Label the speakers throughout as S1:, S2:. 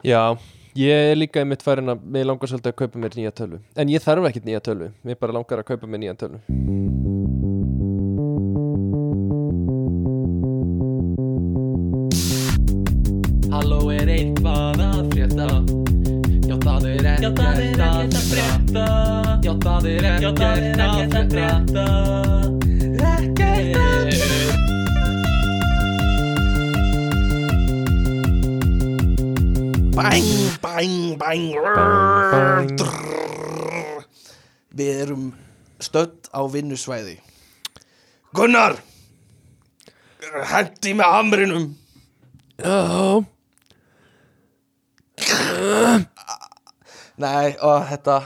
S1: Já, ég er líka einmitt farin að Mér langar svolítið að kaupa mér nýja tölvu En ég þarf ekkert nýja tölvu Mér bara langar að kaupa mér nýja tölvu
S2: Halló er eitthvað að frétta. Já það er ekkert að frétta. Já það er ekkert að frétta
S3: Bang, bang. Drrrr. Við erum stödd á vinnusvæði. Gunnar Hendi með hamrinum
S1: Já,
S3: Nei, ó, þetta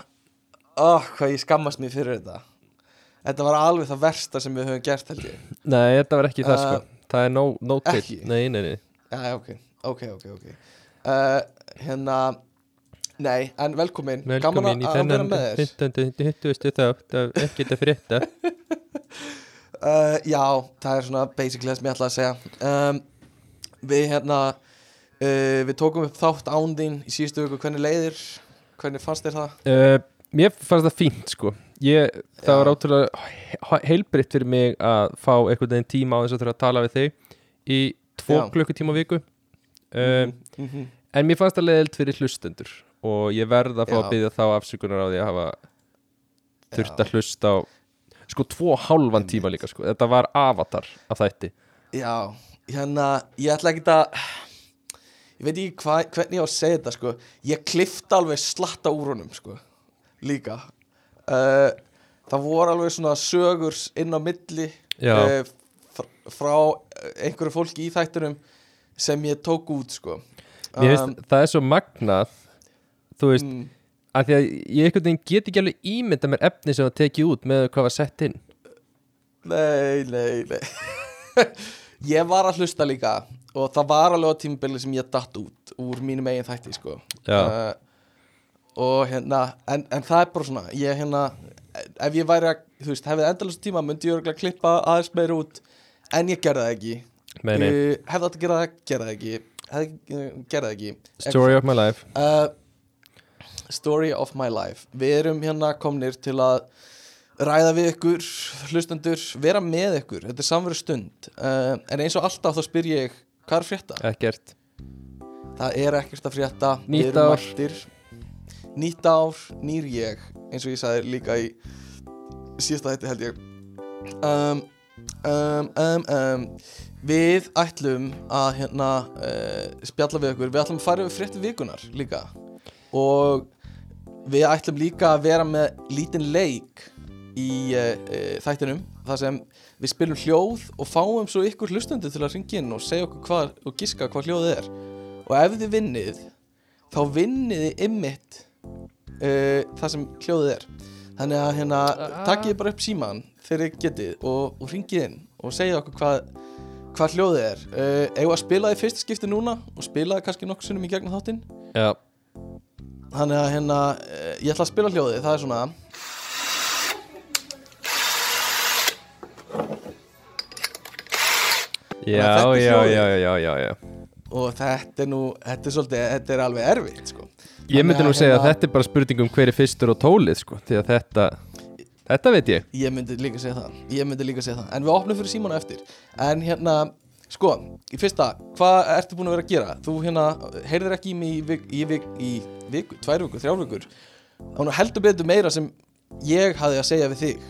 S3: Ó, hvað ég skammast mér fyrir þetta. Þetta var alveg það versta sem við höfum gert held ég.
S1: Nei, þetta var ekki það
S3: Uh,
S1: sko Það er no, no til? Nei, nei, nei.
S3: Já, ok, ok, ok, ok uh, Hérna Nei, en velkomin
S1: Velkomin í þennan
S3: með þér
S1: 15. 20. þátt af ekkert að frétta
S3: uh, Já, það er svona basically það sem ég ætla að segja um, Við hérna uh, Við tókum upp þátt án þín í síðustu viku Hvernig leiðir, hvernig fannst þér það?
S1: uh, Mér fannst það fínt sko ég, Það
S3: Já.
S1: var ótrúlega heilbritt fyrir mig að fá einhvern veginn tíma á þess að þurfa að tala við þig í tvo klukkutíma viku um,
S3: mm -hmm.
S1: En mér fannst það leiðilt fyrir hlustendur og ég verð að fá
S3: Já.
S1: að byggja þá afsökunar á því að hafa þurft að hlusta á sko tvo hálfan tíma líka sko. Þetta var avatar af þætti.
S3: Já, hérna, ég ætla ekki að Ég veit ekki hva, hvernig ég á að segja þetta sko. Ég klifta alveg slatta úr honum sko Líka. Uh, Það voru alveg svona sögur inn á milli uh, fr Frá einhverju fólki í þættunum Sem ég tók út sko
S1: Finnst það er svo magnað þú veist,
S3: mm,
S1: að því að ég einhvern veginn get ekki alveg ímynda mér efni sem það tekið út með hvað var sett inn.
S3: Nei, nei, nei. Ég var að hlusta líka Og það var alveg á tímabili sem ég datt út Úr mínum eigin þætti sko. Uh, Og hérna en, en það er bara svona Ég hérna Ef ég væri að, þú veist, hefði endalast tíma Myndi ég örgulega klippa aðeins meira út En ég gerði það ekki. Uh, Hefði átt að gera það, gera það ekki gerði það ekki.
S1: Story of my life.
S3: Uh, Story of my life. Við erum hérna komnir til að ræða við ykkur hlustendur, vera með ykkur. Þetta er samveru stund. Uh, en eins og alltaf þá spyr ég, hvað er frétta?
S1: ekkert.
S3: Það er ekkert að frétta.
S1: Nýtt ár.
S3: Nýtt ár, nýr ég eins og ég sagði líka í síðasta þetta held ég. Um, um, um, um, Við ætlum að hérna uh, spjalla við ykkur, við ætlum að fara yfir frétti vikunar líka. Og við ætlum líka að vera með lítinn leik í uh, uh, þættinum þar sem við spilum hljóð og fáum svo ykkur hlustendur til að ringja inn og segja okkur hvað og giska hvað hljóðið er. Og ef þið vinnið þá vinnið ymmit það sem hljóðið er þannig að hérna takkið bara upp síman þegar þið getið og, og ringið inn og segja okkur hvað hvað hljóðið er. Uh, eigum við að spila þið fyrsta skipti núna og spila þið kannski nokkur sinnum í gegnum þáttinn?
S1: Já,
S3: þannig að hérna uh, ég ætla að spila hljóðið, það er svona.
S1: Já, já,
S3: hljóðið.
S1: já, já, já, já.
S3: og þetta er nú, þetta er svolítið þetta er alveg erfitt sko
S1: Ég myndi nú
S3: að
S1: segja að
S3: hérna-
S1: þetta er bara spurning um hver er fyrstur og tólið sko, því að þetta þetta veit ég.
S3: Ég myndi líka segja það. Ég myndi líka segja það. En við opnum fyrir símanu eftir. En hérna Sko Í fyrsta Hvað ertu búin að vera að gera? Þú hérna Heyrðir ekki í mig í, vik, í, vik, í viku Tvær vikur Þrjár vikur. Það var heldur betur meira sem Ég hafði að segja við þig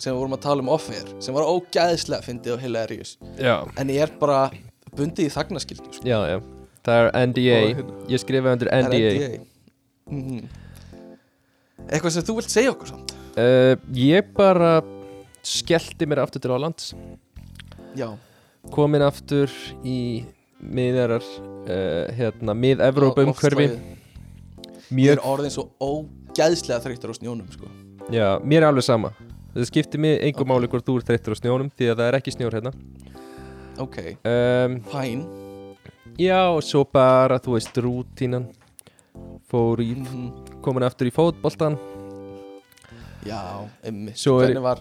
S3: Sem við vorum að tala um off-air Sem var ógæðislega Fyndið og hilarious
S1: Já,
S3: En ég er bara Bundið í þagnaskildu sko.
S1: já, já. Það er NDA,
S3: Og hérna-
S1: ég skrifaði undir NDA,
S3: NDA. Mhm. Eitthvað sem þú vilt segja okkur samt?
S1: Uh, Ég bara skellti mér aftur til Álands
S3: Já.
S1: Komin aftur í miðjarar uh, hérna, mið-Evrópa umhverfi mjög,
S3: er orðin svo ógæðslega þreyttur á snjónum sko.
S1: já, mér er alveg sama. Það skiptir mig einhver máli hvort þú ert þreyttur á snjónum því að það er ekki snjór hérna.
S3: Ok,
S1: um,
S3: fæn.
S1: já, og svo bara, þú veist, rútínan fór í, komin aftur í fótboltan
S3: Já, emmi
S1: Svo er-
S3: Hvernig var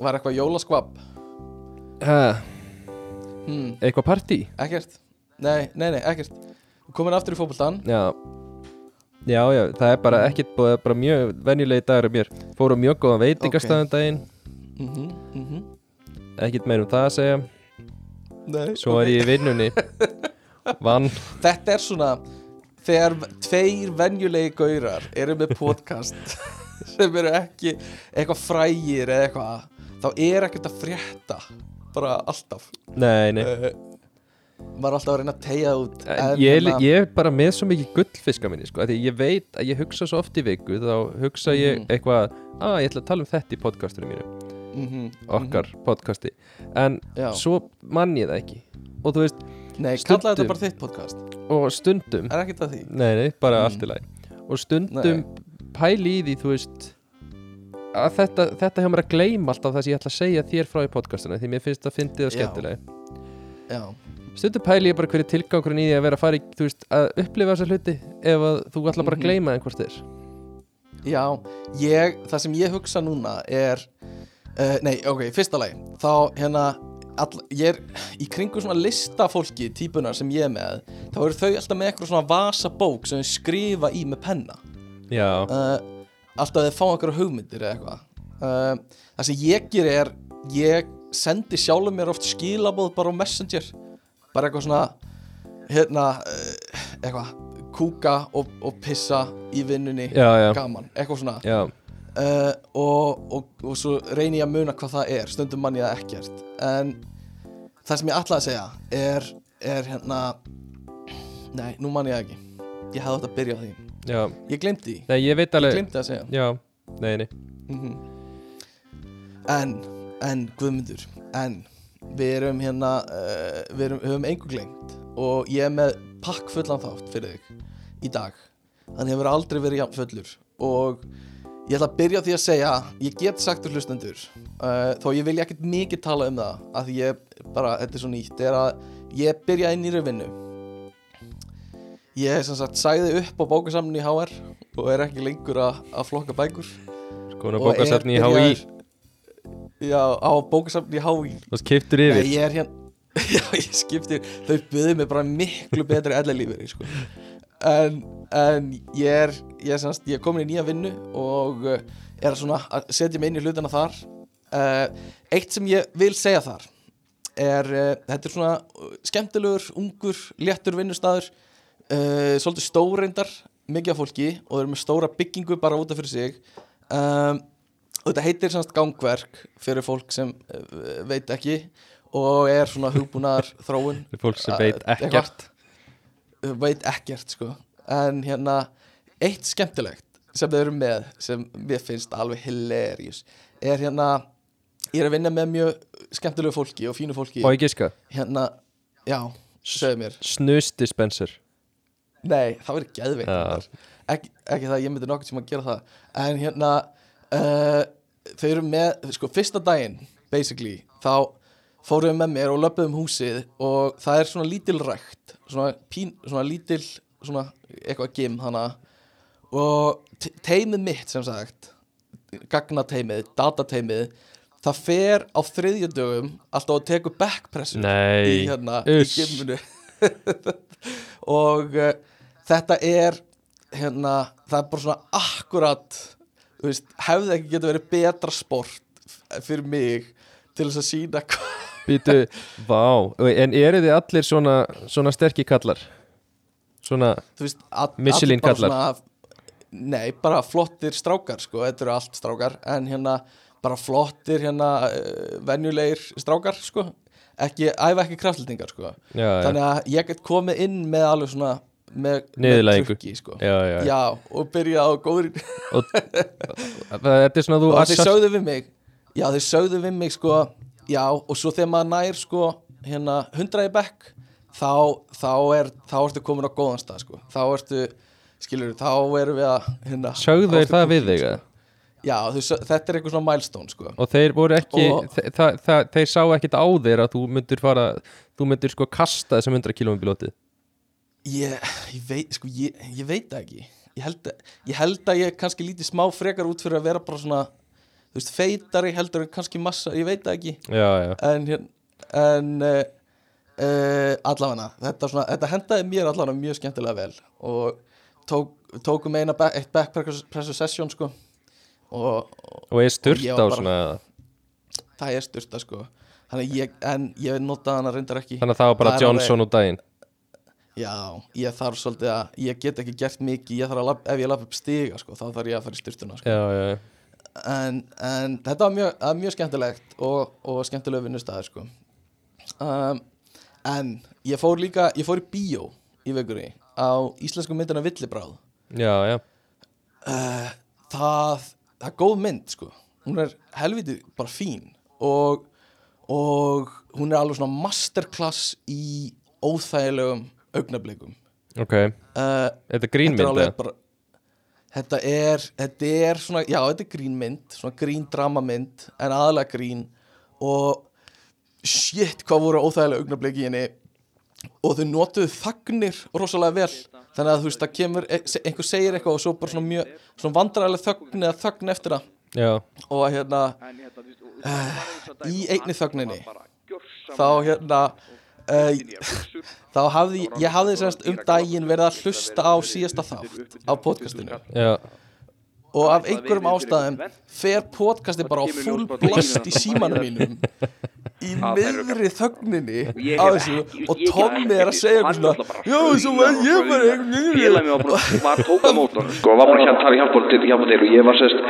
S3: Var eitthvað jólaskvab?
S1: ha,
S3: Hmm,
S1: eitthvað partí?
S3: Ekkert. Nei, nei, nei, ekkert. Komin aftur í fótboltan
S1: Já. Já, já, það er bara ekkit búið bara mjög venjulegi dagur af mér. Fóru á mjög góðan veitingastæðan daginn.
S3: Mm -hmm,
S1: Ekkit meir um það að segja.
S3: Nei,
S1: Svo er ég í vinnunni. Vann.
S3: Þetta er svona þegar tveir venjulegi gaurar eru með podcast sem eru ekki eitthvað frægir eða eitthvað þá er ekkert að frétta bara alltaf.
S1: Nei, nei.
S3: Uh, maður er alltaf að reyna að tegja út.
S1: En ég, er- ég er bara með svo mikið gullfiska minni sko, því ég veit að ég hugsa svo oft í viku þá hugsa ég
S3: Mhm.
S1: eitthvað að ég ætla að tala um þetta í podcastinu mínu.
S3: Mm -hmm,
S1: okkar podcasti. En
S3: Já.
S1: svo mann ég það ekki. Og þú veist,
S3: Nei,
S1: stundum-
S3: kalla þetta bara þitt podcast?
S1: Og stundum.
S3: Er ekkert að því?
S1: Nei, nei, bara
S3: Mm.
S1: allt í lagi. Og stundum pæli í því, þú veist að þetta, þetta hefur mér að gleyma alltaf það sem ég ætla að segja þér frá í podcastinu því mér finnst það fyndið og
S3: Já.
S1: skemmtilega
S3: Já,
S1: stundum pæli ég bara hverju tilgangurinn í því að vera að fara í, þú veist, að upplifa þessa hluti ef að þú ætla bara að
S3: Mhm.
S1: gleyma þeim hvort þér
S3: já ég, það sem ég hugsa núna er uh, Nei, ok, fyrsta lagi Þá hérna all, Ég er í kringum svona listafólki Típunar sem ég er með Þá eru þau alltaf með eitthvað svona vasabók Sem þau skrifa í með penna. Uh, Alltaf þeir fá einhverja hugmyndir eða eitthvað. Uh, Það sem ég ger er Ég sendi sjálfum mér oft skilabóð Bara á Messenger. Bara eitthvað svona Hérna uh, Eitthvað Kúka og, og pissa í vinnunni.
S1: Já, já,
S3: Gaman, eitthvað svona.
S1: Já.
S3: Uh, og, og, og svo reyni ég að muna hvað það er. Stundum mann ég það ekkert. En það sem ég ætlaði að segja er, er hérna nei, nú mann ég það ekki. Ég hefði átt að byrja því.
S1: Já.
S3: ég glemdi því,
S1: Nei, ég veit
S3: ég
S1: alveg
S3: glemdi að segja.
S1: Já, nei, nei.
S3: Mm en, en Guðmundur en við erum hérna uh, við erum, höfum engu glemt og ég er með pakk fullan þátt fyrir þig í dag. Hann hefur aldrei verið jafn fullur. Og ég ætla að byrja á því að segja ég get sagt úr hlustendur uh, þó ég vilja ekkert mikið tala um það að ég bara, þetta er svo nýtt er að ég byrja inn í vinnu ég sem sagt sagði upp á bókasamni í HR og er ekki lengur að, að flokka bækur.
S1: Sko, nú
S3: Og
S1: bókasafni í
S3: byrjaður- Já, á bókasafni í HÍ
S1: Þú skiptur
S3: Nei,
S1: yfir.
S3: Ég er hérna Já, ég skipti Þau byggðu mig bara miklu betri ellalífur sko. en, en ég er ég er, semast, ég er komin í nýja vinnu og uh, er svona að setja mig inn í hlutina þar. Uh, Eitt sem ég vil segja þar er, uh, þetta er svona skemmtilegur, ungur, léttur vinnustæður uh, svolítið stórreindar mikið af fólki og þeir eru með stóra byggingu bara útaf fyrir sig. Um, og þetta heitir semst gangverk fyrir fólk sem veit ekki og er svona hugbúnaðar þróun
S1: Fólk sem veit ekkert.
S3: Veit ekkert sko en hérna eitt skemmtilegt sem þau eru með sem mér finnst alveg hilarious er hérna ég er að vinna með mjög skemmtilegu fólki og fínu fólki.
S1: Og ég giska
S3: hérna, já, segðu mér.
S1: Snusdispenser
S3: nei, það verður geðveikt
S1: Já.
S3: reyndar. ekki, það, ég myndi nokkuð sem að gera það. En hérna uh, þau eru með, sko, fyrsta daginn basically, þá fórum við með mér og löpum húsið og það er svona lítil rækt svona, pín, svona lítil svona eitthvað gym hana og te- teymið mitt sem sagt gagnateymið, datateymið það fer á þriðjadögum alltaf að teku backpressu í hérna í
S1: uss.
S3: gymunu og uh, þetta er hérna, það er bara svona akkurat veist, hefði ekki getið verið betra sport fyrir mig til þess að sína
S1: Býtu, vá En eru þið allir svona, svona sterkir kallar? Svona,
S3: veist, all,
S1: Michelin kallar.
S3: svona, nei, bara flottir strákar sko, þetta eru allt strákar. En hérna, bara flottir hérna, uh, venjulegir strákar sko, ekki, æfa ekki kraftlendingar sko,
S1: já,
S3: þannig að ég get komið inn með alveg svona með, með trukki sko.
S1: Já, já.
S3: Já, og byrja á góðri
S1: Og, Þetta er svona þú
S3: Og þeir sögðu við mig Já, þeir sögðu við mig sko Já, og svo þegar maður nær sko Hérna, hundraði bekk Þá, þá er, þá ertu komin á góðan stað sko. Þá ertu, skilur þá erum við að hérna,
S1: Sögðu þeir það við þig,
S3: sko. Já, þau, þetta er eitthvað svona milestone sko.
S1: Og þeir voru ekki
S3: Og-
S1: þe þa þa Þeir sá ekkit á þér að þú myndir fara Þú myndir sko kasta þessum 100 kilóum bílótið
S3: Ég, ég veit, sko, ég, ég veit það ekki. Ég held, ég held að ég kannski lítið smá frekar út fyrir að vera bara svona Þú veist, feitari heldur en kannski massa, ég veit það ekki.
S1: Já, já,
S3: en, hér- en uh, allavega þetta, svona, þetta hendaði mér allavega mjög skemmtilega vel og tók, tókum eina back, eitt backpressu session sko. Og, og
S1: Og
S3: Ég
S1: á
S3: var bara-
S1: svona
S3: það er styrta sko. Ég, en ég notaði hana reyndar ekki.
S1: Þannig að það var bara
S3: Það
S1: Johnson út daginn.
S3: Já, ég þarf svolítið að ég get ekki gert mikið, ég lab, ef ég lapp upp stiga sko, þá þarf ég að fara í styrtuna sko.
S1: Já, já,
S3: en, en þetta var mjög, mjög skemmtilegt og, og skemmtilega vinnustæður sko. um, en ég fór líka, ég fór í bíó í vekunni á íslensku myndina Villibráð.
S1: Já, já,
S3: uh, það, það er góð mynd sko. hún er helviti bara fín og, og hún er alveg svona masterclass í óþægilegum augnablikum
S1: ok.
S3: Uh,
S1: Þetta er
S3: þetta
S1: grínmynd
S3: bara þetta er, þetta er svona, já þetta er grínmynd svona gríndramamynd en aðalega grín og shit hvað voru óþægilega augnablik í henni. Og þau notuðu þagnir rosalega vel. Þannig að þú veist það kemur, e- einhver segir eitthvað og svo bara svona mjög svona vandræðilega þögn eða þögn eftir það.
S1: Já,
S3: og hérna uh, í einni þögninni þá hérna uh, þá hafði ég hafði semst um daginn verið að hlusta á síðasta þátt á podcastinu.
S1: Já.
S3: Og af einhverjum ástæðum fer podcasti bara á full blast í símanum mínum í miðri þögninni á þessu og Tommi er að segja eitthvað svona já, svo var ég bara
S4: var bara, var tóka mótor sko, var bara hérna að hjálpa til og ég var sérst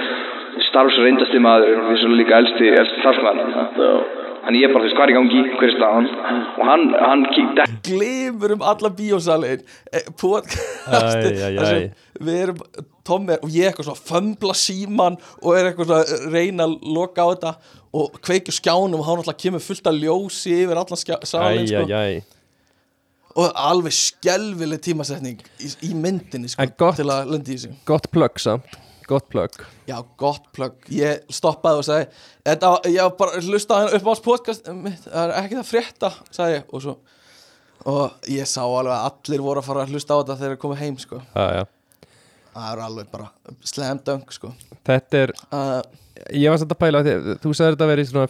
S4: starfsreyndasti maður og við svo líka elsti, elsti starfsmaður. Þannig ég bara, veist, hvað er í gangi, hver er staðan? Og hann, hann kíkti
S3: glimur um alla bíósalin podcasti þar sem við erum Tommi og ég eitthvað svona fömbla síman og er eitthvað svona að reyna að loka á þetta og kveikju skjánum og hann alltaf kemur fullt af ljósi yfir allan
S1: Æ,
S3: sko. og alveg skelvileg tímasetning í, í myndinni sko,
S1: gott.
S3: til að lendi í þessu
S1: Gott plugg samt Gott plugg
S3: já, gott plögg, ég stoppaði og sagði þetta, ég bara hlusta hann upp á hans podcast það er ekki það frétta sagði ég og svo og ég sá alveg að allir voru að fara að hlusta á þetta þegar þeir komu heim sko.
S1: Já, já
S3: það er alveg bara slam dunk sko.
S1: Þetta er
S3: uh,
S1: Ég var samt að pæla því, Þú sagði þetta að vera í svona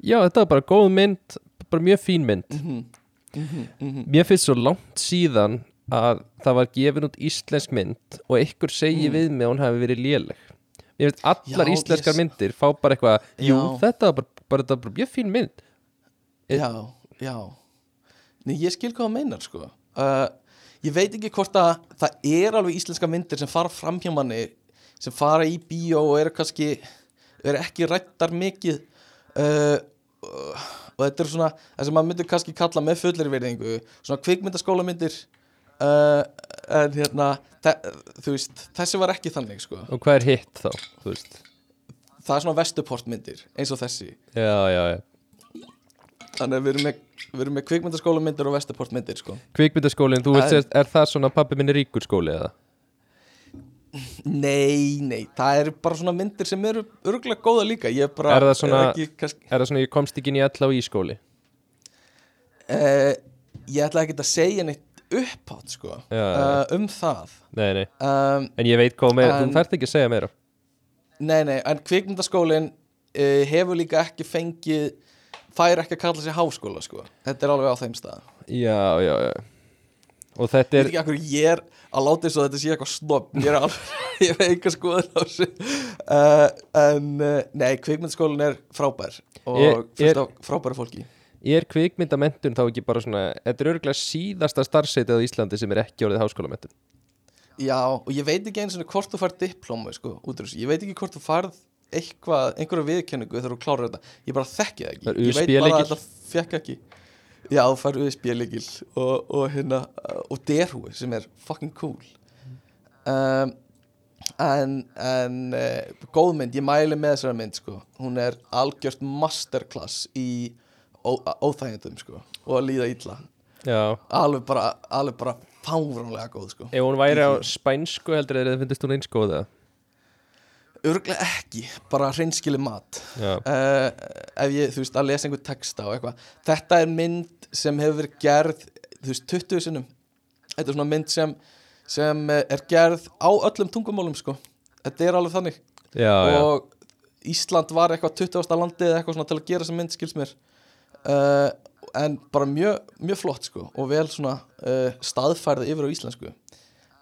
S1: Já, þetta var bara góð mynd Bara mjög fín mynd.
S3: Mhm,
S1: Mér finnst svo langt síðan að það var gefin út íslensk mynd og einhver segi við mig að hún hafi verið léleg. Ég veit allar
S3: Já,
S1: íslenskar
S3: ég-
S1: myndir fá bara eitthvað Jú, þetta var bara, bara, þetta var bara mjög fín mynd.
S3: Já, já. Nei, ég skil hvað það meinar sko. uh, ég veit ekki hvort að það er alveg íslenska myndir sem fara fram hjá manni sem fara í bíó og eru kannski eru ekki rættar mikið uh, og þetta er svona það sem maður myndir kannski kalla með fullir verðingu svona kvikmyndaskólamyndir uh, en hérna þú veist, þessi var ekki þannig sko.
S1: Og hvað er hitt þá?
S3: Það er svona vestuportmyndir eins og þessi
S1: Já, já, já
S3: þannig að við erum með, við erum með kvikmyndaskólamyndir og vestuportmyndir sko.
S1: Kvikmyndaskólinn, þú veist,
S3: er-
S1: er, er það svona pappi minn er ríkur skóli eða?
S3: Nei, nei, það eru bara svona myndir sem eru örgulega góða líka. Ég er bara
S1: Er það svona-
S3: ekki, kannski,
S1: Er það svona ég komst ekki inn í all á í skóli?
S3: uh, Ég ætla ekki að segja neitt upphátt sko,
S1: Já, já.
S3: uh, um það.
S1: Nei, nei.
S3: Um,
S1: En ég veit hvað meira, þú þarft ekki að segja meira.
S3: Nei, nei, en kvikmyndaskólin uh, hefur líka ekki fengið fær ekki að kalla sig háskóla sko. Þetta er alveg á þeim stað.
S1: Já, já, já Og
S3: Ég
S1: þetta er,
S3: akkur ég er að láta þess að þetta sé eitthvað snobb. Ég er alveg, ég eitthvað skoðun á þessu. Uh, En, uh, nei, kvikmyndaskólin er frábær Og
S1: er-
S3: af frábæra fólki.
S1: Er kvikmyndamentun þá ekki bara svona Þetta er örgulega síðasta starfseitið á Íslandi sem er ekki orðið háskólamentun
S3: Já, og ég veit ekki eins og hvort þú færð diplómu sko, út úr þessu, ég veit ekki hvort þú færð eitthvað, einhverja viðkenningu þegar þú klárar þetta, ég bara þekki það ekki. Ég veit bara að þetta fekk ekki Já, þú færð USB-leikil og, og hérna, og derhúi sem er fucking cool. Um, en, en uh, góð mynd, ég mæli með þessari mynd sko, hún er algjört masterclass í óþægindum sko, og að líða
S1: Já.
S3: Alveg bara, alveg bara fáránlega góð sko.
S1: Ef hún væri á spænsku heldur eða finnst hún eins góð eða
S3: Örglega ekki, bara hreinskili mat.
S1: Já,
S3: uh, Ef ég, þú veist, að lesa einhver texta og eitthvað. Þetta er mynd sem hefur verið gerð, þú veist, 20 sinnum. Þetta er svona mynd sem, sem eh, er gerð á öllum tungumálum, sko. Þetta er alveg þannig.
S1: Já, já.
S3: Og Ísland var eitthvað 20. landið eitthvað svona til að gera þessa mynd, skils mér. Uh, en bara mjög, mjög flott sko og vel svona uh, staðfærið yfir á íslensku.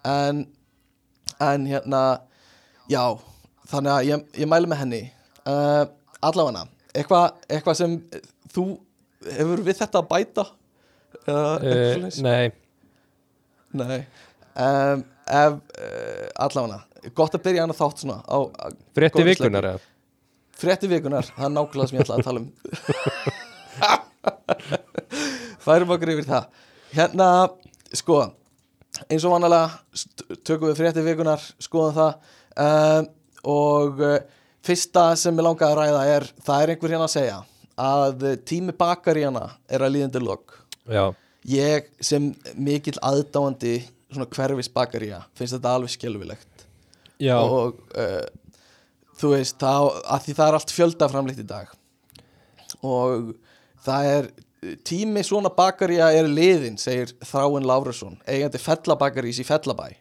S3: En, en hérna já, þannig að ég, ég mæli með henni. Uh, allavega eitthvað eitthva sem þú hefur við þetta að bæta?
S1: Uh? Nei,
S3: Nei. Um, ef, Allavega Gott að byrja hann að þátt svona á, á
S1: frétti vikunar eða?
S3: Frétti vikunar, það er nákvæmlega sem ég ætlaði að tala um. Færum okkur yfir það. Hérna, sko eins og vanalega tökum við frétti vikunar, skoðum það. Um, og uh, fyrsta sem ég langaði að ræða er það er einhver hérna að segja að tími bakaríjana er að líðandi lok.
S1: Já,
S3: ég sem mikill aðdáandi svona hverfis bakaríja finnst þetta alveg skelfilegt.
S1: Já,
S3: og uh, þú veist þá, að því það er allt fjöldaframleitt í dag. Og það er tími svona bakaríja er liðin segir Þráin Lárusson eigandi fellabakarís í fellabæ.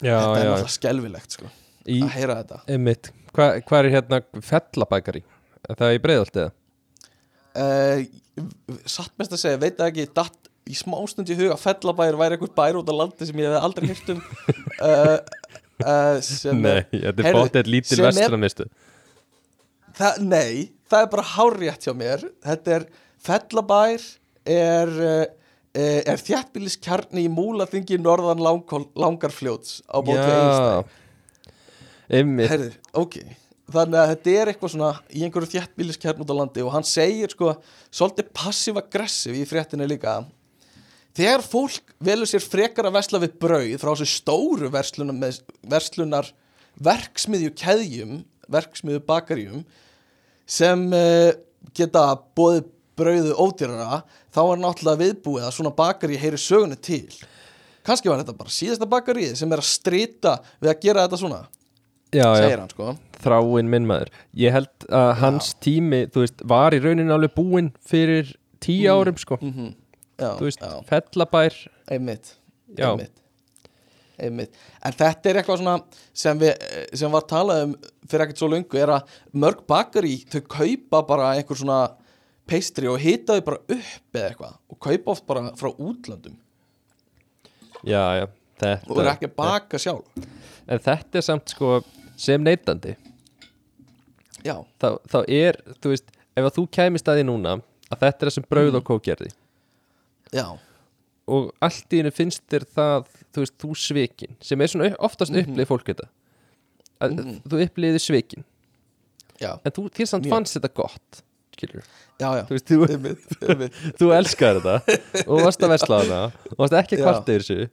S1: Já,
S3: þetta er
S1: já.
S3: náttúrulega skelfilegt sko,
S1: Í,
S3: að heyra þetta.
S1: Einmitt, hvað hva er hérna fellabækari? Er það í breiðalti eða?
S3: uh, satt mest að segja, veit það ekki datt í smástund í huga að fellabæir væri einhver bær út á landi sem ég hef aldrei hýrt um. Uh, uh, sem
S1: Nei,
S3: er-
S1: þetta er
S3: Heyrðu,
S1: bóttið lítil
S3: sem er-
S1: vestlamistu
S3: það, nei, það er bara hárrétt hjá mér. Þetta er fellabær er er þjættbíliskjarni í múlaþingi norðan langarfljóts á bóti einstæð
S1: einmitt.
S3: Herðu, ok. Þannig að þetta er eitthvað svona í einhverju þjættbíliskjarn út á landi og hann segir sko svolítið passiv-aggressiv í fréttinni líka. Þegar fólk velur sér frekar að vesla við brauð frá þessu stóru verslunar, með, verslunar verksmiðju keðjum, verksmiðju bakaríum sem uh, geta bóðið brauðu ódýrara þá er náttúrulega viðbúið að svona bakarí heyri sögunni til. Kannski var þetta bara síðasta bakaríð sem er að strita við að gera þetta svona
S1: já, já,
S3: segir hann sko.
S1: Þráin minn maður. Ég held að hans tími þú veist, var í rauninni alveg búinn fyrir tíu árum sko.
S3: Mm já,
S1: þú veist,
S3: já,
S1: fellabær.
S3: Einmitt,
S1: Já.
S3: einmitt. Einmitt, en þetta er eitthvað svona sem við, sem var talað um fyrir ekkert svo lungu, er að mörg bakari þau kaupa bara einhver svona pastry og hita þau bara upp eða eitthvað og kaupa oft bara frá útlöndum.
S1: Já, já,
S3: og eru
S1: þetta
S3: ekki að baka sjálf.
S1: En þetta er samt sko sem neytandi.
S3: Já,
S1: þá, þá er, þú veist, ef að þú kæmist að því núna að þetta er það sem brauð
S3: Mm.
S1: og kók gerði.
S3: Já,
S1: og allt í hennu finnst þér það þú veist, þú svikin sem er svona oftast
S3: Mhm.
S1: upplið fólk þetta. Að þú uppliði svikin
S3: já,
S1: en þú, þér samt
S3: Mjög.
S1: fannst þetta gott skilur,
S3: já, já.
S1: Þú veist, þú, þú elskar þetta og varst að versla hana og varst ekki kvart yfir þessu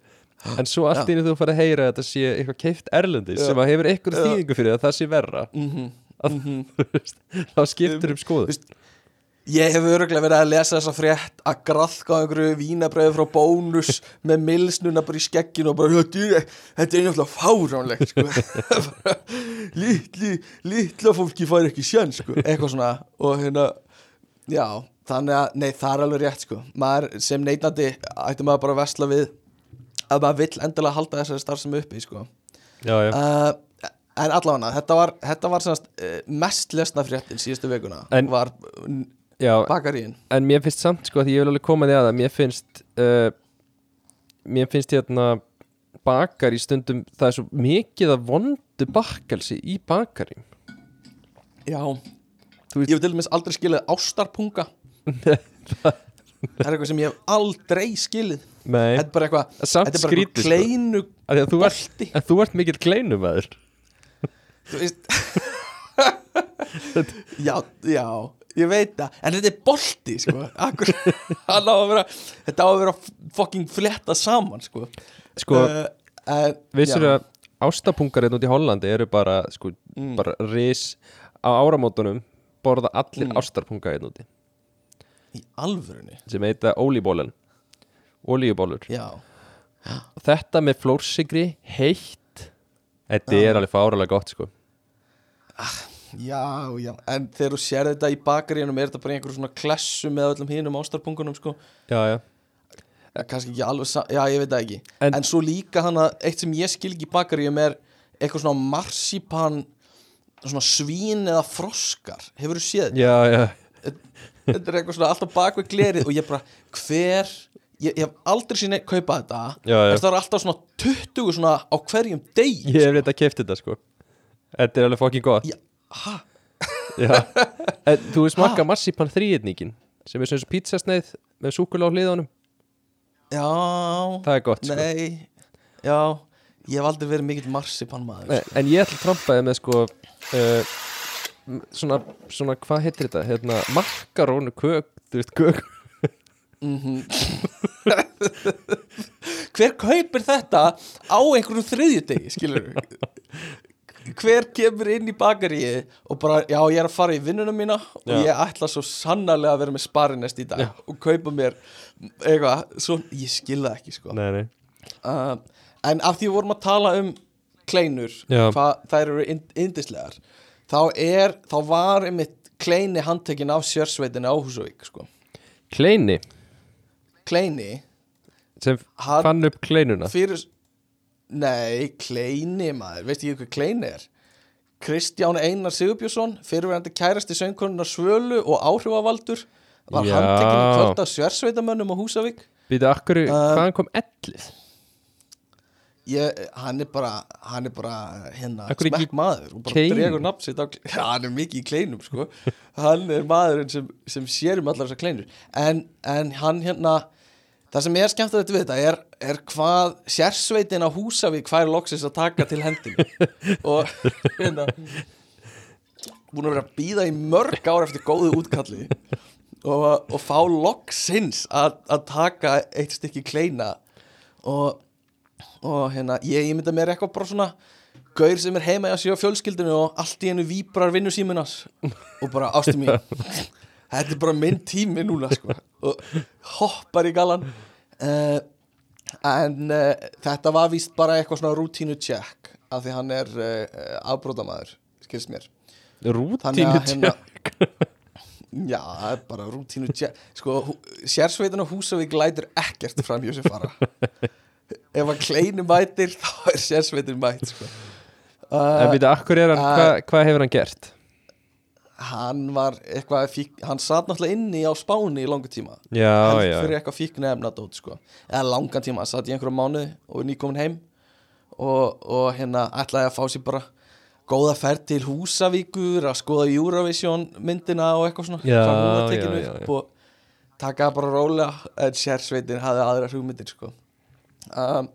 S1: en svo allt í hennu þú farið að heyra að þetta sé eitthvað keift erlendis sem að hefur eitthvað þýðingu fyrir að það sé verra
S3: Mhm,
S1: Þú veist, þá skiptur um skoðu
S3: Ég hef öruglega verið að lesa þessa frétt að graðka einhverju vínabröðu frá bónus með milsnuna bara í skegginu og bara þetta er, náttúrulega fáránlegt sko. litli, litla fólki fær ekki sjön sko. eitthvað svona og hérna já, þannig að, nei það er alveg rétt sko. maður sem neytandi ætti maður bara að vesla við að maður vill endilega halda þessari starfsemi uppi sko.
S1: já, já.
S3: uh, en allavega þetta var, þetta var semast, uh, mest lesna fréttin síðustu vikuna
S1: En-
S3: var
S1: já.
S3: bakaríin.
S1: En mér finnst samt sko að ég vil alveg koma því að mér finnst uh, mér finnst hérna bakar í stundum það er svo mikið að vondu bakkelsi í bakarim
S3: já, ég hef til dæmis aldrei skilið ástarpunga það er eitthvað sem ég hef aldrei skilið.
S1: Nei,
S3: þetta er bara eitthvað þetta er bara
S1: skrítið sko.
S3: kleinu
S1: að þú ert,
S3: bolti.
S1: en þú ert mikill kleinumæður
S3: þú veist já, já ég veit það, en þetta er bolti sko, akkur á að vera þetta á að vera fucking fletta saman sko,
S1: Sko,
S3: uh, en,
S1: vissur
S3: já,
S1: að ástapungar hérna út í Hollandi eru bara sko,
S3: Mm.
S1: bara ris á áramótunum borða allir
S3: Mm.
S1: ástarpunga hérna úti
S3: í alvörunni?
S1: sem heita ólíbólan ólíubólur þetta með flórsigri heitt þetta er alveg fáralega gott sko.
S3: Já, já. En þegar þú sér þetta í bakaríunum er þetta bara í einhverjum svona klessu með öllum hinum ástarpungunum sko?
S1: Já, já.
S3: Kannski ekki alveg, já ég veit það ekki.
S1: En-
S3: en, svo líka hann að eitt sem ég skil ekki í bakaríum er eitthvað svona marsipan svona svín eða froskar. Hefur þú séð? Þetta?
S1: já, já.
S3: Þetta er eitthvað svona alltaf bak við glerið og ég bara, hver ég, ég hef aldrei sín eitt kaupa þetta.
S1: Já, já.
S3: en það er alltaf svona 20 svona á hverjum deg
S1: Ég hef reynda að kefti þetta sko. Þetta er alveg fucking gott. En þú smakka marsipan þrýðningin sem er þessu pizzasneið með súkulega á hliðanum
S3: Já,
S1: Það er gott sko.
S3: Nei. Já, ég hef aldrei verið mikill marsipan maður
S1: Nei, En ég ætla að trampaði með sko uh, svona, svona, hvað heitir þetta? Hérna, makkarónu kök, þú veist, kök
S3: Hver kaupir þetta á einhverjum þriðjudegi, skilur Hver kemur inn í bakaríi og bara, já, ég er að fara í vinnuna mína og
S1: Já.
S3: ég ætla svo sannarlega að vera með sparinest í dag
S1: Já.
S3: og kaupa mér eitthvað, svo, ég skil það ekki, sko
S1: Nei, nei
S3: uh, En af því við vorum að tala um kleinur,
S1: Já.
S3: hvað þær eru ind- yndislegar þá er, þá var einmitt kleini handtekinn af sjörsveitinni á Húsavík, sko.
S1: Kleini,
S3: Kleini?
S1: Sem
S3: Hann-
S1: fann upp kleinuna?
S3: fyrir nei, Kleini maður, veist ég hvað Kleini er? Kristján Einar Sigurbjörnsson fyrirverandi kærasti söngkonunar Svölu og áhrifavaldur var handtekinn í kvöld af sjörsveitamönnum á Húsavík.
S1: Býta, akkur,
S3: Uh,
S1: hvaðan kom ellið?
S3: Ég, hann er bara hann er bara hérna smekk maður ja, hann er mikið í kleinum sko. Hann er maðurinn sem, sem sér um allar þessar kleinur. En, en hann hérna það sem er skemmt að þetta við þetta er, er hvað sérsveitin á Húsavík fær loksins að taka til hendinu og hérna búin að vera að býða í mörg ár eftir góðu útkalli og, og fá loksins að, að taka eitt stykki kleina. Og, og hérna ég, ég mynda mér eitthvað bara svona gaur sem er heima í að sjá fjölskyldinu og allt í einu víbrar vinnu símunas og bara ástu mín þetta er bara minn tími núna sko. Og hoppar í galan uh, en uh, þetta var víst bara eitthvað svona rútínu check af því hann er uh, afbrótamaður skilst mér.
S1: Rútínu
S3: hérna, já, það er bara rútínu check. Sko, sérsveitin á Húsavík lætur ekkert fram hjá sem fara ef hann kleinu mætir þá er sérsveitin mætt sko.
S1: En
S3: uh,
S1: býta, akkur er hann,
S3: uh,
S1: hvað hva hefur hann gert?
S3: hann var eitthvað fík, hann satt náttúrulega inni á Spáni í langu tíma
S1: Já,
S3: held
S1: já
S3: fyrir eitthvað fíknefna dót sko. eða langan tíma, hann satt í einhverja mánuði og er nýkomin heim og, og hérna ætlaði að fá sér bara góða ferð til Húsavíkur að skoða Eurovision myndina og eitthvað svona
S1: Já,
S3: og taka bara rólega en sérsveitin hafði aðra hugmyndir sko. Um,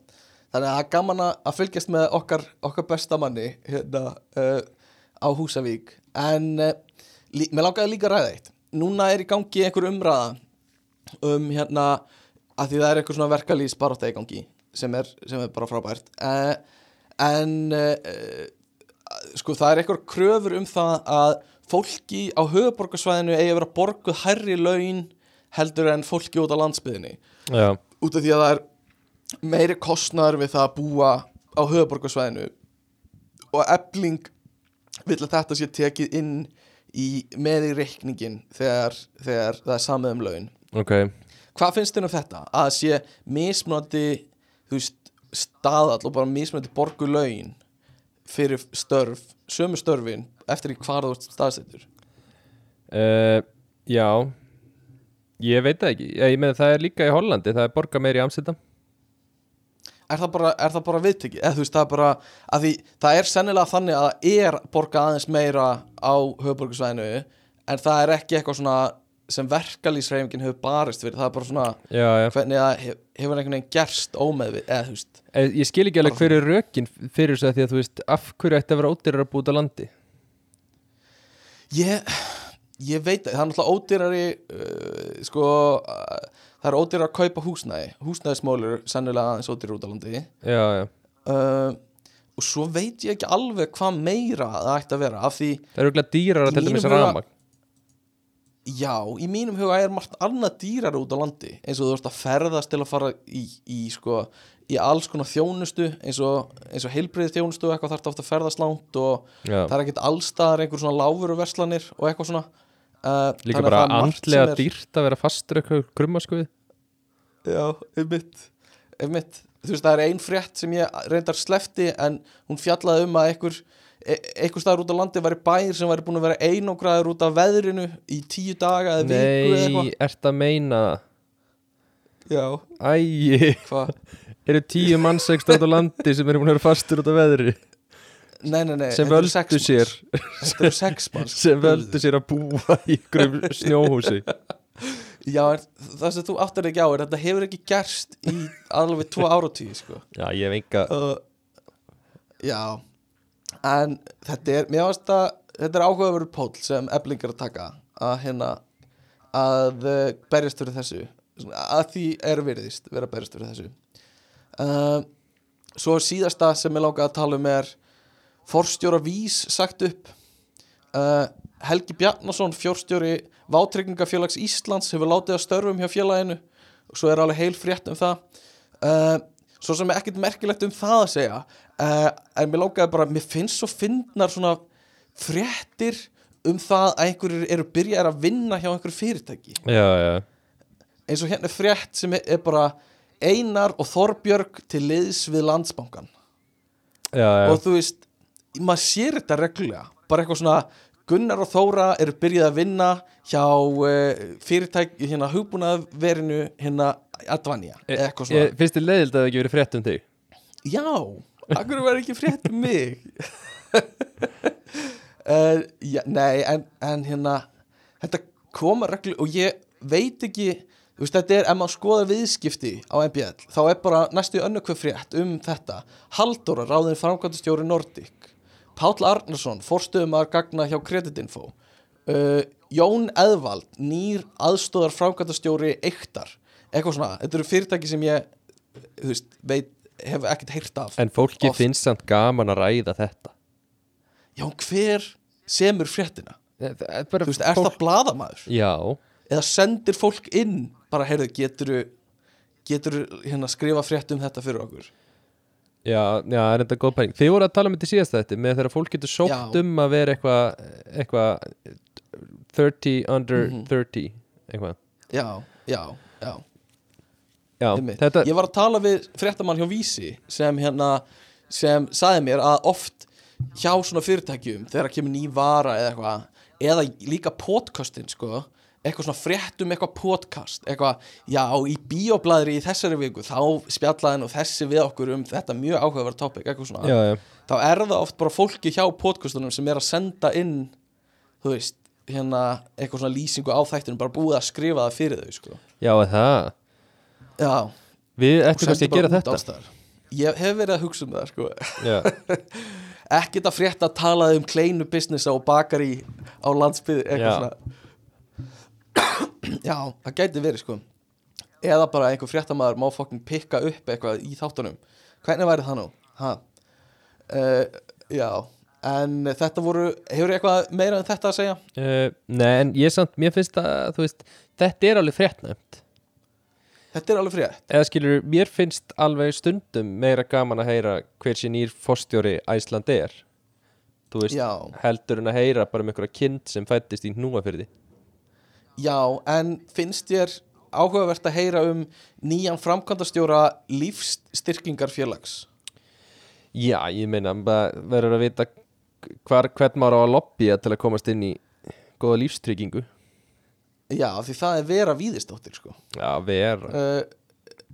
S3: þannig að það er gaman að fylgjast með okkar, okkar besta manni hérna uh, á Húsavík. En uh, lí, mér langaði líka ræða eitt. Núna er í gangi einhver umræða um hérna að því það er eitthvað svona verkalýs baróta í gangi sem er, sem er bara frábært. Uh, en sko það er eitthvað kröfur um það að fólki á höfuborgarsvæðinu eigi að vera borguð hærri laun heldur en fólki út á landsbyðinni
S1: Já,
S3: út af því að það er meiri kostnaður við það að búa á höfuborgarsvæðinu og ebling vill að þetta sé tekið inn í með í reikningin þegar, þegar það er samið um laun.
S1: Ok.
S3: Hvað finnst þér um þetta? að sé veist, staðall og bara mismunandi borgu laun fyrir störf, sömu störfin eftir í hvar þú staðsettur?
S1: Uh, Já. Ég veit það ekki. Ég með það er líka í Hollandi Það er borga meir í Amsterdam
S3: er það bara, er það bara viðtekið? Eða þú veist það er bara því það er sennilega þannig að það er borga aðeins meira á höfuborgarsvæðinu en það er ekki eitthvað svona sem verkalýsreifingin hefur barist fyrir. Það er bara svona
S1: Já, já.
S3: hvernig það hef, hefur einhvern veginn gerst ómeðvið eða þú veist.
S1: Eh, Ég skil ekki alveg hver er rökin fyrir þess að því að þú veist af hverju ætti að vera ódýrar að búta landi?
S3: Ég, ég veit það, er náttúrulega ódýrari uh, sko uh, það er ódýrari að kaupa húsnæði. Húsnæðismólur sennilega aðeins ódýrari út á landi.
S1: Já, já.
S3: Uh, og svo veit ég ekki alveg hvað meira það ætti að vera af því
S1: Það eru ekki dýrar að dæmis
S3: mínum huga-
S1: ramag
S3: Já, í mínum huga er margt annað dýrar út á landi eins og þú ert að ferðast til að fara í, í sko, í alls konar þjónustu eins og, eins og heilbriði þjónustu og eitthvað þarf ofta að ferðast langt og
S1: Já,
S3: það er ekkert allstaðar einhver svona láfuru verslanir og eitthvað svona uh,
S1: líka bara
S3: er
S1: andlega
S3: er-
S1: dýrt að vera fastur eitthvað krummaskuði
S3: Já, einmitt, einmitt. Þú veist, það er ein frétt sem ég reyndar slefti en hún fjallaði um að einhver, e einhver staðar út á landi væri bær sem væri búin að vera einógraður út af veðrinu í tíu daga eða viku eða
S1: Nei, ert að meina?
S3: Eitthvað Já, hvað?
S1: eru tíu mannsextur á landi sem eru búin að vera fastur út á veðri
S3: Nei, nei, nei
S1: sem völdu sér. sem völdu sér að búa í ykkur snjóhúsi.
S3: Já, en það sem þú áttar ekki á er þetta hefur ekki gerst í alveg tvo áratíð sko.
S1: Já, ég hef enga
S3: uh, Já En þetta er, mér varst að þetta er áhugaverður pól sem eblingar að taka að hérna að uh, berjast fyrir þessu. Að því er virðist vera berjast fyrir þessu. Uh, Svo síðasta sem ég langaði að tala um er forstjóra vís sagt upp. Uh, Helgi Bjarnason fjórstjóri Vátryggningafélags Íslands hefur látið að störfum hjá félaginu. Og svo er alveg heil frétt um það. Uh, svo sem er ekkert merkilegt um það að segja uh, en mér langaði bara, mér finnst svo fyndnar svona fréttir um það að einhverjir eru byrjaðir að vinna hjá einhverju fyrirtæki.
S1: Já, já,
S3: eins og hérna er frétt sem er, bara Einar og Þorbjörg til liðs við landsbankan
S1: já.
S3: og þú veist, maður sér þetta reglulega. Bara eitthvað svona Gunnar og Þóra eru byrjað að vinna hjá uh, fyrirtæk hérna hugbúnaðverinu hérna Advanja, svona.
S1: Ég, finnst þið leiðild að það ekki verið frétt um þig?
S3: Já, akkur verður ekki frétt um mig? Uh, já, Nei, en, en hérna Þetta koma reglu og ég veit ekki Þú veist, þetta er, ef maður skoða viðskipti á MBL þá er bara næstu önnu hver frétt um þetta. Halldóra, ráðin framkvæmdastjóri Nordic Páll Arnarsson, forstöðum að gagna hjá Creditinfo uh, Jón Eðvald, nýr aðstóðar framkvæmdastjóri Eiktar eitthvað svona, þetta eru fyrirtæki sem ég þú veist, veit, hef ekkert heyrt af
S1: En fólki
S3: Oft.
S1: finnst samt gaman að ræða þetta
S3: Já, hver semur fréttina?
S1: Það er bara
S3: Þú veist, er það bladamaður?
S1: Já,
S3: Eða sendir fólk inn bara, heyrðu, getur getur hérna skrifa frétt um þetta fyrir okkur
S1: já, já, er þetta góð pæling Þið voru að tala um þetta síðast þetta með þegar fólk getur sótt
S3: Já.
S1: um að vera eitthvað eitthvað 30 under
S3: Mhm.
S1: 30 eitthvað
S3: Já, já, já
S1: Já, þetta
S3: Ég var að tala við fréttamann hjá Vísi sem hérna sem saði mér að oft hjá svona fyrirtækjum þegar kemur ný vara eða eitthvað eða líka podcastin sko eitthvað svona frétt um eitthvað podcast eitthvað, já, í bíoblæðri í þessari viku þá spjallaði nú þessi við okkur um þetta mjög áhugaverð topic eitthvað svona,
S1: Já, já,
S3: þá er það oft bara fólki hjá podcastunum sem er að senda inn þú veist, hérna eitthvað svona lýsingu á þættunum, bara búið að skrifa það fyrir þau sko,
S1: já, það?
S3: Já.
S1: Við
S3: og
S1: ættum kannski að gera þetta.
S3: alls staðar. ég hef verið að hugsa um það sko.
S1: Já,
S3: ekkert að frétta að tala um kleinu businessa og bakari á landsbyði eitthvað svona já, það gæti verið sko. Eða bara einhver fréttamaður má fokkin pikka upp eitthvað í þáttunum. Hvernig væri það nú? Uh, já, en þetta voru hefur eitthvað meira en þetta að segja?
S1: uh, nei, en ég samt, mér finnst að, veist Þetta er alveg fréttnæmt.
S3: Þetta er alveg frétt.
S1: Eða skilur, mér finnst alveg stundum meira gaman að heyra hver sé nýr fórstjóri Æsland er Þú veist,
S3: Já,
S1: heldur en að heyra bara um einhverja kind sem fættist í hnúafyrði
S3: já, en finnst þér áhugavert að heyra um nýjan framkvæmdastjóra lífsstyrkingarfélags?
S1: Já, ég meina, maður verður að vita hvar, hvern maður á að lobbya til að komast inn í góða lífstryggingu.
S3: Já, því það er vera víðistóttir sko.
S1: Já, vera.
S3: Uh,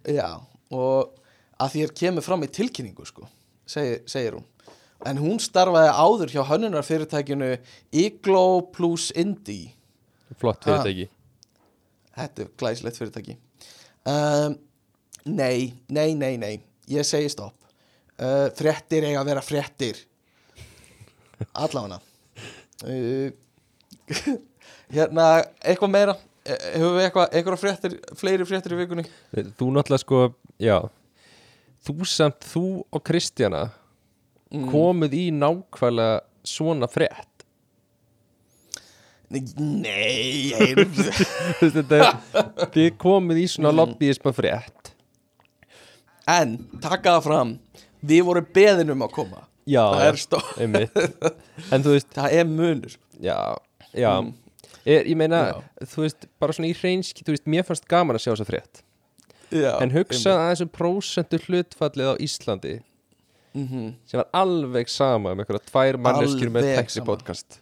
S3: Já, og að því er kemur fram í tilkynningu sko, segir, segir hún. En hún starfaði áður hjá hönnunarfyrirtækinu Iglo plus Indie
S1: Flott
S3: Ha.
S1: fyrirtæki.
S3: Þetta er glæsilegt fyrirtæki. Um, Nei, nei, nei, nei. Ég segi stopp. Uh, Fréttir eiga að vera fréttir. Allavega. Uh, Hérna, eitthvað meira? Eh, Hefur við eitthvað, eitthvað fréttir Fleiri fréttir í vikunni?
S1: Þú náttúrulega sko, já. Þú samt, þú og Kristjana
S3: Mm.
S1: komuð í nákvæmlega svona frétt
S3: Nei,
S1: Þið komuð í svona
S3: Mm.
S1: lobbyisma frétt.
S3: En, taka það fram Við vorum beðin um að koma.
S1: Já, einmitt.
S3: Það er munur.
S1: Já, já. Er, Ég meina,
S3: Mm. Já.
S1: þú veist, bara svona í hreinski Þú veist, mér fannst gaman að sjá þessa frétt.
S3: Já,
S1: En hugsa aðeins um prósentu hlutfallið á Íslandi.
S3: Mm
S1: sem var alveg sama um einhverja tvær manneskjur með
S3: sama.
S1: podcast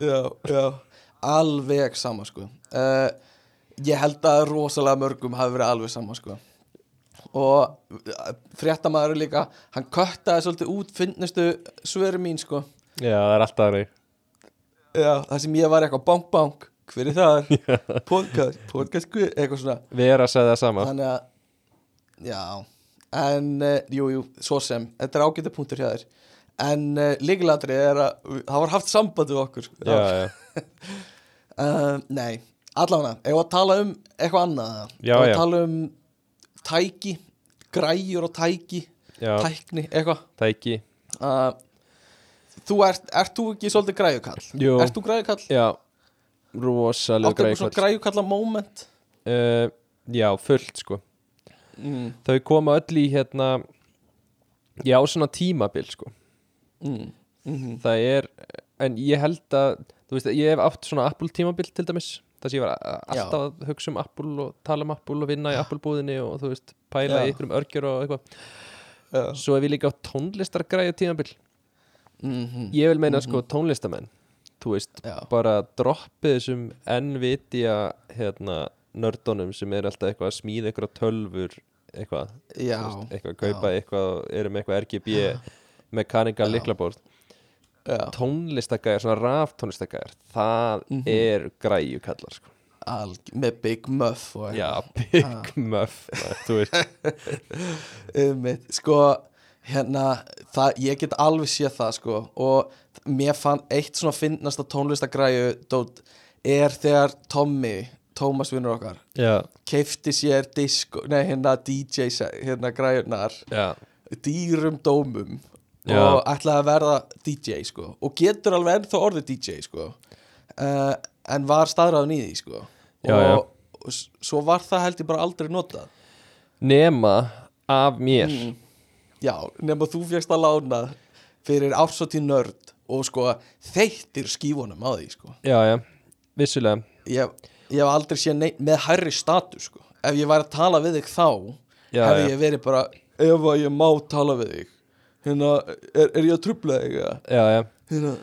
S3: Já, já, alveg sama sko. Uh, Ég held að rosalega mörgum hafi verið alveg sama sko. Og fréttamaður líka Hann köttaði svolítið út finnustu svöru mín sko.
S1: Já, það er alltaf þannig.
S3: Já, það sem ég var eitthvað bank bank Hver er það? podcast, podcast, hver, eitthvað svona.
S1: Vera sagði það sama.
S3: Þannig að, já. En, uh, jú, jú, svo sem. Þetta er ágæta punktur hjá þér En uh, líkilatri er að Það var haft samband við okkur
S1: Já, já,
S3: Uh, nei, allavega Ef að tala um eitthvað annað?
S1: Já,
S3: Ef að tala um tæki Græjur og tæki Tækni, eitthvað?
S1: Tæki.
S3: Uh, Þú ert, ert þú ekki svolítið græjukall?
S1: Jú.
S3: Ert þú græjukall?
S1: Já, rosalega
S3: Áttu eitthvað svona græjukalla moment?
S1: uh, Já, fullt sko.
S3: Mm,
S1: Þau koma öll í hérna Já, svona tímabil sko
S3: mm, mm
S1: Það er, en ég held að Þú veist, ég hef átt svona Apple tímabil til dæmis Það sem ég var a-
S3: Já.
S1: alltaf að hugsa um Apple og tala um Apple og vinna í Apple búðinni og þú veist, pæla
S3: Já.
S1: í ykkur um örgjur og eitthvað. Svo hef ég líka á tónlistargræðu tímabil.
S3: Mhm,
S1: Ég vil meina sko tónlistamenn Þú veist,
S3: Já.
S1: bara droppið þessum Nvidia hérna, nördunum sem er alltaf eitthvað að smíða eitthvað tölfur eitthvað, eitthvað að kaupa eitthvað, eru með eitthvað RGB liklabórt
S3: já,
S1: tónlistagæjar, svona raf tónlistagæjar það
S3: Mhm.
S1: er græju kallar sko.
S3: alg, með Big Muff og
S1: já, big muff þú veist,
S3: Einmitt, sko hérna, það, ég get alveg séð það sko og mér fann eitt svona finnasta tónlistagræju dót, er þegar Tommy Tómas vinnur okkar
S1: já,
S3: keifti sér disco, nei hérna DJ hérna græjurnar
S1: já,
S3: dýrum dómum
S1: Já.
S3: og ætlaði að verða DJ sko og getur alveg ennþá orðið DJ sko uh, en var staðræðan í því sko
S1: Já,
S3: og, og svo var það held ég bara aldrei notað.
S1: Nema af mér.
S3: Mm. Já, nema þú fegst að lána fyrir ársóttíð nörd og sko þeittir skífunum á því sko.
S1: Já, já, vissulega.
S3: Ég, ég hef aldrei séð neitt með hærri status sko. Ef ég væri að tala við þig þá
S1: Já,
S3: hefði ég verið bara ef að ég má tala við þig hérna, er, er ég að trubla þig
S1: já, já
S3: hérna,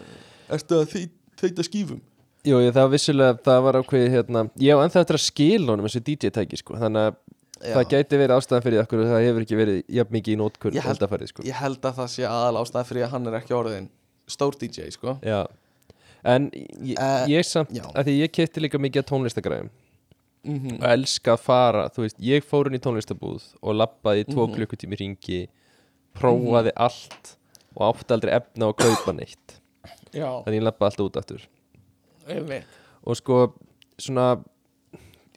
S3: ertu að þeit, þeita skífum
S1: Jú, ég, það var vissulega, það var ákveðið hérna, ég á ennþá eftir að skila honum þessu DJ-tæki sko, þannig að
S3: Já.
S1: það gæti verið ástæðan fyrir okkur það hefur ekki verið jafn mikið í nótkunn
S3: Ég held-
S1: eldafarið sko.
S3: ég held að það sé aðal ástæða fyrir að hann er ekki orðin stór DJ sko
S1: Já, en ég,
S3: Eh,
S1: ég samt,
S3: já.
S1: að því ég kefti líka mikið að tónlistagræðum
S3: mm
S1: og elska að fara, þú veist, ég fór inn í tónlistabúð og lappaði tvo
S3: Mhm.
S1: klukkutími ringi, prófaði allt og átti aldrei efna að kaupa neitt,
S3: Já,
S1: þannig ég lappaði allt út aftur.
S3: Einmitt.
S1: Og sko, svona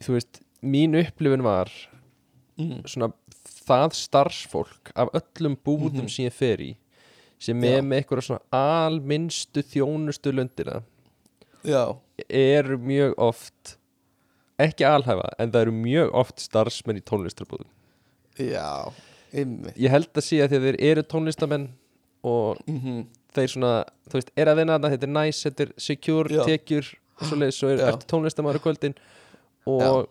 S1: þú veist, mín upplifun var
S3: mm.
S1: svona það starfsfólk af öllum búðum
S3: Mhm.
S1: sem ég fer í sem
S3: Já.
S1: er með eitthvað svona alminnstu þjónustu löndina
S3: Já,
S1: eru mjög oft ekki alhæfa en það eru mjög oft starfsmenn í tónlistarbúðum
S3: já,
S1: ég held að sé að þeir eru tónlistamenn og
S3: mm
S1: þeir svona þú veist, er að vinna þarna, þetta er nice, þetta er secure,
S3: Já.
S1: tekjur og svoleiðis, svo er
S3: Já.
S1: eftir tónlistamæður kvöldin og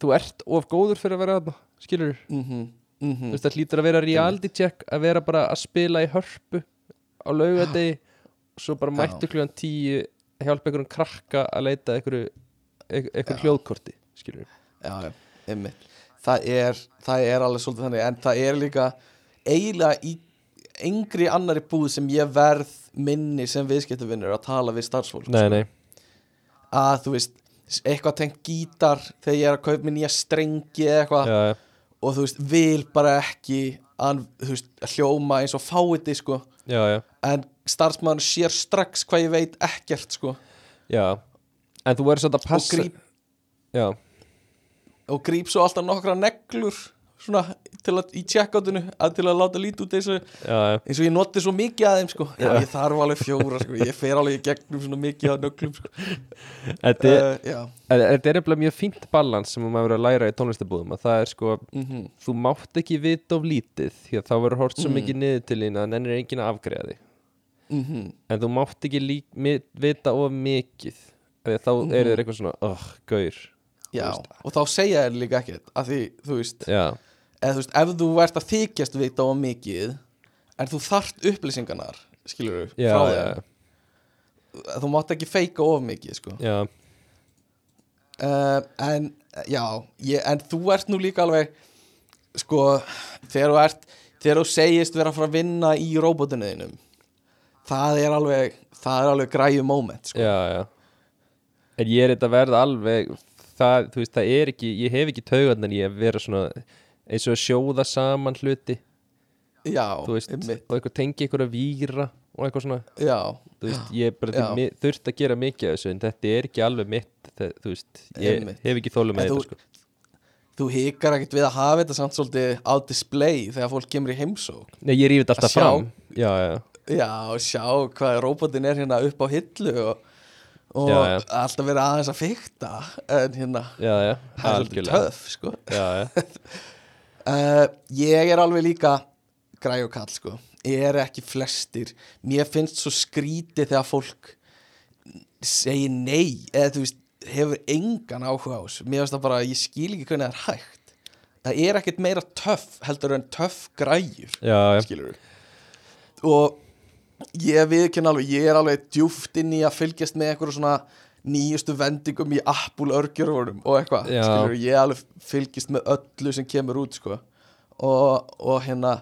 S1: þú ert of góður fyrir að vera þarna skilur
S3: mm -hmm.
S1: þú veist það hlýtur að vera reality check að vera bara að spila í hörpu á laugadegi og svo bara
S3: Já.
S1: mættu kljóðan tíu hjálpa einhverjum krakka að leita einhverju, einhverju
S3: Já.
S1: hljóðkorti skilur
S3: Já, já, einmitt það er, það er alveg svolítið þannig en það er líka eiginlega í engri annari búð sem ég verð minni sem viðskiptavinnur að tala við starfsfólk
S1: nei,
S3: sko.
S1: nei,
S3: að þú veist, eitthvað tengt gítar þegar ég er að kaupa mér nýja strengi eða eitthvað
S1: já,
S3: og þú veist, vil bara ekki að veist, hljóma eins og fáiði sko,
S1: já, já,
S3: en starfsmann sér strax hvað ég veit ekkert sko.
S1: Já. En þú verður svolítið að
S3: og
S1: passa
S3: gríp,
S1: já,
S3: og gríp svo alltaf nokkra neglur svona að, í check-outinu að til að láta lítið út
S1: já, já,
S3: eins og ég noti svo mikið að þeim sko. Já, ég þarf alveg fjóra sko, ég fer alveg í gegnum svona mikið að nöglum sko.
S1: Þetta er,
S3: uh,
S1: en er eftir mjög fínt balans sem maður verður að læra í tónlistabúðum að það er sko,
S3: mm
S1: þú mátt ekki vita of lítið því að þá verður hort svo
S3: Mhm.
S1: mikið niður til þín að nennir enginn að afgreða þig.
S3: Mm
S1: en þú mátt ekki lík, vita of mikið þá
S3: Mhm.
S1: eru þeir eitthvað svona oh, gaur
S3: já, og þá segja þér líka ekkert að því, þú veist, eða þú veist ef þú ert að þykjast vita á mikið en þú þart upplýsingarnar skilur
S1: já,
S3: frá þeim þú mátt ekki feika of mikið sko.
S1: já,
S3: uh, en já ég, en þú ert nú líka alveg sko, þegar þú ert þegar þú segist vera að fara að vinna í róbotinuðinum það er alveg það er alveg græju moment sko.
S1: já, já. En ég er þetta að verða alveg það, þú veist, það er ekki ég hef ekki taugarnar í að vera svona eins og að sjóða saman hluti.
S3: Já,
S1: veist, og eitthvað tengi eitthvað að víra og eitthvað svona,
S3: já,
S1: veist, ég þurft að gera mikið af þessu en þetta er ekki alveg mitt það, þú veist, ég
S3: Einmitt.
S1: hef ekki þólum með þetta sko.
S3: þú hikar ekkert við að hafa þetta samt svolítið á display þegar fólk kemur í heimsók
S1: Nei, ég þetta alltaf fram. já, já,
S3: já, og sjá hvað robotin er hérna upp á hillu og, og
S1: Já, já.
S3: alltaf vera aðeins að fykta en hérna,
S1: já,
S3: það er svolítið töff sko. uh, ég er alveg líka græj og kall sko. Er ekki flestir. Mér finnst svo skrítið þegar fólk segir nei eða þú veist, hefur engan áhuga á þessu. Mér finnst það bara, ég skil ekki hvernig það er hægt. Það er ekkert meira töff heldur en töff græjur skilur og ég viðkynna alveg, ég er alveg djúft inn í að fylgjast með eitthvað svona nýjustu vendingum í Apple örgjörfunum og eitthvað, skilur ég alveg fylgjast með öllu sem kemur út sko. Og, og hérna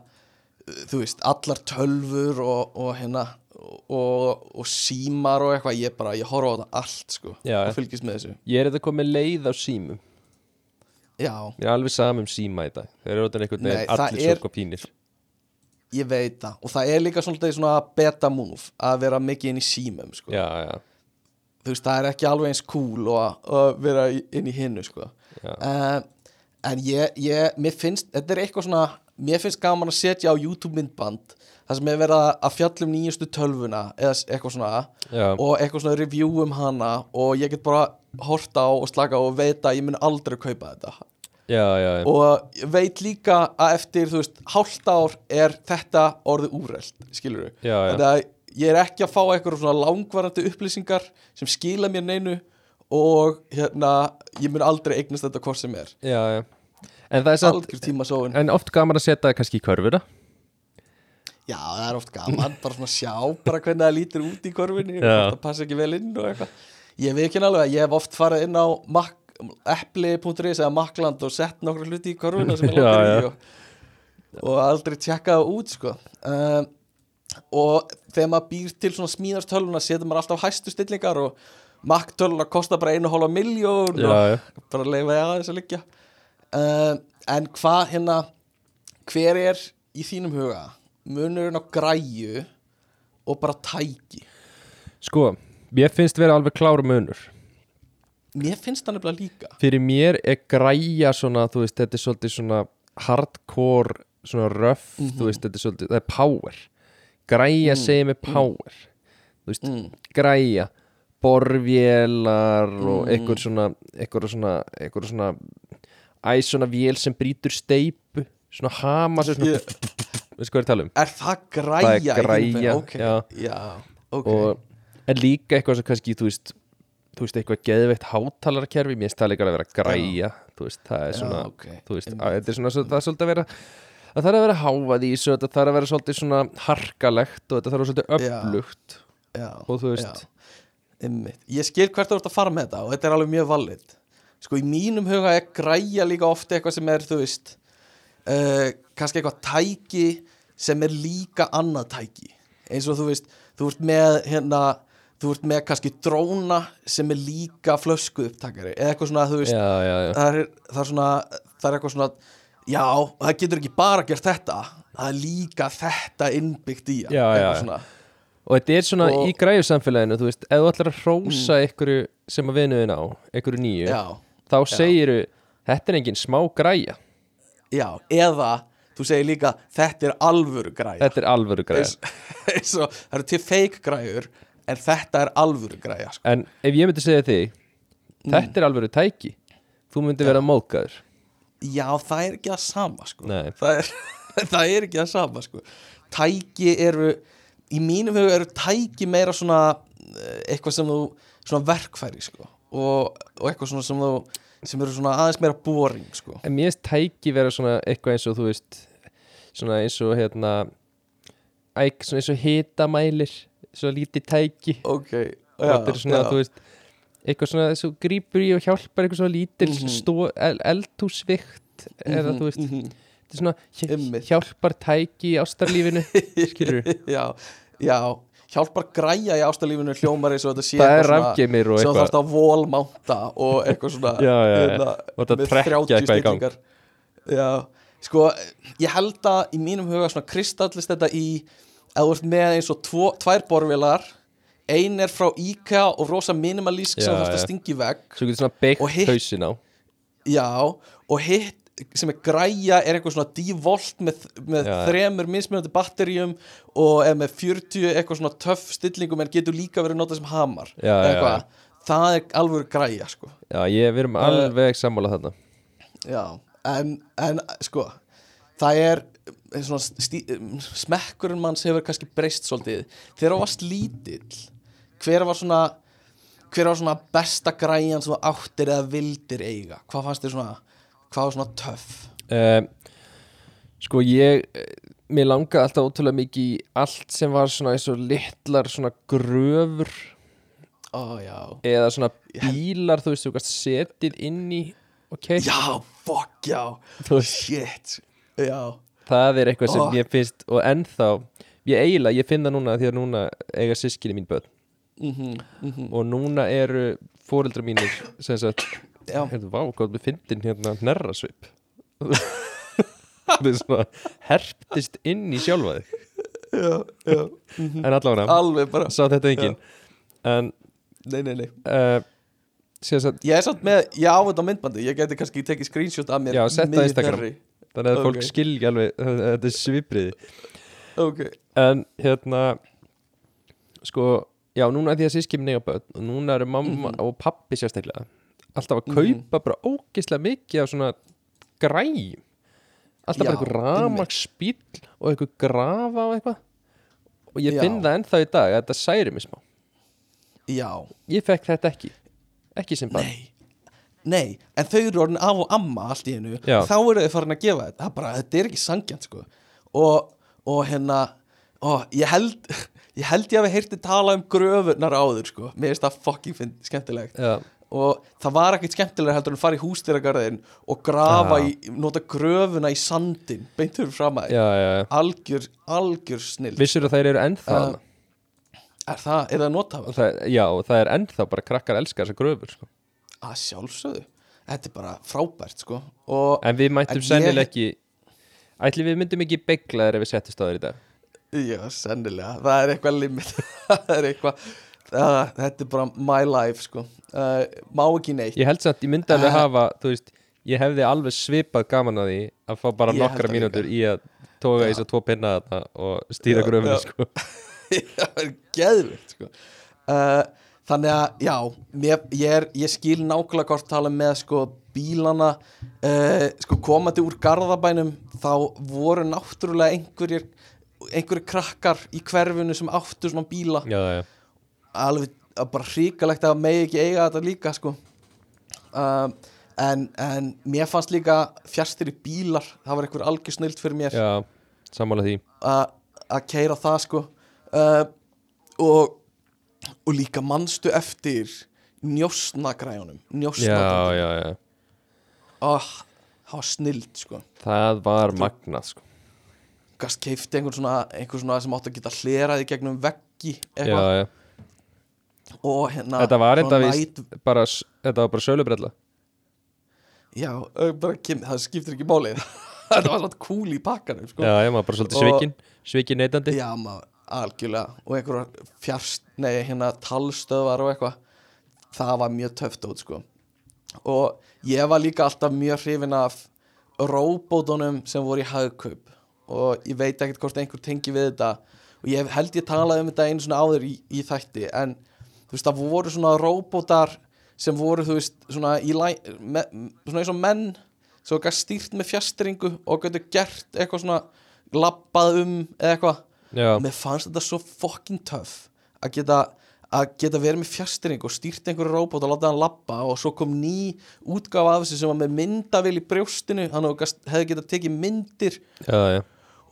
S3: þú veist, allar tölfur og, og hérna og, og símar og eitthvað, ég bara, ég horfa á þetta allt sko,
S1: Já.
S3: og fylgjast með þessu.
S1: Ég er þetta komið leið á símum.
S3: Já,
S1: ég er alveg sam um síma í dag. Þeir eru orðin veginn
S3: það
S1: allir
S3: er-
S1: svo pínir
S3: ég veit það. Og það er líka svona, svona beta move að vera mikið inn í símum sko.
S1: Já, já,
S3: þú veist, það er ekki alveg eins cool að, að vera inn í hinnu sko. uh, en ég, ég, mér finnst þetta er eitthvað svona, mér finnst gaman að setja á YouTube myndband það sem er verið að- fjallum nýjustu tölvuna eða eitthvað svona
S1: já,
S3: og eitthvað svona review um hana og ég get bara horta á og slaka á og veit að ég mun aldrei kaupa þetta
S1: já, já, já.
S3: og veit líka að eftir, þú veist, hálft ár er þetta orðið úrelt, skilur við
S1: Já, já.
S3: þannig að ég er ekki að fá eitthvað svona langvarandi upplýsingar sem skila mér neinu og hérna, ég mun aldrei eignast þetta hvort sem er
S1: já, já. en það
S3: sóun
S1: en oft gaman að setja það kannski í körfuna
S3: já, það er oft gaman, bara svona sjá bara hvernig það lítur út í korfinni
S1: Já.
S3: það passa ekki vel inn og eitthvað ég veit ekki að ég hef oft farið inn á Mac, epli.is eða Macland og sett nokkru hluti í korfina sem ég langar í og, og aldrei tjekka það út sko. Um, og þegar maður býr til svona smíðarstölvuna setur maður alltaf hæstu stillingar og Mac tölvuna kostar bara einu hálfa miljón og
S1: já,
S3: bara leifa ég aðeins að liggja. Um, en hvað hérna hver er í þínum huga munurinn á græju og bara tæki?
S1: Sko, mér finnst vera alveg klára munur
S3: mér finnst það nefnilega líka.
S1: Fyrir mér er græja svona, veist, þetta er svolítið svona hardcore, svona rough þú veist, þetta er svolítið, það er power. Græja segir mig power. Þú veist,
S3: mm.
S1: græja borvélar og einhver svona einhver svona, einhver svona æ, svona vél sem brýtur steipu svona hama sem svona, veistu hvað ég tala um?
S3: Er það græja
S1: Það er græja,
S3: huga? ok,
S1: já.
S3: já, ok.
S1: Og en líka eitthvað sem kannski þú veist, þú veist eitthvað geðveitt hátalarkerfi, mér finnst það líka að vera græja þú veist, það er
S3: Já,
S1: svona
S3: ok,
S1: þú veist, að, þetta er svona, það er svolítið að vera það þarf að vera hávað í þessu þetta þarf að vera svolítið svona harkalegt og þetta þarf að vera svolítið
S3: Já.
S1: öflugt.
S3: Já,
S1: og þú veist,
S3: já, ég skil hvert þú ert að fara með þetta og þetta er alveg mjög valid. Sko í mínum huga er græja líka ofta eitthvað sem er þú veist uh, kannski eitthvað tæki sem er líka annað tæki. Eins og þú veist, þú ert með hérna, þú ert með kannski dróna sem er líka flösku upptakari eða eitthvað svona, þú veist
S1: já, já, já.
S3: það er, það er svona það er eitthvað svona já, það getur ekki bara gert þetta það er líka þetta innbyggt í svona.
S1: og þetta er svona
S3: Og-
S1: í græju samfélaginu þú veist, ef þú ætlar að hrósa einhverju sem að vinuðin á, einhverju nýju þá segiru, þetta er engin smá græja.
S3: Já, eða þú segir líka, þetta er alvöru græja.
S1: Þetta er alvöru
S3: og, það eru til fake græjur en þetta er alvöru græja sko.
S1: en ef ég myndi segja þig
S3: Mm.
S1: þetta er alvöru tæki þú myndi vera móðgæður
S3: já, það er ekki það sama sko. Það, er, það er ekki það sama sko. tæki eru í mínum huga eru tæki meira svona eh, eitthvað sem þú svona verkfæri sko. og, og eitthvað svona sem þú sem eru svona aðeins meira boring sko.
S1: en mér finnst tæki vera svona eitthvað eins og þú veist svona eins og hérna eins og hitamælir svo lítið tæki
S3: ok
S1: og þetta er svona, þú veist eitthvað svona þessu grípur í og hjálpar eitthvað svona lítil mm
S3: Mhm.
S1: stó, el, eldhúsvikt eða þú veist,
S3: -hmm.
S1: þetta er svona hj- hjálpar tæki í ástarlífinu skilur
S3: já, já hjálpar græja í ástalífinu hljómar eins og þetta sé
S1: það er rafgeimir og
S3: sem þú
S1: eitthvað
S3: þarfst að volmánta og eitthvað svona
S1: Já, já, já.
S3: hérna,
S1: Og þetta trekkja
S3: 30
S1: eitthvað í gang.
S3: já, sko ég held að í mínum huga svona kristallist þetta í að þú ert með eins og tvo, tvær borvilar ein er frá IKEA og rosa minimalísk sem þú þarfst að í vegg.
S1: Svo getur svona
S3: hitt-
S1: hausin á.
S3: Já, og hitt sem er græja er eitthvað svona D-volt með, með þremur mismunandi batteríum og er með 40 eitthvað svona töff stillingum en getur líka verið notað sem hamar.
S1: Já, já,
S3: það er alveg græja sko.
S1: Já, ég við erum alveg sammála þarna.
S3: Já, en, en sko það er stí, smekkurinn manns hefur kannski breyst svolítið. Þegar þú varst lítill hver var svona hver var svona besta græjan sem þú áttir eða vildir eiga? Hvað fannst þér svona hvað var svona töff?
S1: Um, sko ég mér langaði alltaf ótrúlega mikið í allt sem var svona eins og litlar svona gröfur.
S3: Já.
S1: Eða svona bílar þú veist þú gast setið inn í keirt
S3: já, fuck já. Shit. Já,
S1: það er eitthvað sem
S3: Ó.
S1: ég finnst og ennþá ég eiginlega, ég finn það núna því að núna eiga sískinni mín börn.
S3: Mhm, mhm.
S1: Og núna eru fóreldra mínir sem sagt, heyrðu, vá, hvað við fyndin hérna hnerrasvip. Það er svona herptist inn í sjálfa þig.
S3: Já, já mhm.
S1: en allavega,
S3: alveg bara,
S1: sá þetta enginn. En
S3: nei, nei, nei.
S1: uh,
S3: Ég er samt með, já, þetta myndbandi Ég geti kannski tekið screenshot af mér
S1: Já, sett það á
S3: miðju
S1: Instagram.
S3: þeirri.
S1: Þannig að fólk
S3: Ok.
S1: skilji alveg þetta er svipriði
S3: Ok,
S1: en hérna sko, já, núna því að börn og núna eru mamma og pappi sérstaklega alltaf að
S3: Mhm.
S1: kaupa bara ógeðslega mikið af svona græjum alltaf bara
S3: Já,
S1: eitthvað ramaksbíl og eitthvað grafa og eitthvað. Og ég
S3: Já.
S1: finn það ennþá í dag að þetta særi mig smá.
S3: Já,
S1: ég fekk þetta ekki. Ekki sem bara
S3: nei Nei, en þau eru orðin af og amma allt í hennu. Þá eru þau farin að gefa þetta. Það er bara, Þetta er ekki sangjant sko. Og, og hérna og ég held Ég held ég hafi heyrti tala um gröfunar áður sko. Mér finnst það fucking finn, skemmtilegt.
S1: Já,
S3: Og það var ekkert skemmtilega heldur en að fara í hústýragarðin Og grafa í, nota gröfuna í sandin Beint fyrir fram að
S1: já.
S3: Algjör, algjör snill
S1: vissur að þær eru ennþá
S3: Uh, Er það, er það
S1: það, já, það er ennþá bara krakkar elskar þessar gröfur sko.
S3: Að sjálfsögðu. Þetta er bara frábært sko. Og
S1: en við mættum sennilega ekki ætli við myndum ekki begla þegar við settist á þér í dag?
S3: Já, sennilega, það er eitthvað limit. Það er eitthvað það, Þetta er bara my life sko. Uh, Má ekki neitt.
S1: Ég held samt, ég myndi alveg
S3: Uh,
S1: hafa þú veist, ég hefði alveg svipað gaman að því að fá bara nokkra mínútur í að toga í
S3: Já.
S1: þess að tvo pinna þarna og stýra
S3: já.
S1: sko.
S3: Það er geðvilt sko. Uh, Þannig að, já mér, ég, er, ég skil nákvæmlega hvort tala með sko bílana uh, sko komandi úr garðabænum þá voru náttúrulega einhverjir einhverjir krakkar í hverfinu sem áttu svona bíla.
S1: Já, já,
S3: alveg bara hrikalegt að megi ekki eiga þetta líka sko. Um, en, en mér fannst líka fjarstir í bílar það var einhver algjör snilt fyrir mér. Að keira það sko. Uh, og og líka manstu eftir njósnagræjunum njósnagræjunum oh, það var snilt sko.
S1: Það var magnað sko.
S3: gast keifti einhver svona, einhver svona sem átt að geta hleraði gegnum veggi eitthvað. og hérna
S1: þetta var enda víst bara, s- þetta var bara sölubrella.
S3: Já, bara, það skiptir ekki máli. Þetta var svona cool í pakkanum sko.
S1: já, já, maður bara svolítið
S3: Og-
S1: svikin svikin neytandi
S3: Já, maður, algjörlega Og einhverjar fjárst, nei, hérna talstöðvar og eitthvað. Það var mjög töft út, sko. Og ég var líka alltaf mjög hrifin af Róbótunum sem voru í hagkaup. Og ég veit ekkert hvort einhver tengi við þetta. Og ég held ég talaði um þetta einu svona áður í, í þætti En þú veist, það voru svona róbótar sem voru, þú veist, svona í læ, me, svona eins og menn sem gæst stýrt með fjastringu og getur gert eitthvað svona labbað um eða eitthvað
S1: já,
S3: og mér fannst þetta svo fucking töff að geta, að geta verið með fjastring og stýrt einhverju róbót og láta hann labba og svo kom ný útgáfa af þessu sem var með myndavél í brjóstinu hann hefði getað tekið myndir.
S1: Já, já.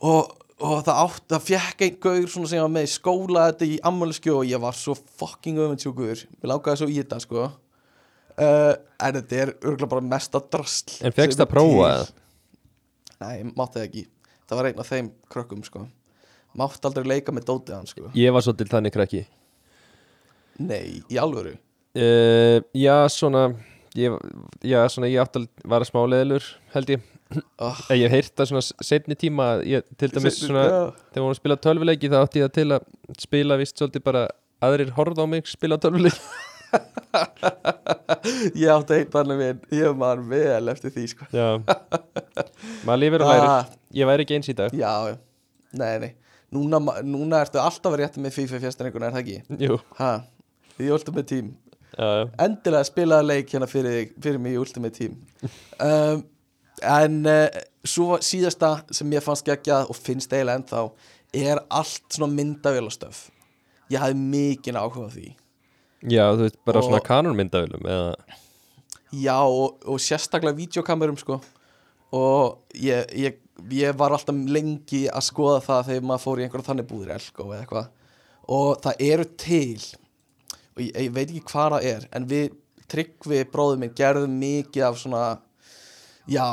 S3: Og og það átt, það fekk einn gaur svona sem var með í skóla þetta í ammæliskjó og ég var svo fucking öfundsjúkur. Mér langaði svo í þetta sko. Uh, en þetta er örgulega bara mesta drasl
S1: En
S3: til.
S1: það?
S3: Nei, mátti það ekki. Það var einn af þeim krökkum sko mátti aldrei leika með dótið hann sko.
S1: Ég var svolítið þannig krakki.
S3: Nei, í alvöru?
S1: Uh, Já, svona ég, Já, svona ég átti að vara smáleðilur held ég.
S3: Oh,
S1: Ég hef heyrt það svona setni tíma að ég, til dæmis
S3: Seinni-
S1: svona
S3: já.
S1: þegar við vorum að spila tölvuleiki þá átti ég það til að spila vist svolítið bara aðrir horfða á mig spila tölvuleiki.
S3: Ég átti einn þannig minn ég man vel eftir því sko.
S1: Já. Maður lifir og
S3: Ah.
S1: Ég væri ekki eins í dag.
S3: Já. nei, nei núna, núna ertu alltaf að rétta með FIFA fjastininguna, er það ekki?
S1: Jú,
S3: Ha, í Ultimate Team.
S1: Já, já.
S3: Endilega spilaði leik hérna fyrir, fyrir mig í Ultimate Team. Um, en uh, svo síðasta sem ég fannst geggjað og finnst eiginlega ennþá er allt svona myndavélastöf. Ég hafði mikinn áhuga á því.
S1: Já, þú veist, bara
S3: Og-
S1: svona kanonmyndavölum eða?
S3: Já og, og sérstaklega videokamerum sko. Og ég, ég, ég var alltaf lengi að skoða það þegar maður fór í einhverja þannig búðir elko eða eitthvað. Og það eru til og ég, ég veit ekki hvað það er en við tryggvi bróðum minn gerðum mikið af svona já,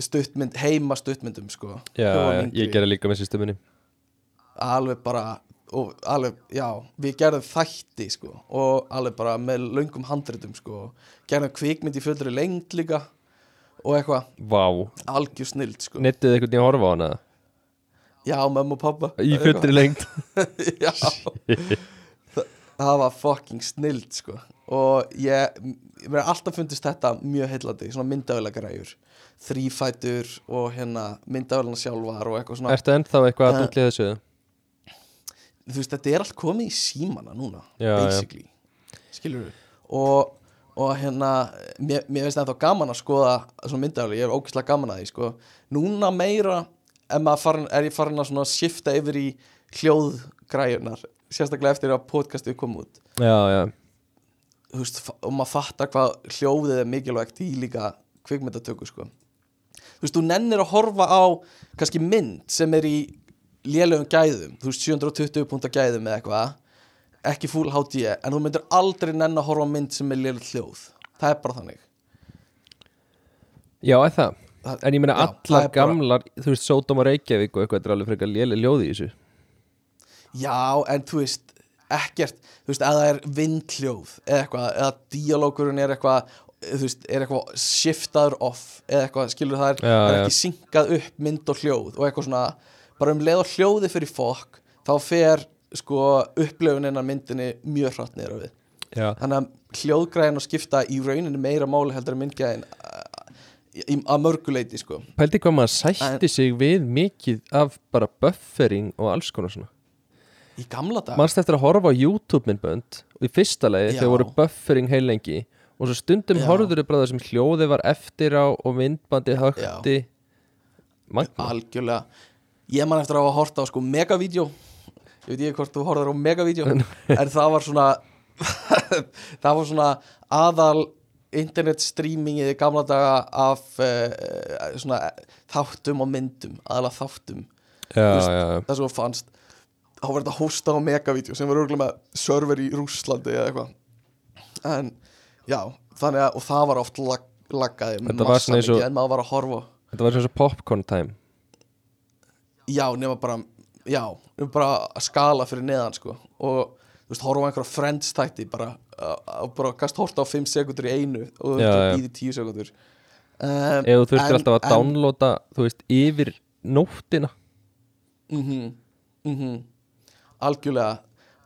S3: stuttmynd, heima stuttmyndum sko.
S1: Já, ég gerði líka með systeminni
S3: alveg bara og alveg, já, við gerðum þætti sko og alveg bara með löngum handritum sko, gerðum kvikmynd í fullri lengd líka og eitthvað.
S1: Vá,
S3: algjör snild sko.
S1: Nettið einhvern veginn að horfa á hana?
S3: Já, mömmu og pappa
S1: Í fullri lengt
S3: já. Þa, það var fucking snild sko. Og ég, mér er alltaf fundist þetta mjög heillandi, svona myndavælega græjur þrýfætur og hérna myndavælega sjálfar og eitthvað svona.
S1: Ertu ennþá eitthvað að dútlið þessu?
S3: þú veist, þetta er allt komið í símana núna
S1: Já, já.
S3: basically, skilur við og, og hérna mér, mér finnst ennþá gaman að skoða svona myndavælega, ég er ógeðslega gaman að því sko. Núna meira farin, er ég farin að skipta yfir í hljóðgræjunar sérstaklega eftir að podcastið kom út.
S1: Já, já,
S3: veist, og maður fattar hvað hljóðið er mikilvægt í líka kvikmyndatöku sko. þú veist, þú nennir að horfa á kannski mynd sem er í lélögum gæðum, þú veist 720 púnta gæðum eða eitthvað ekki full HD, en þú myndir aldrei nenn að horfa mynd sem er lélög hljóð. Það er bara þannig.
S1: Já, það?
S3: Það-
S1: En ég meina allar
S3: er bara-
S1: gamlar, þú veist, Sódóma Reykjavík og eitthvað, er alveg frekar léli ljóði í þessu.
S3: Já, en þú veist ekkert, þú veist, eða það er vindhljóð eða eitthvað, eða díalókurinn er eitthvað þú veist, er eitthvað shiftaður off eða eitthvað, skilur það er,
S1: Já,
S3: er ekki syngað upp mynd og hljóð og eitthvað svona, bara um leið og hljóði fyrir fólk, þá fer sko upplöfunin af myndinni mjög hratt niður við,
S1: Já,
S3: þannig að hljóðgræðin og skipta í rauninni meira máli heldur en myndgæðin að mörguleiti sko.
S1: Pældi hvað maður sætti sig við mikið af bara buffering og alls konar svona.
S3: Í gamla dag,
S1: Manst eftir að horfa á YouTube myndbönd? Og í fyrsta
S3: Já.
S1: þau voru buffering heilengi og svo stundum
S3: Já.
S1: horfður þau bara það sem hljóði var eftir á og myndbandi högti
S3: algjörlega. Ég man eftir að hafa hort á sko megavídeó ég veit ekki hvort þú horfður á megavídeó en það var svona það var svona aðal internet streamingið í gamla daga af uh, svona þáttum og myndum aðalega þáttum.
S1: Já,
S3: veist,
S1: já,
S3: það sem fannst þá var þetta hósta á megavídeó sem var örgulega með server í Rússlandi eða eitthvað. En já, þannig að og það var oft lag, laggaði með massa mikið en maður var að horfa
S1: Þetta var svona svo popcorn time.
S3: Já, nema bara já, nema bara skala fyrir neðan sko. Og þú veist, horfa á einhverja friends þætti bara, uh, bara kannski horta á 5 sekundur í einu og þú veist, býði 10 sekundur um,
S1: Ef þú þurftir alltaf að
S3: en-
S1: downloada, þú veist, yfir nóttina.
S3: Mhm, mhm. Algjörlega.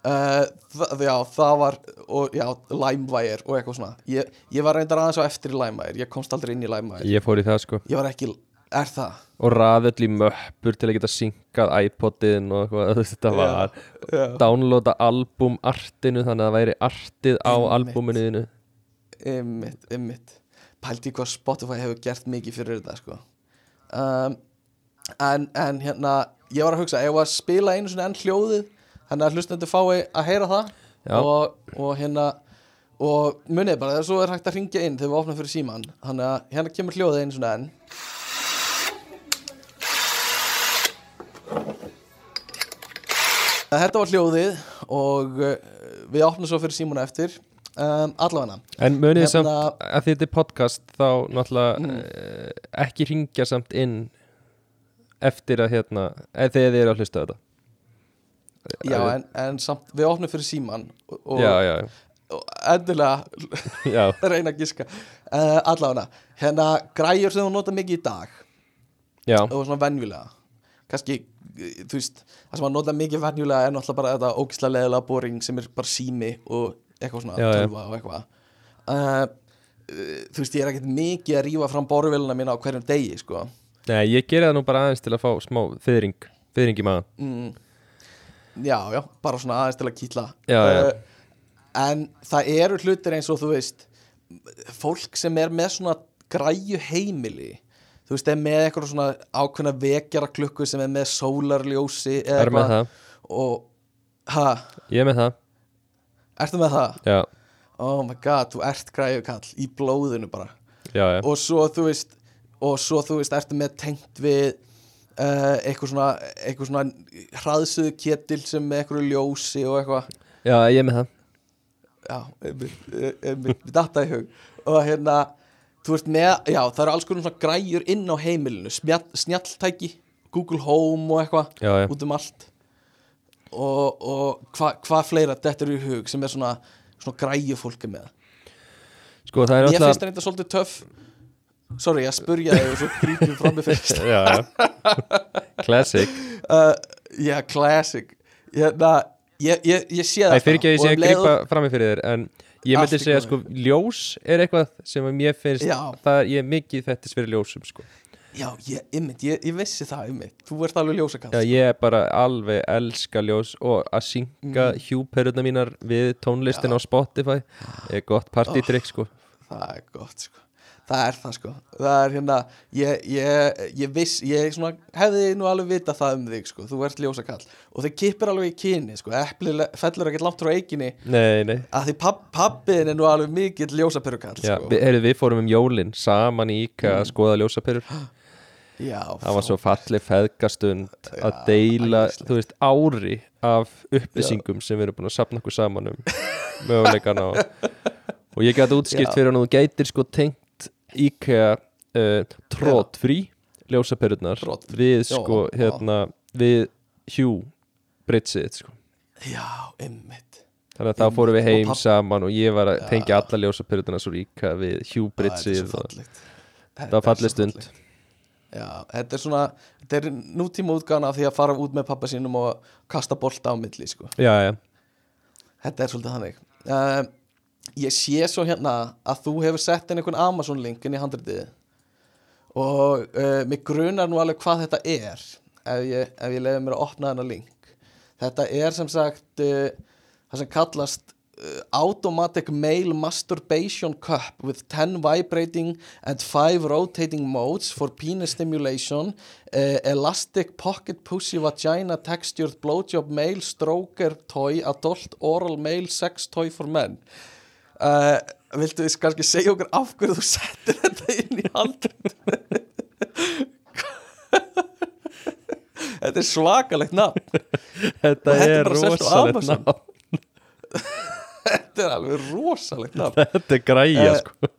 S3: Uh, það, já, það var og já, LimeWire og eitthvað svona. Ég, ég var reyndar aðeins á eftir LimeWire. Ég komst aldrei inn í LimeWire.
S1: Ég fór í það sko.
S3: Ég var ekki, er það?
S1: Og raðöll í möppur til að geta syngað iPodin og eitthvað þú Þetta var
S3: já.
S1: downloada album artinu þannig að það væri artið á albuminu þínu.
S3: Ymmit, ymmit Pældi hvað Spotify hefur gert mikið fyrir þetta sko. Um, en, en hérna Ég var að hugsa, ég var að spila einu svona enn hljóðið? Þannig að hlustendur fái að heyra það. Og, og hérna Og munið bara, þegar svo er hægt að ringja inn Þegar við opnum fyrir síman Þannig að hérna kemur hljóðið einu svona enn Þetta var hljóðið og uh, við opnum svo fyrir Símona eftir. Um, Allavega.
S1: En munið
S3: Hérna-
S1: samt að þetta er podcast þá náttúrulega mm. ekki ringja samt inn eftir að hérna eða þegar þið eru að hlusta þetta.
S3: Já, en, en samt, við opnum fyrir Síman og,
S1: Já, já,
S3: og endilega reyna að giska. Uh, Allavega, hérna græjur sem þú nota mikið í dag
S1: já,
S3: og svona venjulega. Kannski, eh, þú veist það sem að nota mikið venjulega er náttúrulega bara þetta ógislega leðilega boring sem er bara sími og eitthvað svona
S1: Já,
S3: tölva og eitthvað. Uh, uh, þú veist, ég er ekkert mikið að rífa fram borvélina mína á hverjum degi sko.
S1: Nei, ég geri það nú bara aðeins til að fá smá fyrring, fyrring í maður
S3: mm, já, já, bara svona aðeins til að kýtla.
S1: Já.
S3: en það eru hlutir eins og þú veist fólk sem er með svona græju heimili þú veist, er með eitthvað svona ákveðna vekjara klukku sem er með sólarljósi eða
S1: Er með það,
S3: og, ha,
S1: ég er með það.
S3: Ertu með það?
S1: Já,
S3: oh my god, þú ert græju kall í blóðinu bara.
S1: Já, já,
S3: og svo þú veist og svo þú veist, ertu með tengt við uh, eitthvað svona eitthvað svona hraðsuðu ketil sem með eitthvað ljósi og eitthvað.
S1: Já, ég er með það.
S3: Já, einmitt, einmitt, við datta í hug. Og hérna, þú veist með já, það eru alls konar svona græjur inn á heimilinu. Snjalltæki, Google Home og eitthvað, út um allt. Og, og hvað hva fleira þetta eru í hug sem er svona, svona græju fólki með?
S1: Sko það er
S3: finnst
S1: alltaf
S3: það reynda svolítið töff. Sorry, ég spurja þig og svo grípum fram með fyrst.
S1: Já, já, classic.
S3: Uh, Já, classic. Hérna, ég, ég, ég sé það
S1: Það fyrir ekki að ég sé að grípa fram í fyrir þér En ég myndi segja sko Ljós er eitthvað sem mér finnst
S3: Já.
S1: Það ég er mikið þetta fyrir ljósum sko.
S3: Já, ég, ymmit, ég, ég vissi það ymmit Þú ert alveg ljósakall
S1: Já, ég er bara alveg elska ljós Og að synga mm. hjúperuna mínar Við tónlistin á Spotify Er gott partytrykk sko.
S3: Það er gott sko Það er það sko. Það er hérna Ég, ég, ég viss Ég svona, hefði nú alveg vita það um þig sko. Þú ert ljósakall. Og þau kippir alveg í kyni sko. Epli le- fellur ekkert langt frá eiginni
S1: Nei, nei.
S3: Að því papp, pappiðin er nú alveg mikill ljósaperukall
S1: Já,
S3: sko.
S1: við, heyrðu, við fórum um jólin saman í IKA að skoða ljósaperur.
S3: Já,
S1: Það var svo falleg feðgastund að
S3: Já,
S1: deila,
S3: æðislegt.
S1: þú veist, ári af upplýsingum sem við erum búin að sapna okkur saman um möguleikana og, og ég gæti útskipt
S3: Já.
S1: fyrir hann og þú gætir sko tengt IKEA uh, trótfrí ljósaperurnar. Við
S3: já,
S1: sko,
S3: já.
S1: hérna, við Hugh Britsið sko.
S3: Já, ymmit
S1: Þannig að þá fórum við heim saman og ég var að
S3: Já.
S1: tengja alla ljósaperurnar svo IKEA við Hugh
S3: Það fallegt.
S1: Það var falleg stund.
S3: Já, þetta er svona Þetta er nútíma útgána af því að fara út með pappa sínum og kasta bolta á milli sko.
S1: Já, já,
S3: Þetta er svolítið þannig. Um, Ég sé svo hérna að þú hefur sett inn einhvern Amazon link inn í handritið og uh, mig grunar nú alveg hvað þetta er ef ég, ef ég leiði mér að opna þennan link. Þetta er sem sagt uh, það sem kallast uh, Automatic Male Masturbation Cup with 10 vibrating and 5 rotating modes for penis stimulation Elastic Pocket Pussy Vagina Textured Blowjob Male Stroker Toy Adult Oral Male Sex Toy for Men uh, Viltu þið kannski segja okkur af hverju þú settir þetta inn í handrið Þetta er svakalegt nafn.
S1: Þetta
S3: Og er
S1: er rosalegt nafn.
S3: Þetta er alveg rosalegt nafn.
S1: Þetta er græja
S3: Eh,
S1: sko.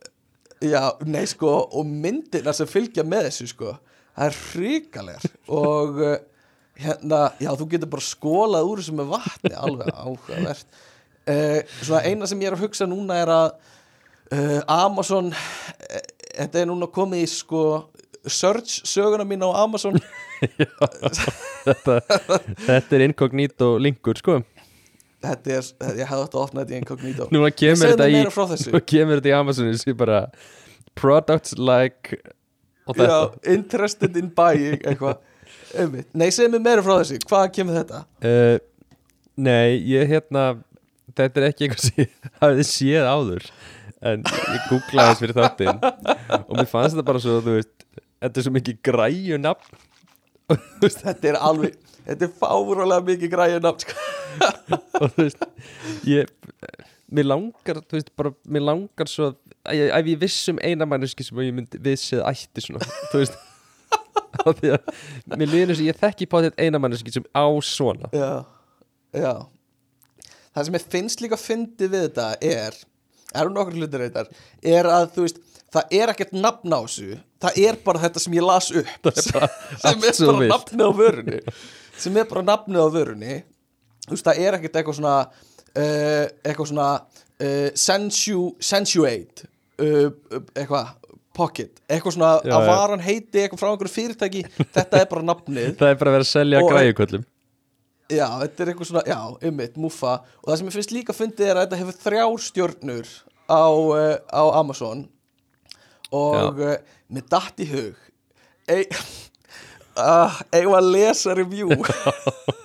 S3: Já, nei sko og myndirna sem fylgja með þessu sko það er hrikalegar. Og uh, hérna, já þú getur bara skólað úr þessu með vatni. Alveg áhugavert. uh, Svona eina sem ég er að hugsa núna er að uh, Amazon uh, þetta er núna komið í sko search söguna mín á Amazon.
S1: Þetta, þetta er inkognito linkur sko.
S3: Þetta er, ég hefði þetta í inkognito.
S1: Núna kemur þetta í í Amazon sem bara Products like
S3: Já, interested in buying eitthvað. Nei, segð mér meira frá þessu, hvað kemur þetta?
S1: uh, Nei, ég hérna Þetta er ekki eitthvað sem ég hafði séð áður En ég googlaði þess fyrir þáttinn. Og mér fannst þetta bara svo veist, þetta er svo mikið græju nafn.
S3: Þetta er alveg, þetta er fárulega mikið græðið nafn sko.
S1: og þú veist ég, mér langar þú veist, bara, mér langar svo að ég, ef ég viss um eina manneski sem ég myndi vissið ætti svona þú veist. Af því að mér líður eins og ég þekki þetta eina manneski sem á svona.
S3: Já, Já Það sem ég finnst líka fyndið við þetta er eru nokkur hlutir reyndar er að þú veist, það er ekkert nafn á þessu það er bara þetta sem ég las upp. Sem, sem er bara
S1: vilt.
S3: nafnið á vörunni. Sem er bara nafnið á vörunni. Þú veist, það er ekkert eitthvað svona uh, eitthvað svona uh, sensu, sensuate uh, eitthvað pocket, eitthvað svona
S1: Já,
S3: að varan heiti eitthvað frá einhverju fyrirtæki þetta er bara nafnið.
S1: Það er bara að vera að selja græjuköllum
S3: Já, þetta er eitthvað svona, já, ummitt, muffa. Og það sem ég finnst líka fyndið er að þetta hefur þrjár stjörnur á, uh, á Amazon. Og uh, mér datt í hug uh, eigum að lesa review?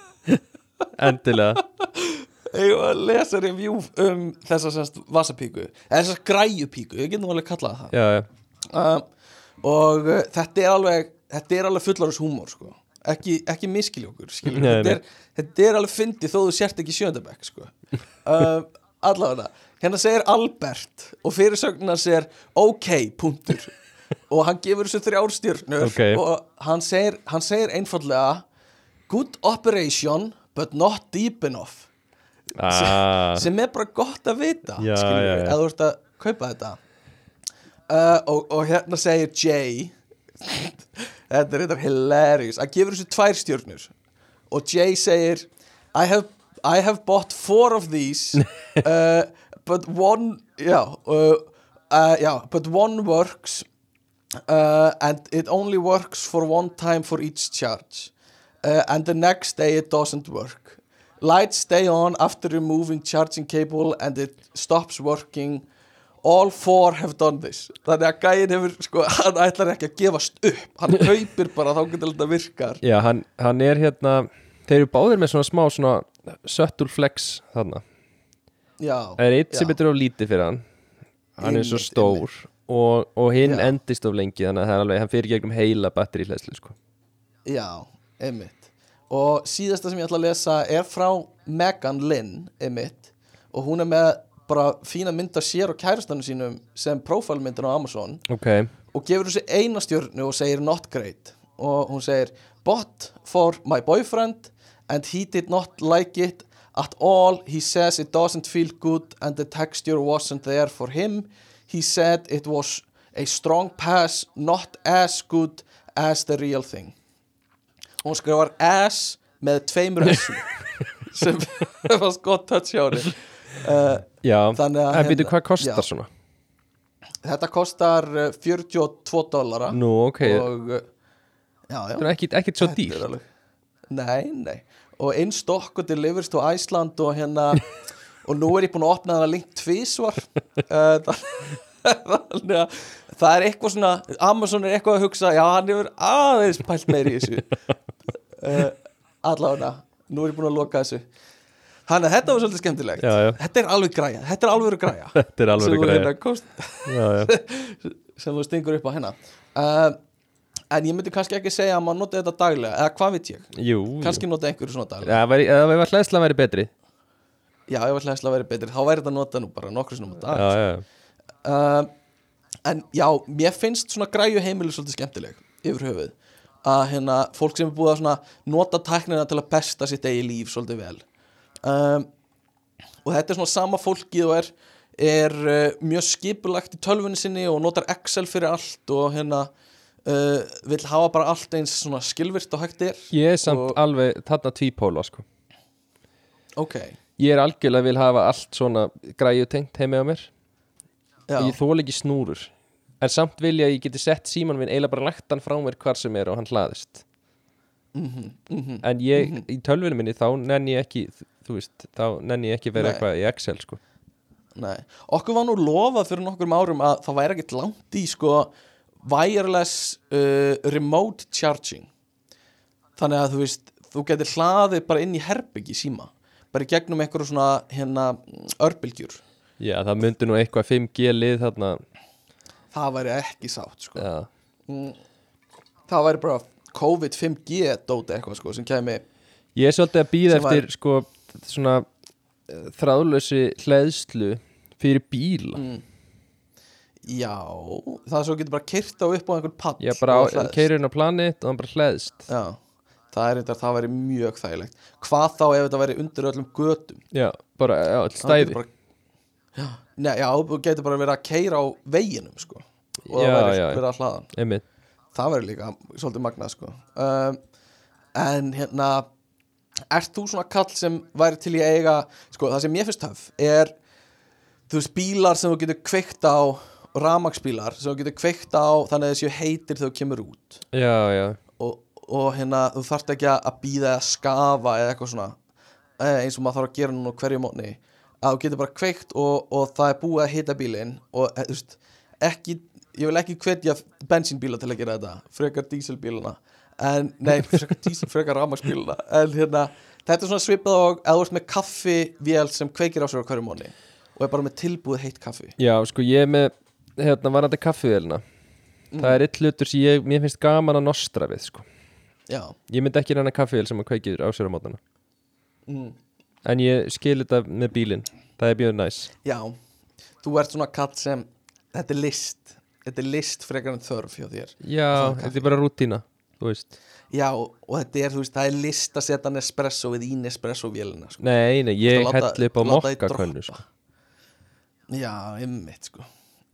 S1: Endilega.
S3: Eigum að lesa review um þessa semst vasapíku? Eða þessa græjupíku, ég getum alveg kallað það.
S1: Já, já.
S3: Uh, og uh, þetta er alveg þetta er alveg fullarins húmór sko. Ekki, ekki skilur.
S1: Nei,
S3: þetta, þetta er alveg fyndið þó þú sért ekki sjöndabæk sko. uh, allavega hérna segir Albert og fyrirsögnuna segir ok, punktur og hann gefur þessu þrjárstjörnur
S1: Ok.
S3: og hann segir, hann segir einfallega good operation but not deep enough
S1: ah,
S3: sem er bara gott að vita
S1: Já,
S3: skilurðu,
S1: já, já.
S3: ef þú ert að kaupa þetta uh, og, og hérna segir Jay þetta er þetta hilarious. Að gefur þessu tvær stjörnur. Og Jay segir I have, I have bought four of these uh, but one já, uh, uh, já but one works uh, and it only works for one time for each charge uh, and the next day it doesn't work. Lights stay on after removing charging cable and it stops working all four have done this. Þannig að gæinn hefur sko, hann ætlar ekki að gefast upp. Hann kaupir bara þá getur þetta virkar
S1: Já, hann, hann er hérna Þeir eru báðir með svona smá svona Subtle flex þarna.
S3: Já,
S1: Það er eitt sem
S3: já.
S1: betur of lítið fyrir hann. Hann er svo
S3: Einmitt,
S1: stór og, og hinn
S3: Já.
S1: endist of lengi Þannig að það er alveg, hann fyrir gegnum heila batteri hlæslu sko.
S3: já, einmitt. Og síðasta sem ég ætla að lesa er frá Megan Lynn einmitt. Og hún er með bara fína mynd af sér og kærastanum sínum sem profilmyndin á Amazon
S1: Ok,
S3: og gefur þessu eina stjörnu og segir not great. Og hún segir bought for my boyfriend and he did not like it at all. He says it doesn't feel good and the texture wasn't there for him. He said it was a strong pass not as good as the real thing. Og hún skrifar ass með tveimur sem var skott touch hjá henni uh,
S1: já.
S3: að
S1: En byrju,
S3: hérna-
S1: hvað kostar
S3: já.
S1: svona?
S3: þetta kostar uh, 42 dollara
S1: Nú, ok,
S3: og já, já.
S1: Það er ekkit svo dýr
S3: er Nei, nei. Og einn stokk og delivers to Iceland og hérna og nú er ég búin að opna það link tvísvar uh, þannig að það er eitthvað svona Amazon er eitthvað að hugsa já, hann hefur aðeins pælt meiri í þessu. Uh, allavega nú er ég búin að loka þessu Þannig að þetta var svolítið skemmtilegt.
S1: Já, já.
S3: Þetta er alveg græja, þetta er alveg græja.
S1: Þetta er alveg græja.
S3: hérna kost,
S1: Já, já.
S3: Sem þú stingur upp á hérna. Uh, En ég myndi kannski ekki segja að maður noti þetta daglega eða hvað veit ég,
S1: Jú,
S3: kannski noti einhverju svona daglega.
S1: Ef það hlæðsla væri betri.
S3: Já, ef hlæsla væri betri, þá væri þetta nota nú bara sinum á dag
S1: já,
S3: uh, En já, mér finnst svona græju heimili svolítið skemmtileg yfir höfuð. Að hérna, fólk sem er búið að svona nota tæknina til að besta sitt eigi líf svolítið vel um, og þetta er svona sama fólkið og er, er uh, mjög skipulagt í tölvunni sinni og notar Excel fyrir allt og hérna uh, vill hafa bara allt eins svona skilvirt og hægt er.
S1: Ég er samt
S3: Og-
S1: alveg þarna tvípóla sko.
S3: Ok,
S1: Ég er algjörlega vil hafa allt svona græju tengt heimi á mér.
S3: Já,
S1: Ég þól ekki snúrur. En samt vil ég að ég geti sett síman minn eiginlega bara lagt hann frá mér hvar sem er og hann hlaðist.
S3: Mhm, mhm.
S1: En ég, í tölvunum minni þá nenni ég ekki Þú veist, þá nenni ég ekki vera
S3: Nei.
S1: eitthvað í Excel sko.
S3: Nei, okkur var nú lofað fyrir nokkrum árum að það væri ekkert langt í sko wireless uh, remote charging. Þannig að þú veist þú getur hlaðið bara inn í herbyggi síma bara í gegnum einhverju svona hérna örbylgjur.
S1: Já, það myndi nú eitthvað 5G lið þarna.
S3: Það væri ekki sátt sko.
S1: Já,
S3: það væri bara COVID 5G dóti eitthvað sko sem kemi
S1: Ég er svolítið að býða
S3: Sem var-
S1: eftir sko svona eh, þráðlösi hleðslu fyrir bíla.
S3: Mm. já, það er svo getur bara kyrt á upp á einhvern pall
S1: er bara keirinn á planið og hann bara hleðst.
S3: Já, það er þetta, það væri mjög þægilegt. Hvað þá ef þetta væri undir öllum götum?
S1: Já, bara já,
S3: Það
S1: stæði.
S3: bara, já, nei, já, þú getur bara verið að keira á veginum sko og
S1: Já,
S3: það væri
S1: já.
S3: verið að hlaðan.
S1: Einmitt.
S3: Það væri líka svolítið magnað sko. Um, en hérna ert þú svona kall sem væri til í að eiga sko það sem ég finnst töf er þú veist bílar sem þú getur kveikt á ramagsbílar sem þú getur kveikt á þannig að þessu heitir þú kemur út.
S1: Já, já,
S3: og, og hérna þú þarft ekki að býða eða skafa eða eitthvað svona eh, eins og maður þarf að gera núna hverju mótni. Að þú getur bara kveikt og, og það er búið að hita bílinn og eh, þú veist ekki, ég vil ekki hvetja bensínbíla til að gera þetta frekar dísilbíluna en, nei, frekar rafmagsbíluna en hérna, þetta er svona svipað og að þú ert með kaffivél sem kveikir á sér á hverju mótni og er bara með tilbúið heitt kaffi.
S1: Já, sko ég er með hérna varandi kaffivélina Það er eitt hlutur sem ég, mér finnst gaman að nostra við, sko.
S3: Já,
S1: Ég myndi ekki reyna kaffivél sem að kveikir á sér á mótana.
S3: Mm.
S1: En ég skil þetta með bílinn. Það er mjög næs.
S3: Já. Þú ert svona kall sem þetta er list. Þetta er list frekar en þörf hjá þér.
S1: Já, þetta er bara rútína
S3: Já, og þetta er, þú veist, það er list að setja Nespresso við í Nespresso vélina sko.
S1: Nei, nei, ég
S3: veist,
S1: helli upp á mokkakönnu sko.
S3: Já, ymmit, sko.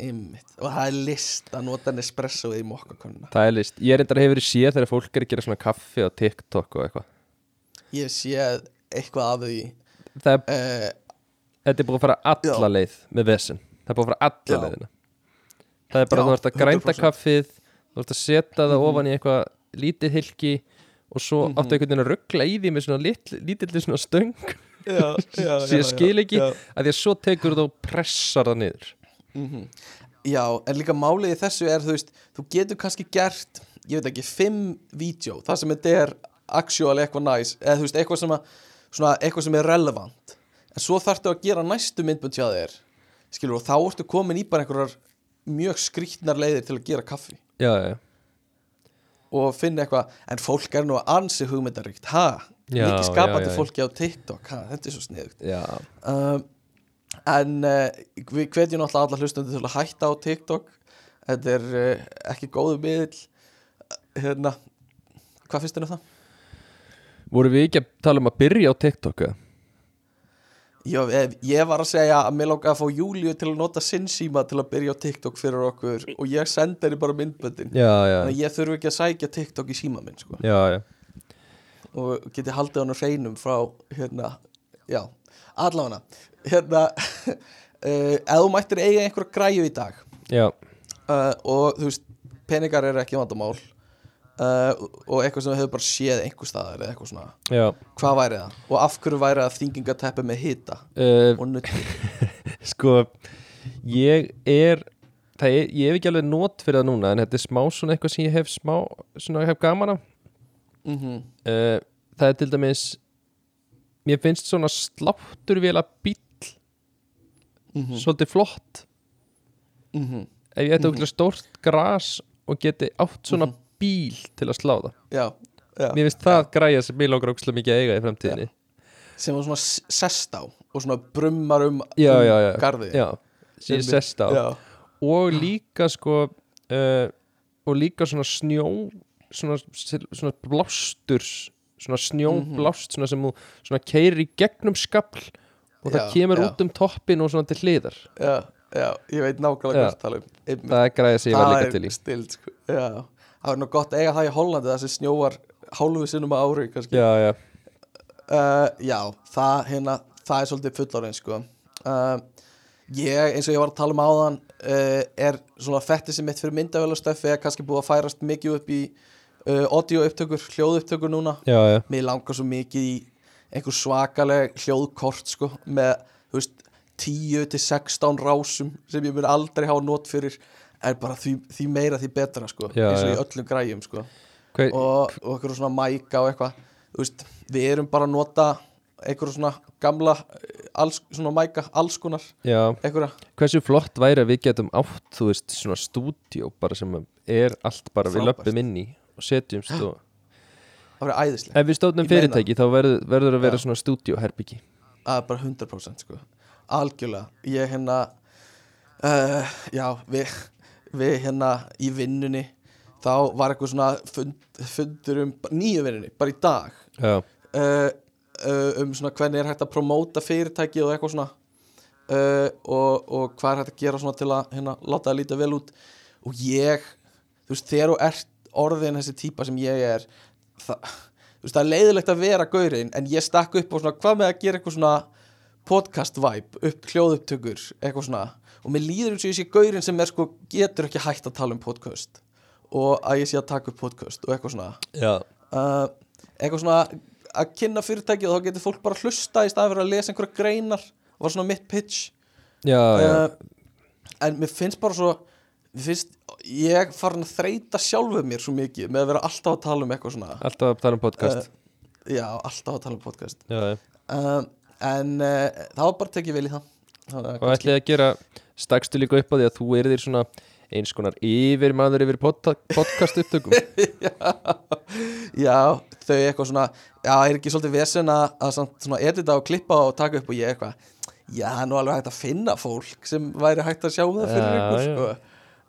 S3: Ymmit, og það er list að nota Nespresso við í mokkakonna
S1: Það er list. Ég er reyndar hefur séð þegar fólk er að gera svona kaffi á TikTok og eitthvað.
S3: Ég sé eitthvað af því.
S1: Það er,
S3: uh,
S1: Þetta er búið að fara alla leið með vesen. Það er búið að fara alla leiðina. Það er bara
S3: Já,
S1: þú ert að grænda
S3: 100%.
S1: kaffið Þú ert að setja það
S3: Mhm.
S1: ofan í eitthvað lítið hilki og svo
S3: Mhm.
S1: áttu einhvern veginn að ruggla í því með svona lit, lítilli svona stöng
S3: Já, já,
S1: sem ég skil ekki
S3: já.
S1: að því að svo tekur þú og pressar það niður
S3: Mhm. Já, en líka málið í þessu er, þú veist, þú getur kannski gert, ég veit ekki, fimm vídeo, það sem þetta er actual eitthvað næs, eða þú veist, eitthvað sem, að, svona, eitthvað sem er relevant en svo þarftu að gera næstu myndbund hjá þér skilur, og þá ertu komin í bara einhverjar mjög skrýtnar leiðir til að gera kaffi
S1: Já, já,
S3: og finna eitthvað, en fólk er nú ansi hugmyndaríkt, ha, mikið skapandi fólki á TikTok, ha, þetta er svo sniðugt. Um, en uh, við hvetjum náttúrulega alla hlustundi til að hætta á TikTok. Þetta er uh, ekki góðu miðl hérna hvað finnst þér um það?
S1: Voru við ekki að tala um að byrja á TikTok eða?
S3: Já, ég, var að segja að mér langaði að fá Júliu til að nota sinn síma til að byrja á TikTok fyrir okkur og ég sendi henni bara myndböndin.
S1: Já, já,
S3: þannig að ég þurfi ekki að sækja TikTok í síma minn sko.
S1: já, já.
S3: Og geti haldið hann á hreinum frá hérna, já, allavega. Hérna uh, ef þú mættir eiga einhver græju í dag
S1: Já,
S3: uh, og þú veist, peningar eru ekki vandamál uh, og eitthvað sem við hefur bara séð einhver staðar eða eitthvað svona
S1: já
S3: hvað væri það? og af hverju væri það þingingateppi með hita
S1: uh,
S3: og nutti
S1: Sko, ég er það er, ég hef ekki alveg nót fyrir það núna en þetta er smá svona eitthvað sem ég hef smá svona hef gaman af
S3: mm -hmm.
S1: uh, það er til dæmis mér finnst svona slátturvéla bíll
S3: Mhm.
S1: svolítið flott
S3: Mm -hmm.
S1: ef ég ætti okkur stórt gras og geti átt svona
S3: Mhm.
S1: Bíl til að slá það.
S3: Já, já.
S1: mér finnst það græja sem ég langar ókslega mikið að eiga í fremtíðinni
S3: sem var svona sest á og svona brummar um, um garði
S1: já, sem sest á.
S3: Já.
S1: og líka sko uh, og líka svona snjó svona, svona blásturs svona snjóblást svona sem þú keirir í gegnum skafl og það
S3: Já,
S1: kemur
S3: já.
S1: út um toppin og svona til hliðar.
S3: Já, já, ég veit nákvæmlega hvað það tala um.
S1: Það er græða sem ég var líka til í.
S3: stild sko. Það er nú gott að eiga það í Hollandi það sem snjóar hálfu sinnum á ári kannski.
S1: Já, já,
S3: uh, já, það, hérna, það er svolítið fullorinn sko. uh, ég, eins og ég var að tala um áðan uh, er svona fætti sem mitt fyrir myndavélastöfi er kannski búið að færast mikið upp í uh, audio upptökur, hljóð upptökur núna.
S1: Já,
S3: mér langar svo mikið í einhver svakaleg hljóðkort sko, með, þú veist 10 til 16 rásum sem ég mun aldrei hafa nót fyrir en bara því, því meira því betra sko,
S1: Já,
S3: eins og í öllum græjum sko.
S1: Hver,
S3: og, og eitthvað svona mæka og eitthvað. Þú veist, við erum bara að nota eitthvað svona gamla alls, svona mæka, alls konar.
S1: Já.
S3: Eitthvað,
S1: hversu flott væri að við getum átt þú veist, svona stúdíó bara sem er allt bara við
S3: Frábært.
S1: löpum inn í og setjumst og
S3: það verður æðislega
S1: ef við
S3: meina.
S1: fyrirtæki þá verður, verður að vera
S3: Já.
S1: svona stúdíóherbyggi
S3: það er bara 100% sko. Algjörlega, ég hérna uh, já, við, við hérna í vinnunni þá var eitthvað svona fund, fundur um nýju vinninni, bara í dag. Uh, uh, um svona hvernig er hægt að promóta fyrirtæki og eitthvað svona. Uh, og, og hvað er hægt að gera svona til að hérna, láta það líta vel út. Og ég, þú veist, þegar þú ert orðin þessi típa sem ég er það, þú veist, það er leiðilegt að vera gaurinn, en ég stakk upp og svona, hvað með að gera eitthvað svona podcast vibe, upp hljóðupptökur eitthvað svona, og mér líður eins og ég sé gaurinn sem er sko, getur ekki hægt að tala um podcast. Og að ég sé að taka upp podcast og eitthvað svona.
S1: Já,
S3: uh, eitthvað svona að kynna fyrirtæki og þá getur fólk bara hlusta í staði fyrir að lesa einhverja greinar. Var svona mitt pitch.
S1: Já, já.
S3: uh, en mér finnst bara svo finnst ég farin að þreita sjálfuð mér svo mikið með að vera alltaf að tala um eitthvað svona.
S1: Alltaf að tala um podcast.
S3: Já, alltaf að tala um podcast.
S1: Já, já.
S3: Uh, en uh, það var bara tekið vel í það.
S1: Og ætlaði að gera stakstu líka upp á því að þú er þér svona eins konar yfir maður yfir podcast upptökum
S3: já, þau eitthvað svona já, er ekki svolítið vesen að, að samt svona edita og klippa og taka upp og ég eitthvað já, það er nú alveg hægt að finna fólk sem væri hægt að sjá það fyrir
S1: Já,
S3: ykkur
S1: já.
S3: sko.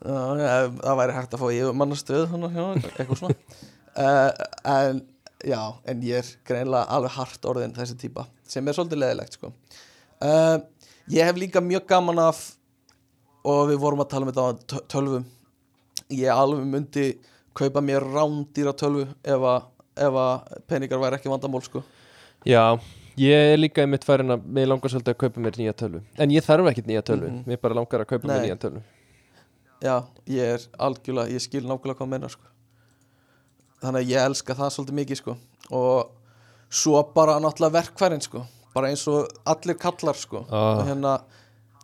S3: já, já, það væri hægt að fá yfir mannastöð þannig, já, eitthvað svona uh, en já, en ég er greinlega alveg hart orðin þessi típa sem er svolítið leðilegt sko. uh, ég hef líka mjög gaman af og við vorum að tala um þetta á tö- tölvum ég alveg myndi kaupa mér rándýra tölvu ef að, ef að peningar væri ekki vandamál sko.
S1: Já, ég er líka einmitt farin að Mér langar svolítið að kaupa mér nýja tölvu En ég þarf ekkert nýja tölvu
S3: Mhm.
S1: Mér bara langar að kaupa mér
S3: Nei.
S1: nýja tölvu
S3: já, ég er algjörlega ég skil nákvæmlega hvað meina sko. þannig að ég elska það svolítið mikið sko. og svo bara náttúrulega verkfærin sko. bara eins og allir kallar sko.
S1: Ah.
S3: og hérna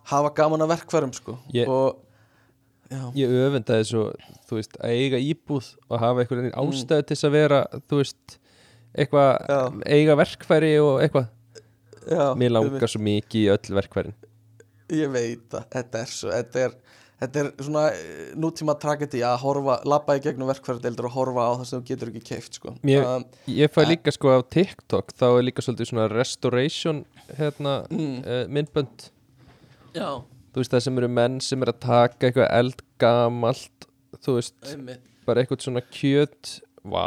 S3: hafa gaman að verkfærum sko.
S1: Ég-
S3: og
S1: Ég öfundaði svo, þú veist, að eiga íbúð og hafa einhvern veginn
S3: Mm.
S1: ástæðu til þess að vera, þú veist eitthvað, eiga verkfæri og eitthvað
S3: já,
S1: Mér langar svo mikið í öll verkfærin
S3: Ég veit það, þetta er svo Þetta er, þetta er svona eh, nútíma tragedi að horfa, labba í gegnum verkfæradeildur og horfa á það sem þú getur ekki keift sko.
S1: Mér,
S3: um,
S1: Ég fæ
S3: Eh.
S1: líka sko á TikTok þá er líka svolítið svona restoration hérna,
S3: Mm.
S1: uh, myndbönd
S3: Já,
S1: þú veist það sem eru menn sem er að taka eitthvað eldgamalt þú veist,
S3: einmitt,
S1: bara eitthvað svona kjöt Vá,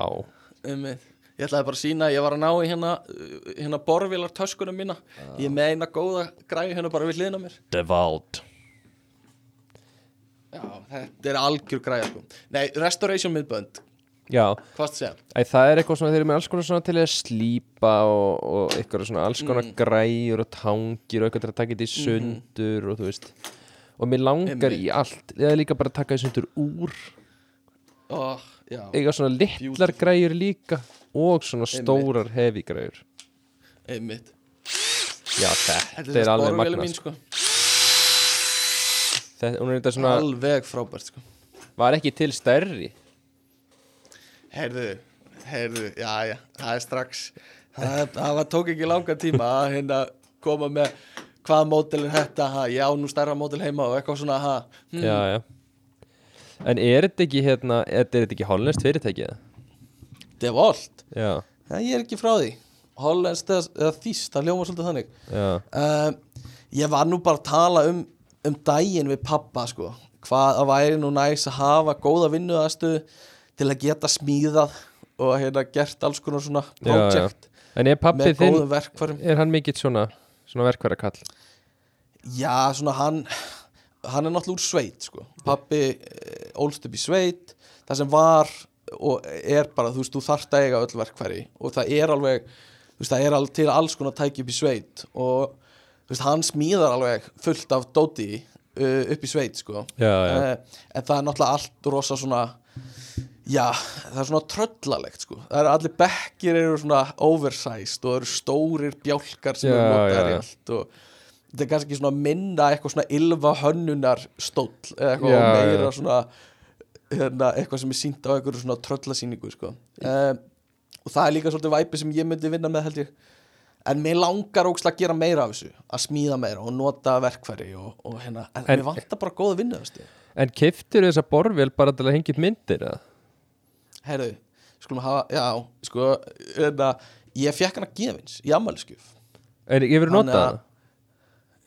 S3: einmitt. Ég ætlaði bara að sína, að ég var að ná í hérna uh, hérna borvilar töskunum mína Ég er með eina góða græði hérna bara við hliðina á mér.
S1: Devout
S3: Já, þetta er algjör græði sko. Nei, restoration myndbönd,
S1: Já? Æ, það er eitthvað svona, þeir eru með alls konar svona til að slípa og, og eitthvað svona alls konar
S3: Mm.
S1: græjur og tangir og eitthvað til að taka þetta í sundur og þú veist og mér langar
S3: Mhm. Einmitt.
S1: í allt eða líka bara taka í sundur úr
S3: Oh, já,
S1: eiga svona litlar
S3: Beautiful.
S1: græjur líka og svona stórar hefi græjur
S3: einmitt
S1: Já, þetta,
S3: Þetta
S1: er alveg
S3: borvél
S1: magna
S3: mín
S1: sko. þetta, er
S3: Alveg frábært sko.
S1: var ekki til stærri
S3: Heyrðu, heyrðu, já, já, það er strax. Það, það var, tók ekki langa tíma að hérna koma með hvaða mótil er þetta, ha, já, nú stærra mótil heima og eitthvað svona, ha. Hm,
S1: Já, já. En er þetta ekki hérna, er þetta ekki hollenskt fyrirtæki eða?
S3: Devolt,
S1: Já,
S3: já, ég er ekki frá því. Hollenskt eða, þýst, það hljóma svolítið þannig.
S1: Já,
S3: uh, Ég var nú bara að tala um, um daginn við pappa, sko. Hvað það væri nú næs að hafa góða vinnuðastu til að geta smíðað og hérna gert alls konar svona projekt
S1: En er pappið þinn, er hann mikill svona, svona verkværakall?
S3: Já, svona hann hann er náttúrulega úr sveit sko. pappi eh, ólst upp í sveit það sem var og er bara, þú veist, þú þarft að eiga öll verkfæri og það er alveg þú veist, það er til alls konar tæki upp í sveit og þú veist, hann smíðar alveg fullt af dóti uh, upp í sveit, sko
S1: Já, já,
S3: Eh, en það er náttúrulega allt rosa svona já, það er svona tröllalegt sko, það eru allir bekkir eru svona oversized og það eru stórir bjálkar sem
S1: Já,
S3: eru notaðar í allt og þetta er kannski svona minna eitthvað svona ylva hönnunar stóll eða eitthvað
S1: Já,
S3: meira
S1: já.
S3: svona hérna, eitthvað sem er sínt á einhverju svona tröllasýningu sko. um, og það er líka svolítið væpi sem ég myndi vinna með held ég en mér langar ógslag að gera meira af þessu að smíða meira og nota verkfæri og, og hérna, en,
S1: En-
S3: mér vantar bara góða vinna
S1: En keiftir þessa borvél bara til að hengja upp myndir eða?
S3: Herðu, skulum hafa, já, sko, hérna, ég fekk hana gefins í ammæliskjöf.
S1: Er, ég verið
S3: Hann
S1: notað hana?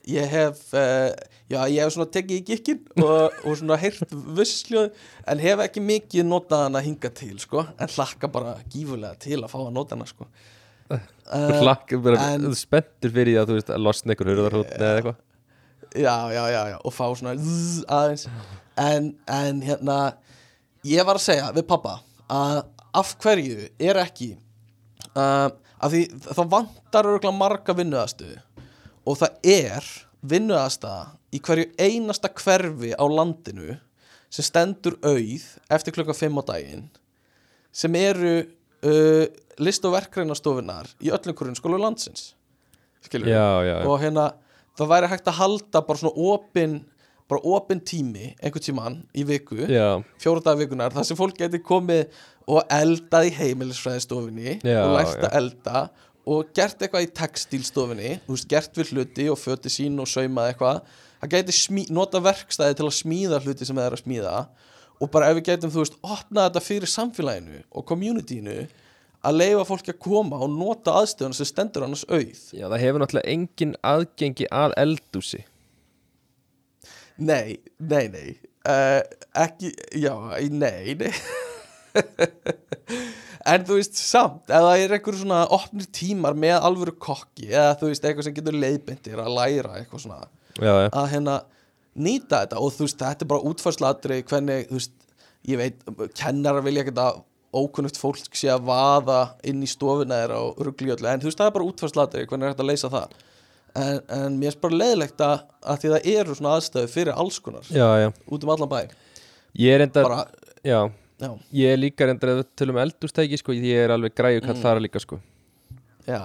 S3: ég hef uh, já, ég hef svona tekið í gikkin og, og svona heyrt vissljóð en hef ekki mikið notað hana hinga til sko, en hlakka bara gífulega til að fá að nota hana sko uh,
S1: hlakka bara,
S3: en-
S1: þú spenntur fyrir að þú veist að losna einhver hurðarhút eða eitthvað
S3: já, já, já, já, og fá svona zzz, aðeins en, en hérna ég var að segja við pappa að af hverju er ekki uh, að því það vantar örgulega marga vinnuðastu og það er vinnuðasta í hverju einasta hverfi á landinu sem stendur auð eftir klukka 5 á daginn sem eru uh, list- og verkrænastofunar í öllum hverjum skólu landsins
S1: Já, já, já.
S3: og hérna það væri hægt að halda bara svona opin bara opin tími einhvern tímann í viku
S1: já,
S3: fjóra dagar vikunar þar sem fólk geti komið og eldað í heimilisfræðistofinni og lært að elda og gert eitthvað í textílstofinni þú veist, gert við hluti og föti sín og saumað eitthvað. Það smí, nota verkstæði til að smíða hluti sem það er að smíða og bara ef við getum, þú veist, opnað þetta fyrir samfélaginu og communityinu að leifa fólki að koma og nota aðstöðuna sem stendur annars auð.
S1: Já, það hefur náttúrulega engin aðgengi að eldúsi
S3: Nei, nei, nei. Uh, Ekki, já, nei, nei. En þú veist, samt Ef það er einhver svona opnir tímar með alvöru kokki eða þú veist, eitthvað sem getur leiðbyndir að læra eitthvað svona
S1: Já, já,
S3: að hérna nýta þetta. Og þú veist, þetta er bara útfærslatri hvernig, þú veist, ég veit kennarar vilja ekkert að ókunnugt fólk sé að vaða inn í stofuna þeirra og ruglíöllu, en þú veist, það er bara útfærslatri hvernig er hægt að leysa það en, en mér er bara leiðilegt að, að því það eru svona aðstöðu fyrir alls konar
S1: já, já.
S3: út um allan bæ.
S1: Ég er enda,
S3: bara,
S1: já. Ég er líka reyndar að við tölum eldústæki sko, ég er alveg græju kall þar líka sko.
S3: Já,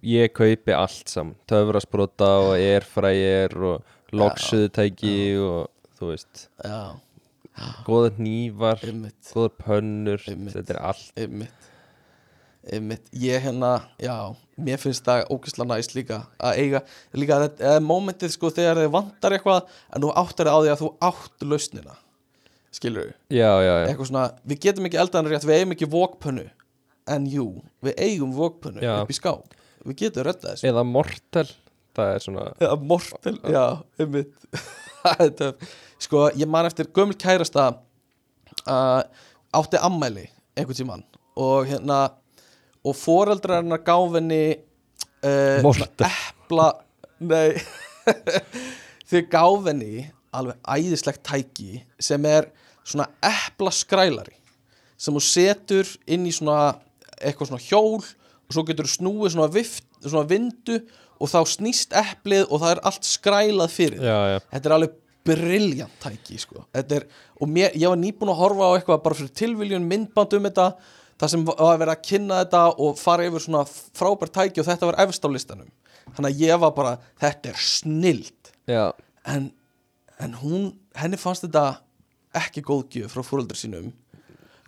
S1: Ég kaupi allt saman, töfrasprota og airfryer og loksuðutæki og þú veist.
S3: Já,
S1: hnífar,
S3: ymmit
S1: góða pönnur
S3: Einmitt.
S1: þetta er allt.
S3: Einmitt. Einmitt, ég hérna, já mér finnst það ógeðslega næst líka að eiga, líka þetta, eða momentið sko þegar þið vantar eitthvað en þú áttar á því að þú átt lausnina skilur við,
S1: Já, já, já,
S3: eitthvað svona við getum ekki eldaðan rétt, við eigum ekki vókpönnu en jú, við eigum vókpönnu
S1: Já.
S3: upp í skáp, við getum redda þessu
S1: eða mortel það er svona,
S3: eða mortel, já, einmitt Það er töff. sko, ég man eftir gömul kærasta uh, átti ammæli einhvern tímann og hérna og foreldrar hennar gáf henni uh, epla nei. Þau gáf henni alveg æðislegt tæki sem er svona epla skrælari sem þú setur inn í svona eitthvað svona hjól og svo getur þú snúið svona, vift, svona vindu og þá snýst eplið og það er allt skrælað fyrir
S1: já, já,
S3: þetta er alveg briljant tæki sko. Er, og mér, ég var nýbúin að horfa á eitthvað bara fyrir tilviljun myndband um þetta það sem var að vera að kynna þetta og fara yfir svona frábært tæki og þetta var efst á listanum. Þannig að ég var bara, þetta er snild en, en hún, henni fannst þetta ekki góð gjöf frá fóröldur sínum.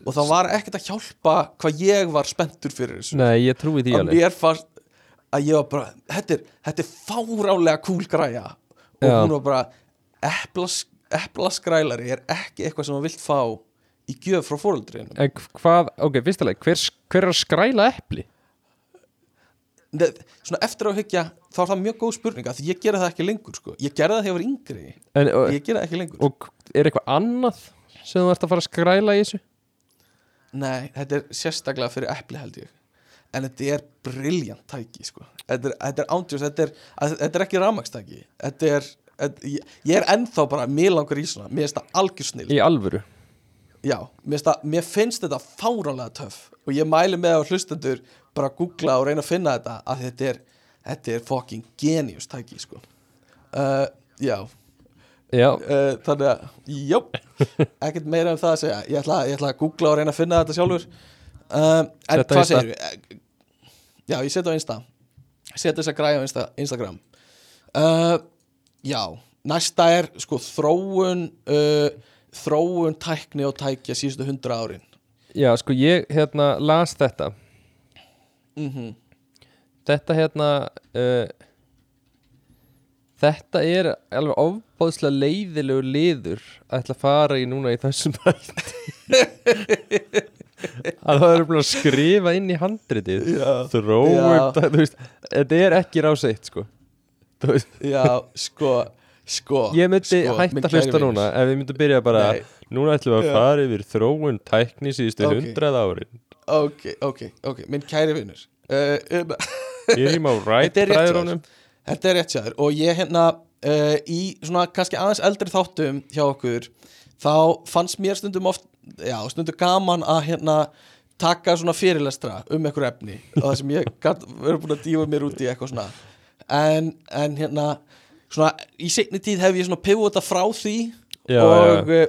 S3: Og það var ekkert að hjálpa hvað ég var spenntur fyrir þessu.
S1: Nei, ég trúi því alveg.
S3: að ég var bara, þetta er, þetta er fárálega kúl græja. Og
S1: Já.
S3: hún var bara eplas, eplaskrælari er ekki eitthvað sem maður vilt fá í gjöf frá fóröldrinu
S1: En hvað, ok, fyrstulega, hver, hver er að skræla epli?
S3: svona eftir að hyggja þá er það mjög góð spurninga því ég gera það ekki lengur sko. ég gerði það þegar ég var yngri
S1: En, og,
S3: ég gera það ekki lengur
S1: og er eitthvað annað sem þú ert að fara að skræla í þessu?
S3: nei, þetta er sérstaklega fyrir epli held ég en þetta er briljant tæki sko. þetta er, þetta ándjós þetta að, þetta er ekki ramakstæki þetta er, þetta, ég, ég er ennþá bara mér langar í svona, mér finnst það algjör snil
S1: Í alvöru?
S3: Já, mér það, mér finnst þetta fárálega töff og ég mæli með á hlustendur bara að googla og reyna að finna þetta að þetta er, þetta er fucking genius tæki sko. Uh, Já,
S1: Já,
S3: uh, þannig að, jó, ekkert meira um það að segja. Ég ætla, ég ætla að googla og reyna að finna þetta sjálfur. Uh, En hvað segir við? Já, ég setja á Insta. Setja þess að græja á Insta, Instagram. Já, næsta er sko þróun uh, þróun tækni og tækja síðustu hundra árin.
S1: Já, sko ég hérna las þetta.
S3: Mm
S1: Þetta hérna uh, Þetta er alveg ofbáðslega leiðilegu liður að ætla að fara í núna í þessum að það eru búin að skrifa inn í handritið. Þróun,
S3: Já.
S1: þú veist þetta er ekki ráseitt sko.
S3: Já, sko Sko
S1: Ég myndi
S3: sko,
S1: hætta hlusta núna ef við myndum byrja bara
S3: Nei.
S1: núna ætlum við að fara yfir þróun tækni síðustu hundrað árin.
S3: Ok, ok, ok, minn kæri vinnur uh, um,
S1: á rætt
S3: Þetta er rétt hjá
S1: bræðrunum.
S3: Þetta er rétt sjáður og ég hérna uh, í svona kannski aðeins eldri þáttum hjá okkur þá fannst mér stundum oft já, stundum gaman að hérna taka svona fyrirlestra um einhver efni. Og það sem ég verið búin að dífa mér út í eitthvað svona. En, en hérna svona í seinni tíð hef ég svona pivota frá því
S1: Já,
S3: og já.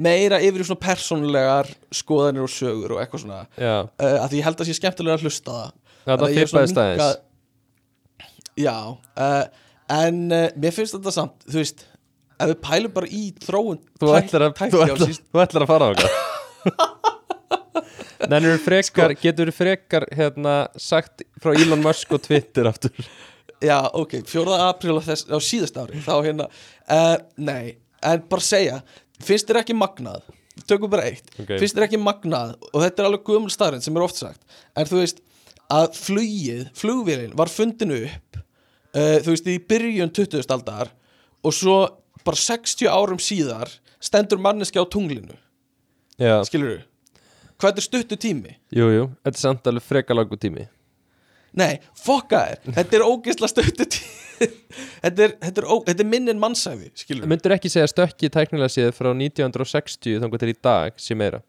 S3: meira yfir í svona persónulegar skoðanir og sögur og eitthvað svona.
S1: Já,
S3: uh, að því ég held að sé skemmtilega að hlusta það. Þannig að
S1: fippaðist aðeins
S3: minnkað- Já, uh, en uh, mér finnst þetta samt, þú veist ef við pælum bara í þróun
S1: Þú
S3: tæk-
S1: ætlar að,
S3: tækni
S1: þú ætlar,
S3: síst-
S1: þú ætlar að fara á okkar Nennir frekar, getur frekar hérna sagt frá Elon Musk og Twitter aftur
S3: Já, ok, 4. apríl á, á síðast ári þá hérna, uh, nei en bara segja, finnst þér ekki magnað tökum bara eitt,
S1: Ok.
S3: finnst þér ekki magnað og þetta er alveg gömul starrinn sem er oft sagt en þú veist að flugið flugvélinn var fundin upp uh, þú veist, í byrjun 20. aldar og svo bara 60 árum síðar stendur manneski á tunglinu
S1: Já,
S3: skilur þú? Hvað er stuttu tími?
S1: jú, jú, þetta er samt alveg frekar langu tími
S3: Nei, fokka þér, þetta er ógeðsla stuttu tími þetta er, þetta er, ó, þetta er minn en mannsæfi, skilur?
S1: Myndur ekki segja stökki tæknilega séð frá 1960 þannig til í dag sé meira?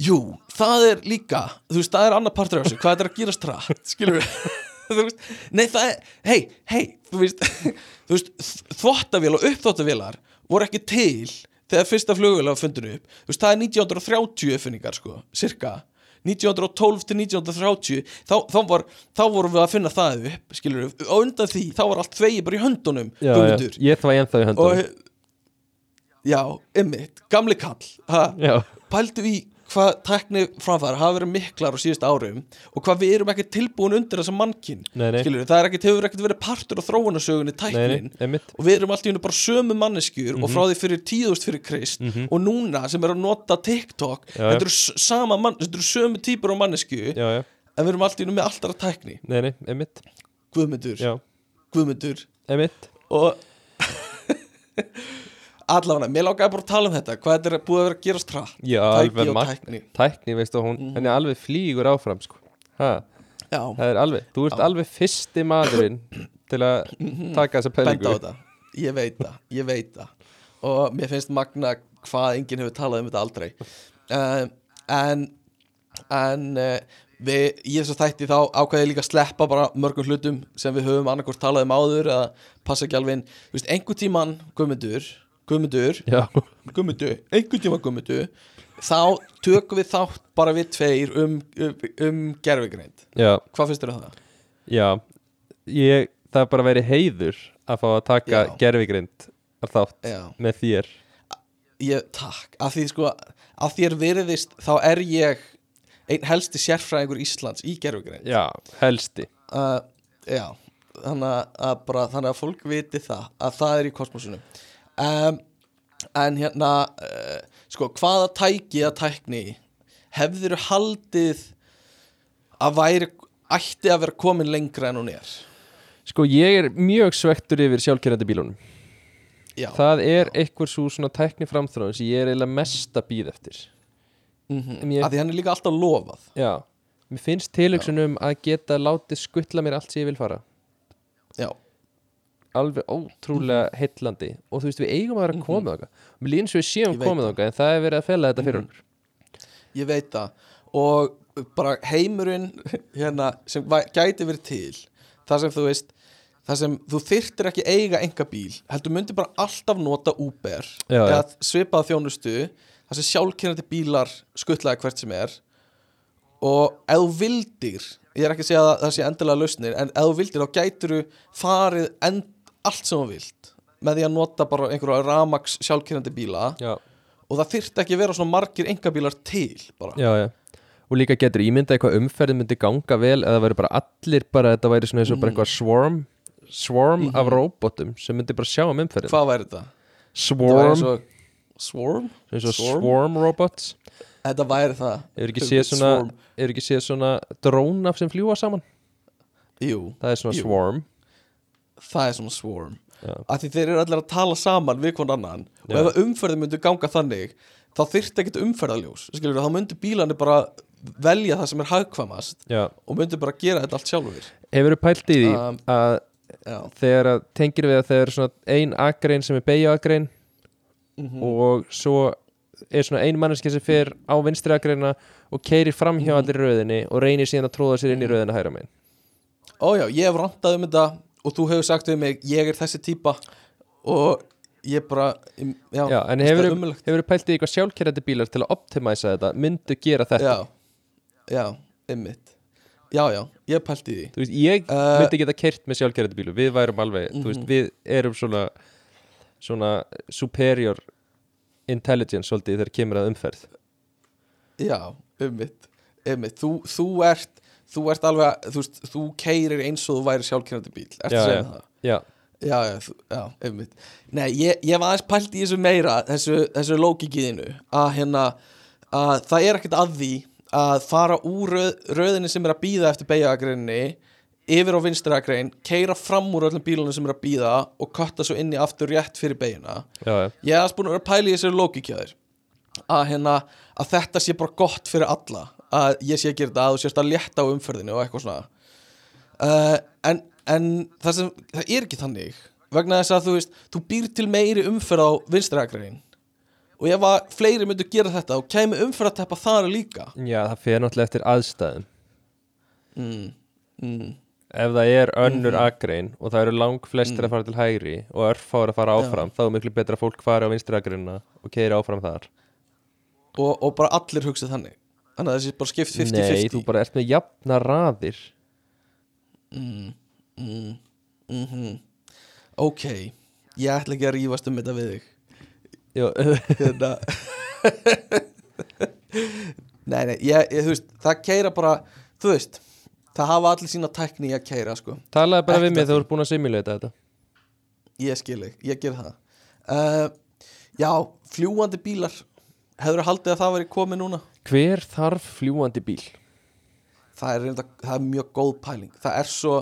S3: Jú, það er líka, þú veist, það er annar partur af þessu, hvað er að gerast rætt, skilur við þú veist, nei það er, hei, hei, þú veist veist, þvottavél og uppþvottavélar voru ekki til þegar fyrsta flugvél á fundinu upp, þú veist, það er 1930 uppfinningar, sko, cirka 1912 til 1930 þá, þá, var, þá vorum við að finna það upp skilur við, og undan því, þá var allt þvegi bara í höndunum,
S1: Já, já, ég þvæ ennþá í
S3: og
S1: höndunum
S3: já, ymmit, gamli kall ha, pældu í hvað tækni framfæðar hafa verið miklar á síðust árum og hvað við erum ekki tilbúin undir þessa mannkinn
S1: Nei, nei.
S3: það er ekkert, hefur ekkert verið partur á þróunarsögunni
S1: nei,
S3: tæknin.
S1: nei, einmitt.
S3: Og við erum alltaf bara sömu manneskjur og frá því fyrir tíðust fyrir Krist og núna sem er að nota TikTok
S1: Já,
S3: þetta eru mann, þetta eru sömu típur á mannesku
S1: Já, já,
S3: en við erum alltaf með alltaf tækni.
S1: Nei, nei,
S3: Guðmundur.
S1: Einmitt.
S3: Og allavega, mér langaði bara að tala um þetta hvað þetta er búið að vera að gerast Tæki
S1: alveg
S3: og tækni.
S1: Tækni, veistu, hún, henni alveg flýgur áfram sko. Það er alveg, þú ert
S3: Já.
S1: alveg fyrsti maðurinn til að taka þessa pælingu
S3: ég veit það, ég veit það. Og mér finnst magna hvað enginn hefur talað um þetta aldrei. Uh, en en uh, við, í þessu þætti þá ákvæði ég líka að sleppa bara mörgum hlutum sem við höfum annarkvort talað um áður eða passa ekki alveg inn. Þú veist, einhver tíman Guðmundur Guðmundur,
S1: Já,
S3: Guðmundur, einhver tíman Guðmundur þá tökum við þátt bara við tveir um, um, um gerfigreind
S1: já,
S3: hvað finnst þér um það?
S1: já. Ég, Það er bara verið heiður að fá að taka
S3: Já.
S1: gerfigrind þátt
S3: Já.
S1: með þér.
S3: Ég, takk, af því sko af þér veriðist, þá er ég einn helsti sérfræðingur Íslands í gerfugrein
S1: Já, helsti.
S3: Uh, já, þannig að, að bara, þannig að fólk viti það að það er í kosmosunum um, en hérna uh, sko, hvaða tæki að tækni hefðir haldið að væri ætti að vera komin lengra en hún er?
S1: Sko, ég er mjög svektur yfir sjálfkerrandi bílunum.
S3: Já,
S1: Það er einhver svo svona tækni framþróun sem ég er eiginlega mest að býða eftir.
S3: Mm
S1: en ég-
S3: að því hann er líka alltaf lofað.
S1: Já, mér finnst tilöksunum að geta látið skuttla mér allt sem ég vil fara.
S3: Já,
S1: alveg ótrúlega heillandi og þú veist við eigum að vera að koma þáka mér líðum svo við séum komið þáka en það er verið að fela þetta fyrir okkur.
S3: Ég veit það. Og bara heimurinn hérna, sem gæti verið til þar sem þú veist þar sem þú þyrtir ekki eiga enga bíl heldur myndi bara alltaf nota Uber
S1: Já,
S3: eða svipað þjónustu þar sem sjálfkynandi bílar skuttlaði hvert sem er. Og ef þú vildir ég er ekki að segja að það sé endilega lausnir en ef þú vildir þá gætur þú farið end, allt sem þú vilt með því að nota bara einhverja ramax sjálfkynandi bíla
S1: Já,
S3: og það þyrfti ekki að vera svona margir engabílar til bara.
S1: Já, já. Og líka getur ímyndað eitthvað umferðin myndi ganga vel eða væri bara allir bara þetta væri svona eins og
S3: Mhm.
S1: bara eitthvað swarm swarm af robotum sem myndi bara sjá um umferðin
S3: hvað væri þetta? Þetta
S1: swarm,
S3: og Swarm? Swarm?
S1: swarm robots.
S3: Þetta væri það.
S1: Hefur ekki séð svona, séð svona dróna sem fljúa saman?
S3: Jú,
S1: það er svona
S3: Jú.
S1: swarm
S3: það er svona swarm.
S1: Já.
S3: af því þeir eru allir að tala saman við hvern annan. Og ef umferðin myndi ganga þannig þá þyrfti ekkert umferðaljós skilur, þá myndi bílarnir bara velja það sem er hagkvamast
S1: Já,
S3: og myndi bara gera þetta allt sjálfur
S1: hefur pælt í því
S3: Um,
S1: að
S3: já,
S1: þegar að tengir við að þegar er svona ein akrein sem er beigja akrein
S3: Mhm.
S1: og svo er svona ein manneski sem fer á vinstri akreina og keirir fram hjá
S3: Mhm.
S1: allir í röðinni og reynir síðan að tróða sér inn í röðina hæra megin.
S3: Ó já, ég hef rantað um þetta og þú hefur sagt við mig, ég er þessi típa. Og ég bara já,
S1: Já, en hefur hefur pælt í eitthvað sjálfkerrandi bílar til að optimæsa þetta? Myndu gera þetta?
S3: Já, já, ymmit já, já, ég pælt í því.
S1: Veist, ég
S3: Uh,
S1: myndi geta kert með sjálfkerrandi bílu við værum alveg, þú
S3: Mhm.
S1: veist, við erum svona svona superior intelligence svolítið þegar kemur að umferð.
S3: Já, ummitt, ummitt. Þú, þú ert þú ert alveg, þú veist, þú keirir eins og þú væri sjálfkennandi bíl, ertu að segja það?
S1: Já,
S3: Já, já, þú, já, ummitt Nei, ég, ég var aðeins pælt í þessu meira þessu, þessu lókikiðinu að hérna, að það er ekkert að því að fara úr röð, röðinni sem er að býða eftir beigagreininni yfir á vinstri agrein, keira fram úr öllum bílunum sem er að býða og kotta svo inni aftur rétt fyrir beigina ég er aðeins búin að vera að pæla í þessari lókikjaður að hérna að þetta sé bara gott fyrir alla að ég sé að gera þetta að þú sést að létta á umferðinu og eitthvað svona. Uh, en, en það sem það er ekki þannig vegna þess að þú veist, þú býr til meiri umferð á vinstrækriðin og ef að fleiri myndu gera þetta og kæmi umferð að teppa þar líka.
S1: Já, það fer náttúrulega eftir aðstæðum.
S3: Mm, mm,
S1: ef það er önnur
S3: Mhm.
S1: akrein og það eru lang flestir að fara til hægri og örfáir að fara áfram, þá er miklu betra að fólk fara á vinstri akreinina og keira áfram þar.
S3: Og, og bara allir hugsa þannig þannig að þessi bara skipt 50-50
S1: Nei, þú bara ert með jafna raðir.
S3: Mm, mm, mm ok ég ætla ekki að rífast um þetta við þig.
S1: Já,
S3: hérna. Nei, nei, ég, ég, þú veist það keira bara, þú veist það hafa allir sína tækni í að keira sko.
S1: talaði bara við
S3: Ekkert
S1: mig þegar þú ert búin að simulata þetta.
S3: Ég skil þig, ég ger það. Uh, já, fljúandi bílar. Hefur haldið að það veri komið núna
S1: Hver þarf fljúandi bíl?
S3: það er, reynda, það er mjög góð pæling. Það er svo,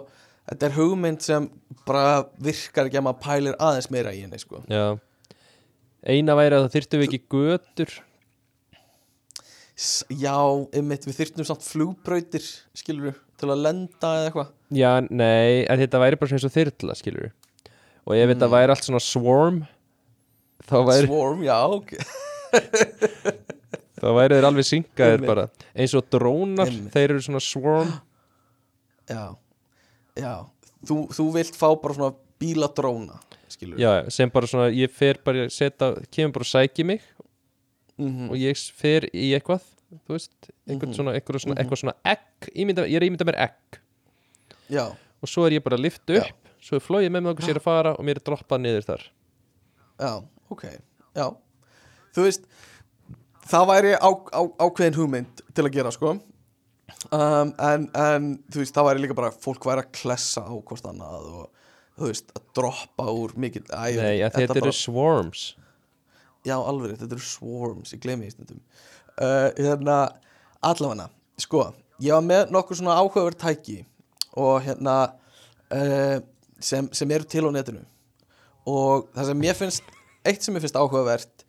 S3: þetta er hugmynd sem bara virkar ekki að maður pælir aðeins meira í henni sko.
S1: Eina væri að það þyrftum við ekki götur.
S3: Já, einmitt, við þyrftum samt flugbrautir skilur til að lenda eða eitthvað.
S1: Já, nei, þetta væri bara eins og þyrla, skilur Og ef þetta væri allt svona swarm þá væri,
S3: Swarm, já, ok
S1: þá væri þeir alveg syngaðir bara. Eins og drónar, þeir eru svona swarm.
S3: Já, já. Þú, þú vilt fá bara svona bíladróna
S1: Já, sem bara svona, ég fer bara að setja, kemur bara að sæki mig.
S3: Mm
S1: og ég fer í eitthvað þú veist, einhvern
S3: Mhm.
S1: svona, eitthvað svona, eitthvað svona egg, ímynda, ég er að ímynda mér egg.
S3: Já,
S1: og svo er ég bara að lifta
S3: Já.
S1: upp svo er flóið með mig okkur sér að fara og mér er droppað niður þar.
S3: Já, ok. Já, þú veist Það væri á, á, ákveðin hugmynd til að gera, sko. Um, en, en þú veist, það væri líka bara fólk væri að klessa á hvort annað og þú veist, að droppa úr mikið Æ,
S1: Nei, að þetta eru swarms.
S3: Já, alveg, þetta eru swarms, ég gleymi því stundum. Uh, Hérna, allavega Sko, ég var með nokkur svona áhugaverð tæki og hérna uh, sem, sem eru til á netinu. Og það sem mér finnst eitt sem mér finnst áhugavert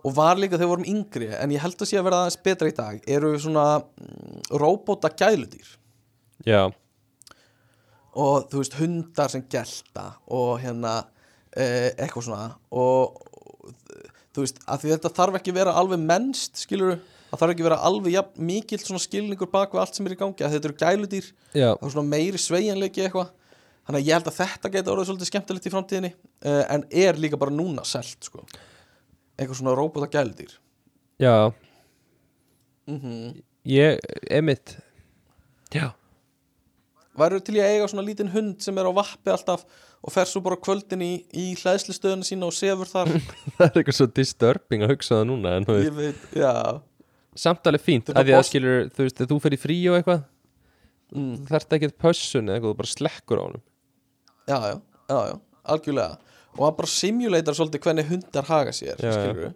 S3: og var líka þegar við vorum yngri en ég held að sé að vera aðeins betra í dag eru svona mm, róbóta gæludýr
S1: Já,
S3: og þú veist hundar sem gelta og hérna eh, eitthvað svona. Og og þú veist að þetta þarf ekki vera alveg mennst skilur það þarf ekki vera alveg ja, mikill svona skilningur bak við allt sem er í gangi að þetta eru gæludýr.
S1: Já,
S3: það er svona meiri sveigjanleiki eitthvað. Þannig að ég held að þetta geti orðið svolítið skemmtilegt í framtíðinni uh, en er líka bara núna selt sko eitthvað svona róbóta gæludýr
S1: já.
S3: Mm
S1: Ég, emitt Já,
S3: Væru til í að eiga svona lítinn hund sem er á vappi alltaf og fer svo bara kvöldin í, í hlæðslustöðuna sína og sefur þar?
S1: Það er eitthvað svo disturbing að hugsa það núna en
S3: ég veit, já.
S1: Samt alveg fínt að því að skilur, þú veist, þú fer í frí og eitthvað
S3: mm.
S1: þú þarft ekki pössun eða eitthvað, þú bara slekkur á honum.
S3: Já, já, já, já, algjörlega og hann bara simulator svolítið hvernig hundar haga sér skilurðu.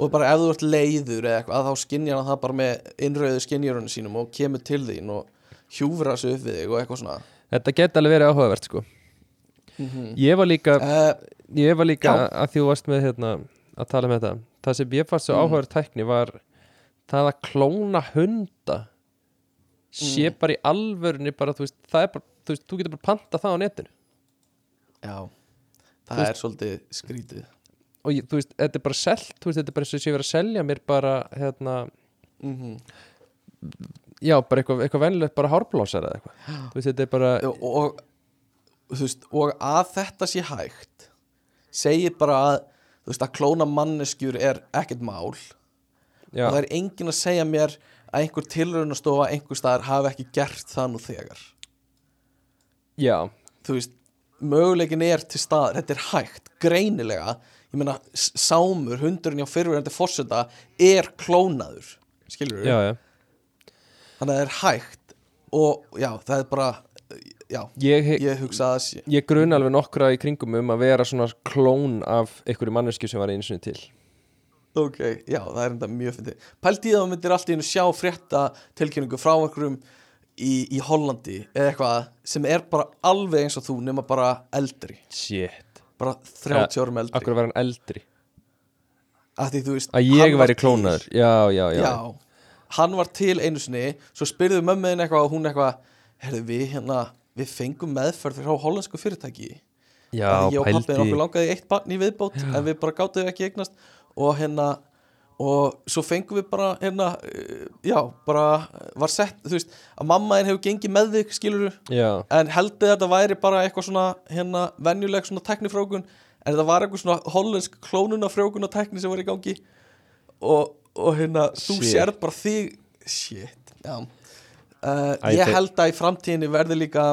S3: og bara ef þú ert leiður eða eitthvað þá skinjar hann það bara með innröðu skinjurunum sínum og kemur til þín og hjúfra sig upp við þig og eitthvað svona.
S1: Þetta geti alveg verið áhugavert sko. Ég var líka
S3: uh,
S1: ég var líka að þú varst með hérna, að tala um þetta. Það sem ég fannst svo
S3: Mm.
S1: áhugaður tækni var það að klóna hunda sé
S3: Mm.
S1: bara í alvörunni bara, þú veist, það er bara, þú veist, þú getur bara panta það á netinu.
S3: Já, Það er svolítið skrítið.
S1: Og ég, þú veist, þetta er bara selt veist, þetta er bara eins og sé verið að selja mér bara hérna,
S3: mm
S1: já, bara eitthvað, eitthvað venilegt bara hárblásar eða eitthvað. Veist, þetta er bara,
S3: og, og, veist, og að þetta sé hægt segir bara að þú veist, að klóna manneskjur er ekkert mál.
S1: Já,
S3: og það er enginn að segja mér að einhver tilraunastofa einhver staðar hafi ekki gert það nú þegar.
S1: Já.
S3: Þú veist, möguleikin er til staðar. Þetta er hægt, greinilega. Ég meina, Sámur, hundurinn hjá fyrirverandi fórseta er klónaður skilur
S1: já, já,
S3: þannig að það er hægt og já, það er bara já,
S1: ég, ég,
S3: ég hugsa að það sé
S1: ég grun alveg nokkra í kringum um að vera svona klón af einhverju mannesku sem var einu sinni til.
S3: Ok, já, það er enda mjög fyndið. Pældi ég að þú myndir allt í einu sjá frétta tilkynningu frá einhverjum í, í Hollandi eða eitthvað sem er bara alveg eins og þú nema bara eldri.
S1: Shit,
S3: bara 30 árum eldri.
S1: akkur var hann eldri?
S3: Að því þú veist
S1: að ég væri
S3: til.
S1: klónaður. Já, já, já,
S3: já, hann var til einu sinni svo spyrðu mömmuðin eitthvað og hún eitthvað herðu við hérna, við fengum meðferð frá hollensku fyrirtæki.
S1: Já,
S3: að ég og pappið
S1: pældi
S3: okkur langaði eitt barn í viðbót en við bara gátum ekki eignast og hérna og svo fengum við bara hérna, eh, já, bara var sett, þú veist, að mammaðin hefur gengið með þig, skilur
S1: já,
S3: en heldur þetta væri bara eitthvað svona hérna, venjuleg svona teknifrókun en þetta var eitthvað svona hollensk klónunafrókun og tekni sem var í gangi? Og, og hérna, þú
S1: Shit.
S3: sérð bara þig shit, já. Uh, ég held að í framtíðinni verði líka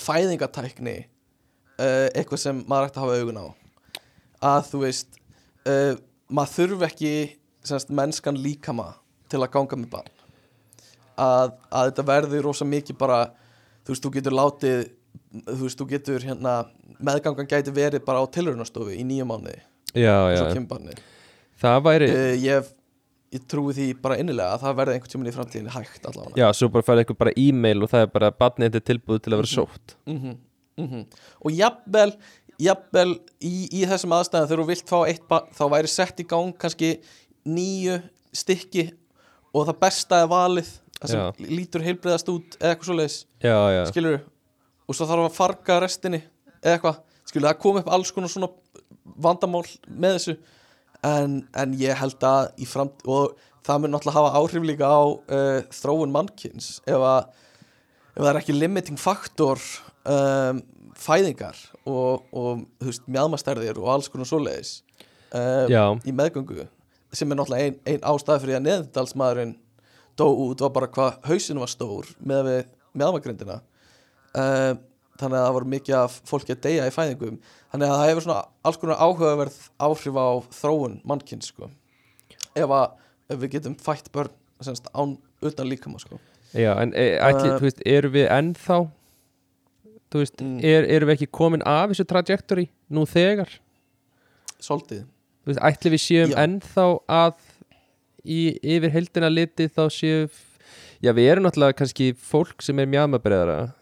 S3: fæðingatækni uh, eitthvað sem maður ætti að hafa augun á. Að þú veist uh, maður þurfi ekki semst, mennskan líkama til að ganga með barn. Að, að þetta verði rosa mikið bara þú veist, þú getur látið þú veist, þú getur hérna meðgangan gæti verið bara á tilraunastofu í kemur barnið.
S1: Það væri
S3: uh, ég, ég trúi því bara innilega að það verði einhvern tímann í framtíðinni hægt allavega.
S1: Já, svo bara færði eitthvað bara e-mail og það er bara barnið þetta tilbúið til að vera sótt.
S3: Mm og jafnvel, jafnvel í, í þessum aðstæðum þegar þú vilt fá eitt barn þá væri sett í gang kannski nýju stykki og það besta er valið það sem
S1: Já.
S3: lítur heilbreyðast út eða eitthvað svoleiðis.
S1: Já, já,
S3: skilur og svo þarf að farga restinni eða eitthvað, skilur það kom upp alls konar svona vandamál með þessu. En, en ég held að í fram og það mun náttúrulega hafa áhrif líka á uh, þróun mannkins ef að ef það er ekki limiting faktor um, fæðingar og, og mjadmastærðir og alls konar svoleiðis um, í meðgöngu sem er náttúrulega ein, ein ástæð fyrir að neðdalsmaðurinn dó út var bara hvað hausinu var stór með við mjadmagrindina um, þannig að það var mikið af fólki að deyja í fæðingum þannig að það hefur svona alls konar áhugaverð áhrif á þróun mannkinn sko. ef, ef við getum fætt börn semst, án utan líkama sko.
S1: já en e, ætli,
S3: Uh,
S1: þú veist, erum við ennþá þú veist,
S3: Mm.
S1: er, erum við ekki komin af þessu trajectory nú þegar
S3: svolítið
S1: þú veist, ætli við séum
S3: Já.
S1: ennþá að í, yfir heldina litið þá séu já, við erum náttúrulega kannski fólk sem er mjadmabreðara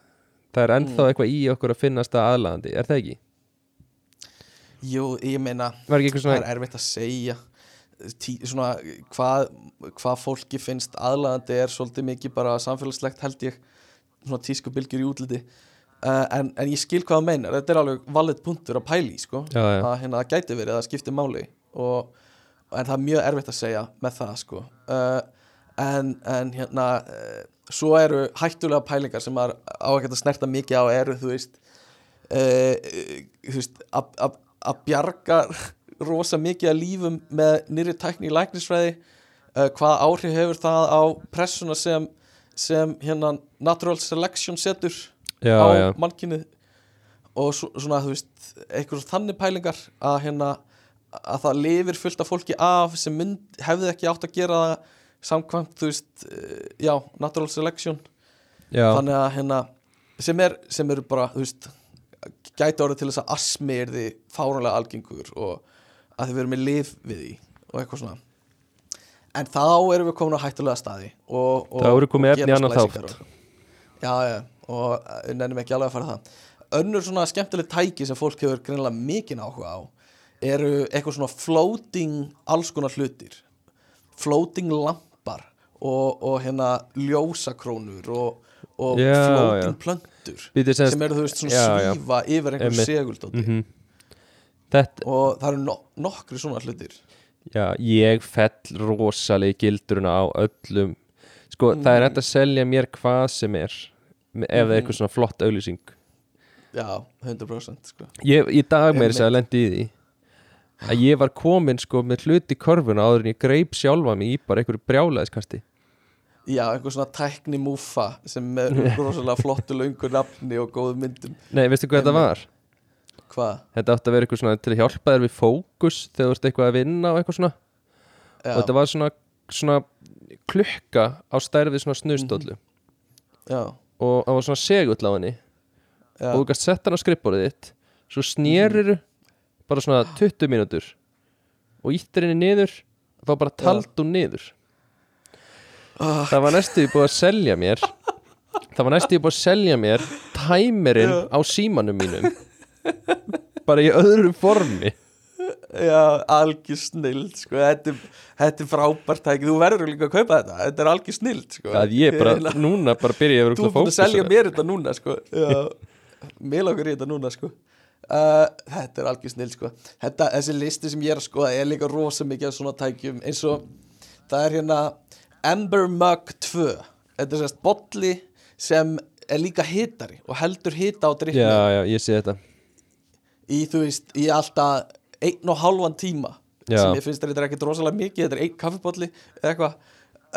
S1: það er ennþá
S3: Mm.
S1: eitthvað í okkur að finnast að aðlandi, er það ekki?
S3: Jú, ég meina það er erfitt að segja Tí, svona, hvað, hvað fólki finnst aðlaðandi er svolítið mikið bara samfélagslegt held ég svona tísku bylgjur í útliti uh, en, en ég skil hvað það meinar þetta er alveg valið punktur að pæli sko.
S1: já, já,
S3: að hérna, það gæti verið að skipti máli og, en það er mjög erfitt að segja með það sko. uh, en, en hérna uh, svo eru hættulega pælingar sem maður á að snerta mikið á eru þú veist að- bjarga rosa mikið að lífum með nýri tækni í læknisfræði hvaða áhrif hefur það á pressuna sem, sem hérna natural selection setur
S1: já,
S3: á mannkynnið og svo, svona þú veist eitthvað þannig pælingar að hérna að það lifir fullt af fólki af sem mynd, hefði ekki átt að gera það samkvæmt þú veist eh, já, natural selection.
S1: Já,
S3: þannig að hérna sem, er, sem eru bara þú veist gæti orðið til þess að asmi er því fáránlega algengur og að þið verðum með lif við því og eitthvað svona. En þá erum við komin á hættulega staði og, og,
S1: Þá eru komið
S3: og
S1: efni í annan þátt.
S3: og, já, já, og við nennum ekki alveg að fara það önnur svona skemmtileg tæki sem fólk hefur greinilega mikinn áhuga á eru eitthvað svona floating alls konar hlutir floating lampar og, og hérna ljósakrónur og, og
S1: Já,
S3: floating
S1: já.
S3: plöntur
S1: Bíddu, semst-
S3: sem eru þú veist svona
S1: Já,
S3: svífa yfir einhver
S1: Einmitt.
S3: seguldóti
S1: Mhm. Þetta,
S3: og það eru no nokkri svona hlutir
S1: já, ég fell rosalega í gildruna á öllum Sko, það
S3: Mm.
S1: er hægt að selja mér hvað sem er ef það er
S3: Mhm.
S1: eitthvað svona flott auglýsing
S3: já, 100% sko.
S1: ég, Í dag
S3: Einmitt.
S1: sér að lendi í því að ég var komin sko með hluti í körfuna áður en ég greip sjálfa mig í bara einhverju brjálæðiskasti
S3: já, einhver svona tækni múfa sem er rosalega flottu löngu nafni og góðu myndum
S1: Nei, veistu hvað þetta var?
S3: hvað?
S1: Þetta átti að vera eitthvað svona til að hjálpa þér við fókus þegar þú ert eitthvað að vinna og eitthvað svona
S3: Já,
S1: og þetta var svona, svona klukka á stærfið svona snusdóllu
S3: já,
S1: og það var svona segull á henni.
S3: Já.
S1: og þú gæst sett hann á skrippborðið þitt svo snérir bara svona 20 mínútur og íttir henni niður þá bara tald hún niður.
S3: Ah.
S1: það var næstu búið að selja mér það var næstu búið að selja mér tæmerinn á símanum mínum. Bara í öðru formi
S3: Já, algjör snild sko. þetta, þetta er frábært tæki Þú verður líka að kaupa þetta Þetta er algjör snild sko.
S1: að ég bara,
S3: Hérna,
S1: núna bara byrja ég
S3: Þú er búin að selja mér þetta núna sko. Mér langar í þetta núna sko. uh, Þetta er algjör snild sko. þetta, Þessi listi sem ég er að skoða er líka rosa mikið af svona tækjum eins og það er hérna Ember Mug 2 Þetta er sérst bolli sem er líka hitari og heldur hita á drikkna
S1: já, já, ég sé þetta
S3: í þú veist, í alltaf einn og halvan tíma
S1: Já.
S3: sem ég finnst þetta er ekkert rosalega mikið þetta er einn kaffipolli eða eitthvað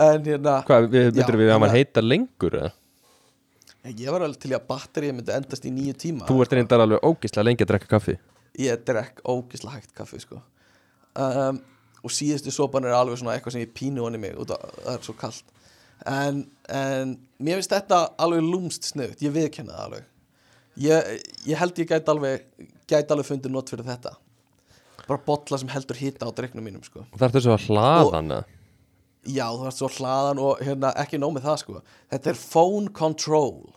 S3: en hérna,
S1: hvað, við, myndir við að maður
S3: að-
S1: heita lengur eða?
S3: ég var alveg til að batterið myndi endast í nýju tíma
S1: þú ert reyndar alveg ógislega lengi að drekka kaffi
S3: ég drekk ógislega hægt kaffi sko. um, og síðustu sopan er alveg svona eitthvað sem ég pínu honni mig af það er svo kalt en, en mér finnst þetta alveg lúmst sniðut, ég viðkenna það alveg ég, ég held ég gæti alveg gæti alveg fundið not fyrir þetta bara bolla sem heldur hita á dreiknum mínum sko.
S1: og það er þessu að hlaða hana
S3: Já, þú ert svo hlaðan og hérna, ekki nóg með það sko. Þetta er phone control.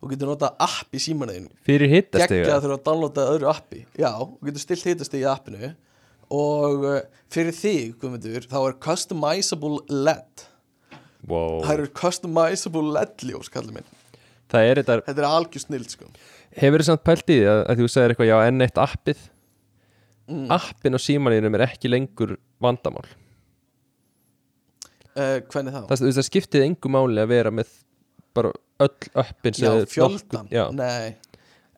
S3: Þú getur notað app í símanuðinu
S1: fyrir
S3: Gekkja
S1: hittastega
S3: þurfa að downloada öðru appi. Já, þú getur stilt hitast í appinu. Og uh, fyrir þig, Guðmundur Þá er customizable LED.
S1: Wow.
S3: Það eru customizable LED ljós, kallið minn.
S1: Það er þetta,
S3: Þetta er algjör snild sko.
S1: Hefur þið samt pælt í því að, að þú segir eitthvað já enn eitt appið
S3: mm.
S1: appin og símanínum er ekki lengur vandamál.
S3: Uh, Hvernig þá?
S1: það, það skiptið engu máli að vera með bara öll appin
S3: Já, fjöldan
S1: nokkuð- já,
S3: Nei,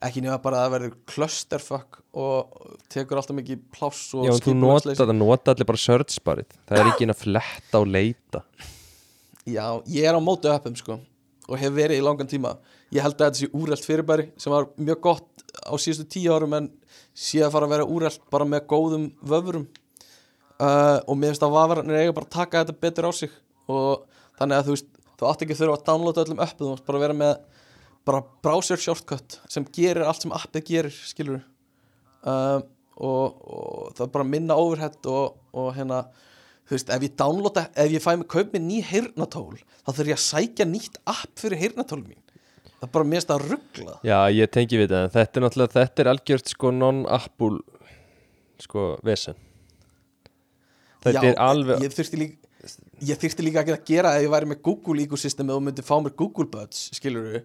S3: ekki nema bara að það verður clusterfuck og tekur alltaf mikið pláss og
S1: já en þú nota það nota allir bara search barið. Það er ekki inn að fletta og leita.
S3: Já, ég er á móti uppum sko og hef verið í langan tíma. Ég held að þetta sé úrælt fyrirbæri sem var mjög gott á síðustu tíu árum en sé að fara að vera úrælt bara með góðum vöfurum uh, og mér finnst að vafarnir eiga bara að taka þetta betur á sig. Og þannig að þú veist þú átt ekki að þurfa að downloada öllum uppið þú mátt bara vera með bara browser shortcut sem gerir allt sem appið gerir skilur uh, og, og það er bara minna overhead og, og hérna þú veist, ef ég downloada, ef ég fæ mig kaup með ný heyrnatól, þá þurf ég að sækja nýtt app fyrir heyrnatól mín það er bara finnst að ruggla
S1: já ég tengi við það. Þetta er náttúrulega þetta er algjört sko non-apple sko vesen. Þetta er alveg
S3: ég þurfti líka ég þurfti líka að gera ef ég væri með Google ecosystemi og myndi fá mér Google Buds skilur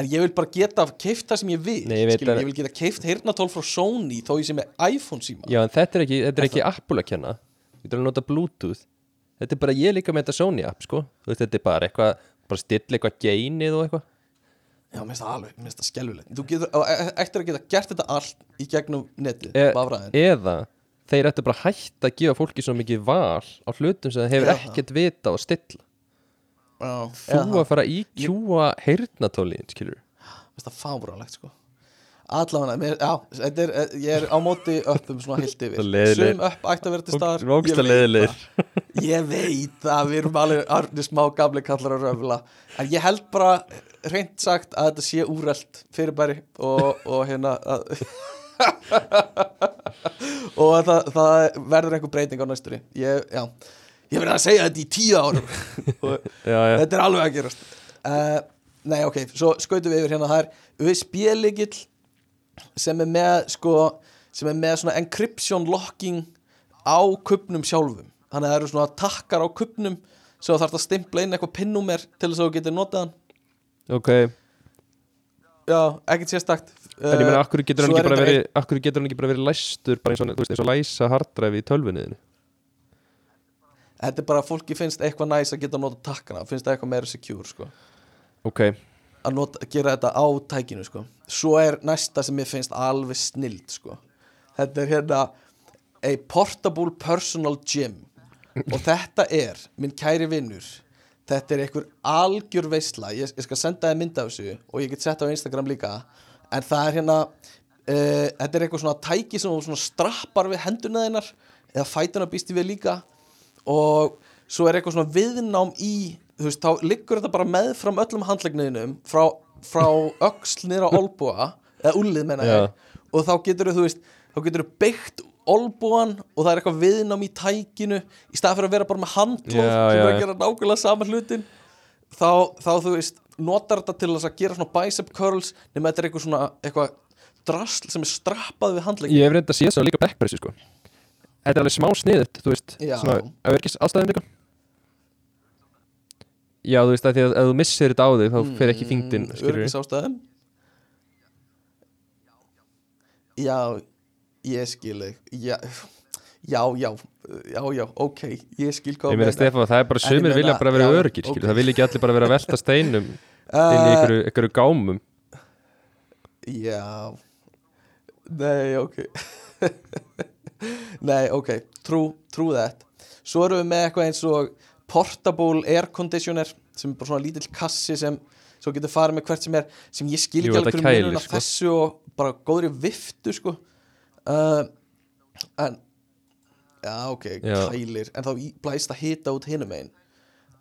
S3: en ég vil bara geta keift það sem ég vil,
S1: Nei, ég veit
S3: skilur,
S1: að-
S3: ég vil geta keift heyrnatól frá Sony þó ég sé með iPhone síma.
S1: Já, en þetta er ekki, þetta er ekki Apple að kenna. Þú getur að nota Bluetooth. Þetta er bara, ég er líka með þetta Sony app, sko. Þú Þetta er bara eitthvað, bara stilla eitthvað geinið og eitthvað
S3: Já, mér finnst það alveg, mér finnst það skelfilegt. Þú getur, og e- eftir að geta gert þetta allt í gegnum netið,
S1: e
S3: vafraðin
S1: Eða þeir ættu bara hætt að gefa fólki svo mikið val á hlutum sem það hefur ekkert vita og stilla.
S3: Já,
S1: Þú að fara í kjúa heyrnatólin, skilur
S3: Mér finnst það fábránlegt, sko. Allavega, mér, já, er, eh, ég er á móti öppum svona heilt yfir. Sum upp ætti að vera til staðar ég
S1: leiðilegir
S3: það. Ég veit að við erum alveg smá gamli kallar að röfla. En ég held bara reynd sagt að þetta sé úrælt fyrirbæri og, og hérna að, og að það, það verður einhver breyting á næstunni. Ég, ég verður að segja þetta í tíu árum.
S1: Já, já,
S3: þetta er alveg að gerast. Uh, Nei, ok, svo skautum við yfir hérna. Það er USB-líkill sem er með sko sem er með svona encryption locking á kubnum sjálfum þannig að það eru svona takkar á kubnum svo þarf það að stimpla inn eitthvað pinnúmer til þess að þú getur notað hann.
S1: Ok.
S3: Já, ekkert sérstakt.
S1: En ég meina,
S3: Eh,
S1: akkur getur hann ekki bara verið Akkur getur hann ekki bara verið læstur bara eins og, veist, eins og læsa harddræfi í tölvunniðinu
S3: þetta er bara að fólki finnst eitthvað næs að geta nota takkana finnst það eitthvað meira secure sko.
S1: Ok,
S3: að nota, gera þetta á tækinu sko. svo er næsta sem ég finnst alveg snild sko. þetta er hérna a portable personal gym og þetta er minn kæri vinnur þetta er einhver algjör veisla. Ég, ég skal senda þér mynd af þessu og ég get sett á Instagram líka. En það er hérna uh, þetta er eitthvað svona tæki sem svona strappar við hendurna þeinar eða fætuna býsti við líka. Og svo er eitthvað svona viðnám í þú veist, þá liggur þetta bara meðfram öllum handlegniðinum frá, frá niður á olbúa eða úlið menna ég. Og þá getur þú veist, þá getur þú beitt olbúan og það er eitthvað viðnám í tækinu í stað fyrir að vera bara með handlóð sem er að gera nákvæmlega sama hlutin þá, þá þú veist notar þetta til þess að gera svona bicep curls nema þetta er eitthvað svona eitthvað drasl sem er strappað við handlegin
S1: ég hef reynda að sé það líka backpressi sko. Þetta er alveg smá sniðut, þú veist
S3: Já.
S1: Svona auðverkis aðstæðum líka. Já, þú veist að því að ef þú missir þetta á þig þá fer ekki þingdin, skilur við
S3: Öryggisástæðum Já, ég skil Já, já, já Já, já, ok, ég skil hvað
S1: Ég meina Stefán, það er bara sumir vilja bara vera örgir, skilur
S3: ok.
S1: Það vilja ekki allir bara vera að velta steinum inn í
S3: uh,
S1: einhverju, einhverju gámum.
S3: Já Nei, ok. Nei, ok True, true that. Svo erum við með eitthvað eins og Portable air conditioner sem er bara svona lítill kassi sem svo getur farið með hvert sem er sem ég skil
S1: Jú,
S3: ekki alveg
S1: þetta sko.
S3: þessu og bara góðri viftu sko uh, en já ok,
S1: Já.
S3: kælir. En þá blæst að hita út hinum einn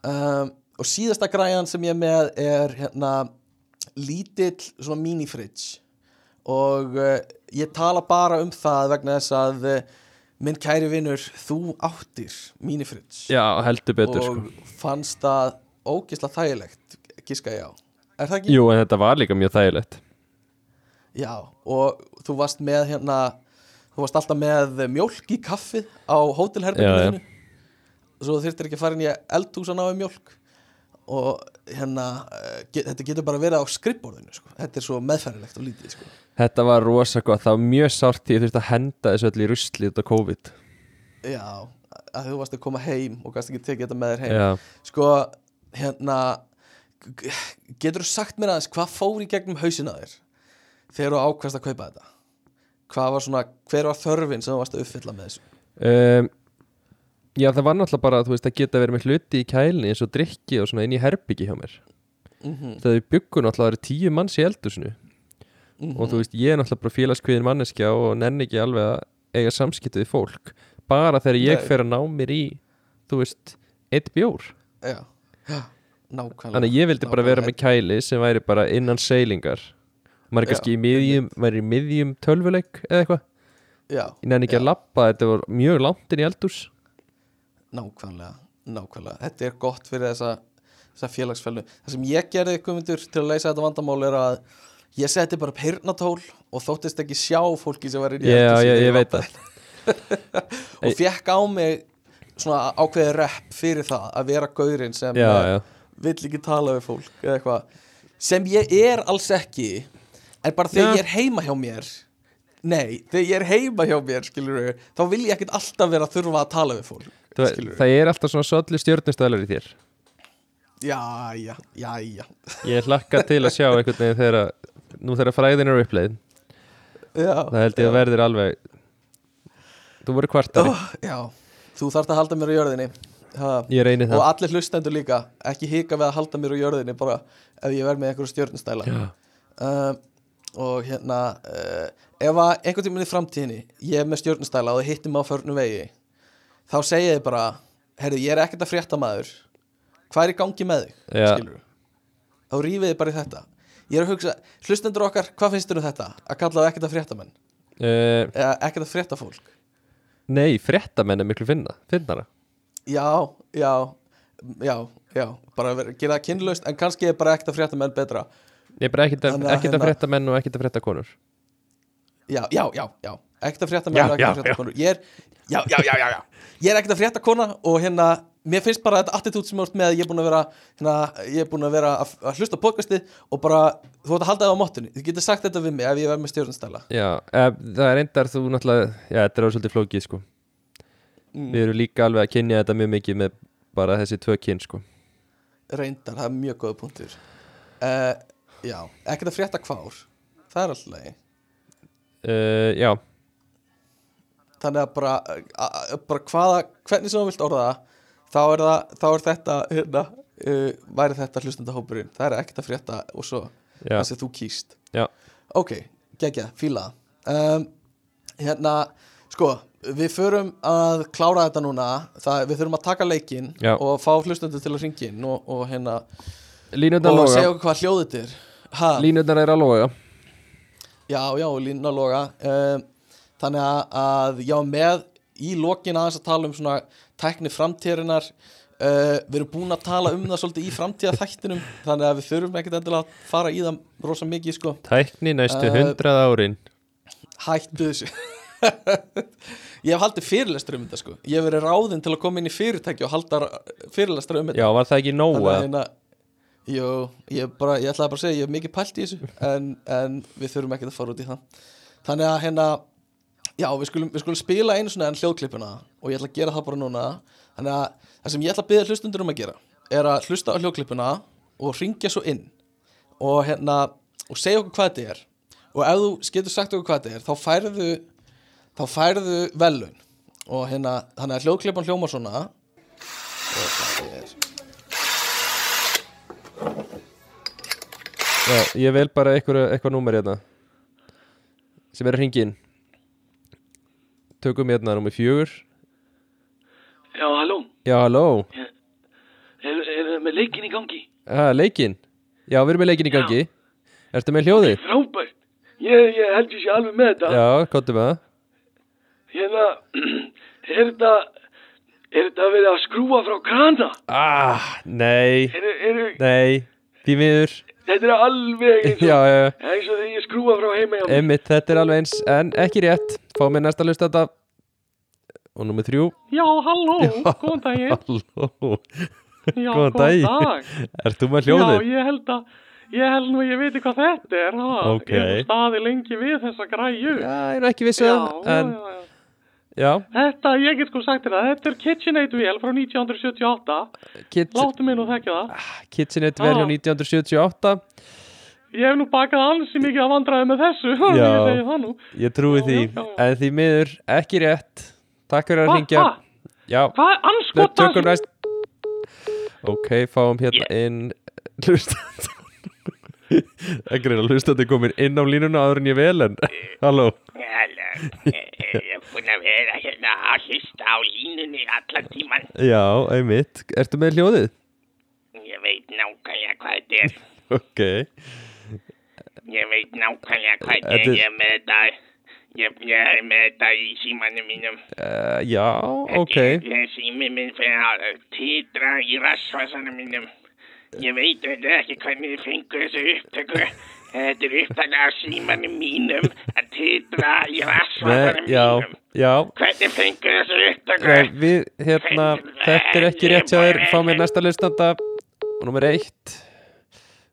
S3: um, og síðasta græjan sem ég er með er hérna lítill svona mini-fridge. Og uh, ég tala bara um það vegna þess að uh, minn kæri vinnur, þú áttir mini-fridge.
S1: Já, heldur betur,
S3: og
S1: sko
S3: fannst það ógislega þægilegt giska ég á. Er það ekki?
S1: Jú, en þetta var líka mjög þægilegt.
S3: Já, og þú varst með hérna þú varst alltaf með mjólk í kaffið á
S1: Já,
S3: hótelherbygginu svo þurftir ekki að fara inn í eldhús að ná í mjólk. Og hérna eh, get, þetta getur bara verið á skrippborðinu sko. þetta er svo meðfærilegt og lítið sko.
S1: Þetta var rosa gott, það var mjög sárt því ég þurfti að henda þessu öll í rusli út af COVID.
S3: Já, að þú varst að koma heim og gæst ekki tekið þetta með þér heim.
S1: Já,
S3: sko, hérna getur þú sagt mér aðeins hvað fór í gegnum hausina þér þegar þú ákvæmst að kaupa þetta hvað var svona, hver var þörfin sem þú varst að uppfylla með þessu?
S1: Um, já það var náttúrulega bara þú veist að geta verið með hluti í kælni eins og drikki og svona inn í herbyggi hjá mér.
S3: Mm
S1: þegar við byggum náttúrulega að vera tíu manns í eldursinu
S3: Mhm.
S1: og þú veist ég er náttúrulega bara félagskviðin manneskja og nenni ekki alveg að eiga samskipti við fólk. Bara þegar ég
S3: Nei.
S1: fer að ná mér í þú veist, eitt bjór.
S3: Já, já, nákvæmlega.
S1: Þannig að ég vildi bara vera með kæli sem væri bara innan seilingar maður er
S3: Já,
S1: kannski í miðjum, maður er í miðjum tölvuleik eða eitthvað,
S3: já,
S1: ég nenni ekki
S3: Já.
S1: að lappa þetta var mjög langt inn í eldurs
S3: nákvæmlega, nákvæmlega. Þetta er gott fyrir þessa, þessa félagsfælu það sem ég gerði komundur til að leysa þetta vandamál er að ég seti bara pyrnatól og þóttist ekki sjá fólki sem var inn í
S1: Já,
S3: eldhúsi
S1: ég, veit það.
S3: Og fekk á mig svona ákveði rep fyrir það að vera gaurinn sem
S1: Já, já,
S3: vill ekki tala við fólk eða eitthvað. Sem ég er alls ekki en bara þegar ég er heima hjá mér. Nei, þegar ég er heima hjá mér skilur þá vil ég ekkert alltaf vera að þurfa að tala við fólk
S1: það,
S3: skilurðu.
S1: það er alltaf svona svolítið stjórnustælar í þér.
S3: Já, já, já, já.
S1: Ég hlakka til að sjá einhvern veginn þegar nú þegar fræðin er uppleið.
S3: Já,
S1: það held ég að verðir alveg þú voru kvartari.
S3: Oh, já, þú þarft að halda mér á jörðinni. Ha.
S1: ég reyni
S3: og
S1: það
S3: allir hlustendur líka. Ekki hika við að halda mér á jörðinni bara ef ég verð með einhverju stjörnustæla
S1: Já.
S3: uh, og hérna uh, ef að einhvern tímann í framtíðinni ég er með stjörnustæla og það hittir mig á förnum vegi þá segið þið bara herru, ég er ekkert að frétta maður. Hvað er í gangi með þig, skilur þá rífið þið bara í þetta. Ég er að hugsa, hlustendur okkar, hvað finnst þér um þetta? Að kalla það ekkert að frétta menn?
S1: Uh,
S3: eða ekkert að frétta fólk?
S1: Nei, fréttamenn er miklu finna finnara.
S3: Já, já, já já, bara gera það kynlaust en kannski er bara ekkert að frétta menn betra
S1: ég er bara ekkert að,
S3: að
S1: að
S3: hérna-
S1: frétta menn og ekkert að frétta konur.
S3: Já, já, já, já. Ekkert að frétta
S1: Já,
S3: með
S1: já,
S3: ekkert að frétta konur. Ég er, já, já, já, já, já. Ég er ekkert að frétta kona og hérna Mér finnst bara þetta attitút sem ert með Ég er búin að vera, hérna, ég er búin að vera að, að hlusta á podcastið og bara Þú ert að halda það á mottunni. Þú getur sagt þetta við mig ef ég verð með stjórnstæla
S1: Já, eh, það er reyndar þú náttúrulega Já, þetta er alveg svolítið flókið sko.
S3: Mm.
S1: Við erum líka alveg að kynja þetta mjög mikið með bara þessi tvö kyn sko.
S3: Reyndar, það er mjög góða punktur. Uh, Já, ekkert að frétta kvár Það er alltaf leið
S1: uh, Já,
S3: þannig að bara, að, að, bara hvaða, hvernig sem þú vilt orða þá er, það, þá er þetta hérna, uh, væri þetta hlustandahópurinn það er ekkert að frétta og svo það sem þú kýst.
S1: Já.
S3: Ok, geggja, fíla um, hérna, sko við förum að klára þetta núna. Það, við þurfum að taka leikinn
S1: Já.
S3: og fá hlustandur til að ringin og, og hérna,
S1: Línutnar
S3: og
S1: loga.
S3: segja okkur hvað hljóðið er ha,
S1: Línutnar er að loga.
S3: Já, já, lína loga. Um, Þannig að, að já, með í lokin aðeins að tala um svona tækni framtíðarinnar. Uh, við erum búin að tala um það svolítið í framtíðaþættinum þannig að við þurfum ekkert endilega að fara í það rosa mikið, sko,
S1: Tækni næstu
S3: Eh,
S1: hundrað árin.
S3: Hættu þessu. Ég hef haldið fyrirlestur um þetta, sko. Ég hef verið ráðinn til að koma inn í fyrirtæki og halda fyrirlestur um þetta.
S1: Já, var það ekki nóg
S3: Þannig að Jú, ég, bara, ég ætlaði bara að segja ég hef mikið pælt í þessu en, en við þurfum ekki að fara út í það. Þannig að hérna Já, við skulum, við skulum spila einu svona enn hljóðklippuna og ég ætla að gera það bara núna. Þannig að það sem ég ætla að byggja hlustundur um að gera er að hlusta á hljóðklippuna og ringja svo inn og hérna og segja okkur hvað þetta er. Og ef þú getur sagt okkur hvað þetta er þá færðu þá færðu velun og hérna, þannig að hljóðklippan hljómar svona. Og það er
S1: Já, ég vel bara eitthvað, eitthvað númer hérna sem er að hringin Tökum hérna númer fjögur.
S5: Já, halló,
S1: Já, halló.
S5: Er, er það með leikin í gangi?
S1: Ha, leikin Já, við erum með leikin í gangi. Ertu með hljóði?
S5: Frábært, ég, ég held ég sé alveg með þetta.
S1: Já, kottu með það.
S5: Hérna, er þetta, er þetta að vera að skrúa frá krana?
S1: Ah, nei,
S5: Er, er,
S1: nei Því miður
S5: þetta er alveg eins og,
S1: Já, já, já
S5: eins og þegar ég skrúa frá heima hjá mér.
S1: Einmitt, þetta er alveg eins En ekki rétt Fá mér næsta lust þetta Og númer þrjú
S6: Já, halló, góðan daginn
S1: Halló
S6: Já,
S1: góðan daginn.
S6: dag
S1: Ert þú með hljóðið?
S6: Já, ég held að Ég held nú að ég veit hvað þetta er ha?
S1: Ok.
S6: Ég hef staðið lengi við þessa græju
S1: Já, ég er ekki
S6: já,
S1: það En,
S6: já, já. Þetta, ég get sko sagt þér það Þetta er KitchenAid vél frá 1978
S1: Kit,
S6: Láttu mig nú þekka það.
S1: KitchenAid vel hjá
S6: Ah.
S1: 1978
S6: Ég hef nú bakað alls mikið að vandræði með þessu
S1: Já.
S6: Ég segi það nú.
S1: Ég trúi
S6: Já,
S1: því.
S6: já, já, já.
S1: En því miður, ekki rétt. Takk fyrir að ringja
S6: Hvað er anskot
S1: tökum næst. Ok, fáum hérna inn Hlustandi Ekki reyna, hlustandi komin inn á línuna áður en ég vel en Halló
S7: Halló, ég er búin að vera hérna að hlusta á línunni allan tíman.
S1: Já, einmitt Ertu með hljóðið?
S7: Ég veit nákvæmlega hvað þetta er.
S1: Ok
S7: Ég veit nákvæmlega hvað þetta
S1: Þetta
S7: er.
S1: er-
S7: Ég er með þetta, ég, ég er með þetta í símanum mínum.
S1: uh, Já, ok
S7: Ég, ég sími minn fyrir að titra í rassvasanum mínum. Ég veit þetta ekki hvernig þið fengur þessu upptöku. Þetta er upptaka af símanum mínum að titra í
S1: já,
S7: mínum.
S1: já.
S7: Hvernig fengur þessu upptöku?
S1: Nei, við, hérna, þetta er ekki rétt hjá þér. Fá mér næsta hlustanda Og nummer eitt.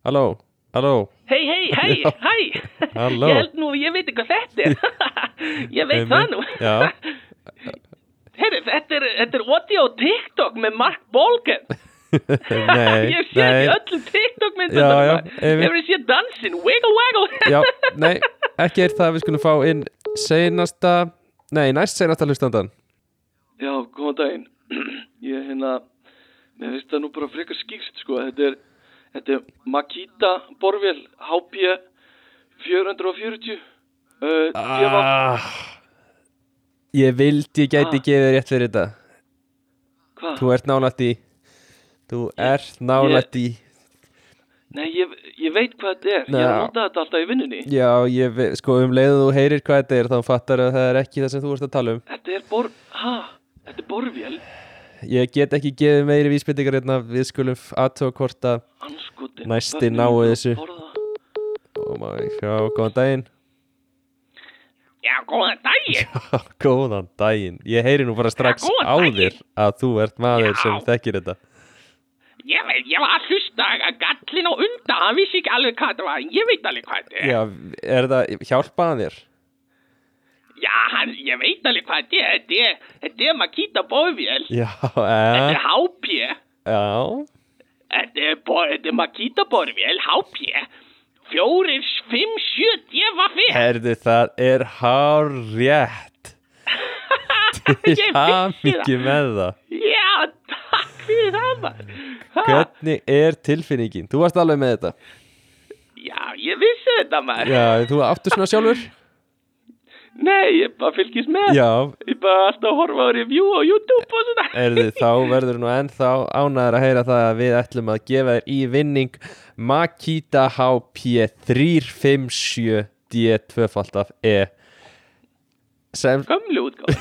S1: Halló, halló.
S6: Hei, hei, hei, hei.
S1: Halló.
S6: Ég held nú, að ég veit hvað þetta er. Ég veit það nú.
S1: Já,
S6: Herri, þetta er, þetta er audio TikTok með Mark Bolgen
S1: nei,
S6: Ég sé
S1: nei
S6: ekki öllum TikTok
S1: einmitt.
S6: Hefur sé dansinn, wiggle waggle
S1: Já, nei, ekki er það Við skulum fá inn seinasta Nei, næst seinasta hlustandan
S5: Já, góðan daginn. Ég hérna, mér finnst það nú bara frekar skýrst, sko. Þetta er, þetta er Makita borvél HP 440. Uh, ah.
S1: ah, Ég vildi ég gæti
S5: Ah.
S1: gefið rétt fyrir þetta
S5: Hvað?
S1: Þú ert nálætt í Þú ert nálætt í
S5: Nei, ég, ég veit hvað þetta er.
S1: Nei,
S5: Ég
S1: já.
S5: nota þetta alltaf í vinnunni.
S1: Já, ég ve- sko um leiðu þú heyrir hvað þetta er þá fattar að það er ekki það sem þú ert að tala um
S5: Þetta er bor... Hæ? Þetta er borvél?
S1: Ég get ekki gefið meiri vísbyndingar hérna Við skulum að
S5: Anskotin.
S1: Næsti
S5: er
S1: þessu.
S5: að
S1: ég sjá, góðan daginn
S7: Já, góðan daginn.
S1: Góðan daginn Ég heyri nú bara strax
S7: góðan
S1: á þér að þú ert maður
S7: Já.
S1: sem þekkir þetta
S7: Ég veit, ég var að hlusta að gallin á undan, hann vissi ekki alveg hvað það var, ég veit alveg hvað þetta er.
S1: Já, er þetta, hjálpaðan þér?
S7: Já, hann, ég veit alveg hvað þetta er, þetta er, þetta er Makita Borvél,
S1: Já,
S7: þetta
S1: eh,
S7: er HP,
S1: já.
S7: Þetta er, þetta er Makita Borvél, HP, fjórir, fimm, sjö, DFF.
S1: Herðu, það er hár rétt Til
S7: Ég vissi
S1: hamingju með það.
S7: Já, takk fyrir það maður. Ha,
S1: Hvernig er tilfinningin? Þú varst alveg með þetta
S7: Já, ég vissi þetta maður.
S1: Já, þú áttu svona sjálfur?
S7: Nei, ég bara fylgist með.
S1: Já,
S7: Ég bara alltaf horfa á review á YouTube og svona.
S1: erðu þá verður nú ennþá ánæður að heyra það að við ætlum að gefa þér í vinning Makita HP 357 D2 af E sem,
S7: Gömlu útgáð.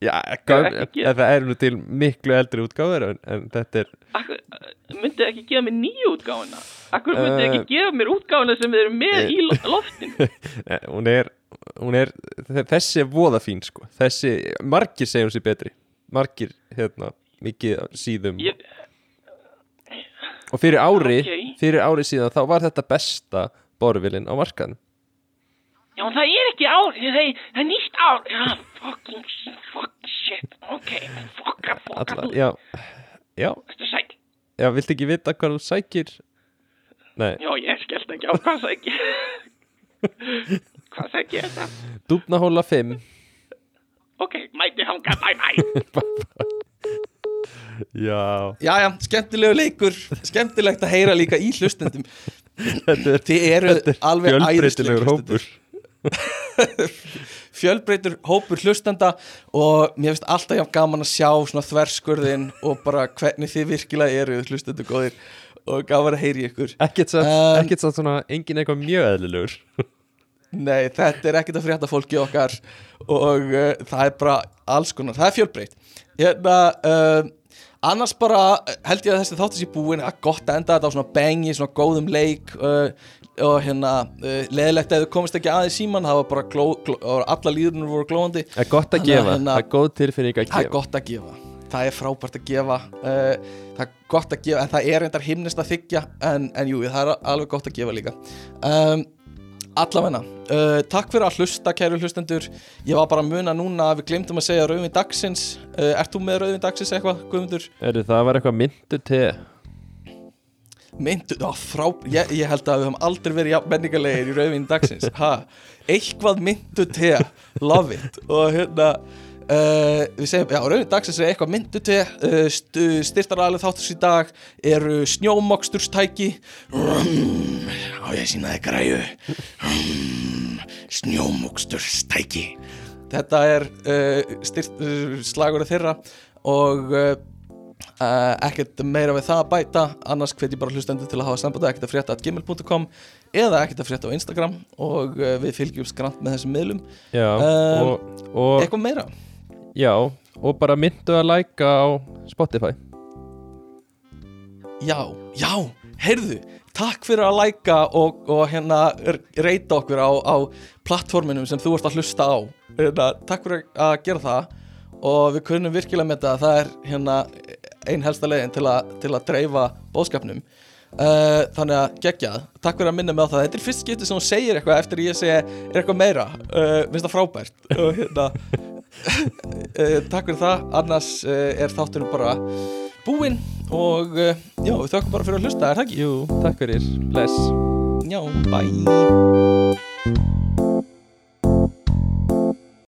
S1: Já,
S7: gera.
S1: það er nú til miklu eldri útgáður en, en þetta er
S7: Akkur, myndið ekki gefa mér nýju útgáfuna? Akkur myndið
S1: Eh,
S7: ekki gefa mér útgáfuna sem við erum með í lo- loftinu?
S1: Eh, hún er, hún er þe- þessi er voða fín sko þessi, margir segjum sér betri margir, hérna, mikið síðum
S7: Ég,
S1: og fyrir ári,
S7: Ok.
S1: fyrir ári síðan þá var þetta besta borvilin á markaðin
S7: já, það er ekki ár, það það er nýtt ár. Já, fucking, fucking shit. Ok, fokka
S1: Alla,
S7: þú.
S1: já, já,
S7: Þetta er sæk.
S1: já, viltu ekki vita hvað þú sækir nei,
S7: Já, ég skellt ekki á hvað sæk ég. hvað sæk ég þetta?
S1: dúbnahóla 5
S7: Ok, mæti hanga, bye bye.
S1: já,
S3: Já, já, skemmtilegu leikur Skemmtilegt að heyra líka í hlustendum
S1: þetta er,
S3: Þið eru
S1: þetta er
S3: alveg hlustendur.
S1: hópur
S3: Fjölbreytur hópur hlustenda Og mér finnst alltaf gaman að sjá Svona þverskurðin Og bara hvernig þið virkilega eru hlustendur góðir Og gaman að heyri ykkur.
S1: Ekkert satt,
S3: En-
S1: ekkert satt svona engin eitthvað mjög eðlilegur.
S3: Nei, þetta er ekkert að frétta fólki okkar og uh, það er bara alls konar, það er fjölbreytt. Hérna, uh, annars bara held ég að þessi þáttu sér búin að gott að enda þetta á svona bengi, svona góðum leik uh, og hérna uh, leðilegt að þau komist ekki aðeins síman það var bara gló, gló, alla líðunum voru glóðandi
S1: það er gott að gefa,
S3: hérna-
S1: það er góð tilfinning að
S3: það er
S1: gefa.
S3: gott að gefa. Það er frábært að gefa. Uh, það er gott að gefa, en það er reyndar himnist að þykja en, en jú, það er alveg gott að gefa líka. Um, allavegna uh, takk fyrir að hlusta kæru hlustendur. Ég var bara að muna núna að við glemdum að segja rauðin dagsins. Ert þú með rauðin dagsins eitthvað, Guðmundur?
S1: Heyrðu, það var eitthvað myndu te
S3: myndu, á, frá, ég, ég held að við höfum aldrei verið menningarlegir í rauðin dagsins. Ha, eitthvað myndu te love it. Og hérna uh, við segjum, já, rauðin dagsins er eitthvað myndu te uh, st styrtaræðileg þáttus í dag eru snjómoksturstæki. Mm, á ég að sína þið græju. Mm, snjómoksturstæki. Þetta er uh, styrt, slagur þeirra og uh, Uh, ekkert meira við það að bæta. Annars hvet ég bara hlustendur til að hafa sambandi ekkert að frétta at gmail.com eða ekkert að frétta á Instagram og uh, við fylgjum skrant með þessum miðlum.
S1: Já,
S3: Um,
S1: og, og,
S3: eitthvað meira?
S1: Já, og bara myndu að læka á Spotify.
S3: Já, já, heyrðu takk fyrir að læka og, og hérna reyta okkur á, á plattforminum sem þú ert að hlusta á. Hérna, takk fyrir að gera það og við kunnum virkilega með þetta. Að það er hérna ein helsta leiðin til, til að dreifa bóðskapnum uh, þannig að geggjað, takk fyrir að minna mig á það. Þetta er fyrst skipti sem hún segir eitthvað eftir ég segi er eitthvað meira, uh, minnst það frábært. Og hérna uh, takk fyrir það, annars er þáttunum bara búinn og já, við þökkum bara fyrir að hlusta, er það ekki?
S1: Jú, takk fyrir, bless.
S3: Já, bye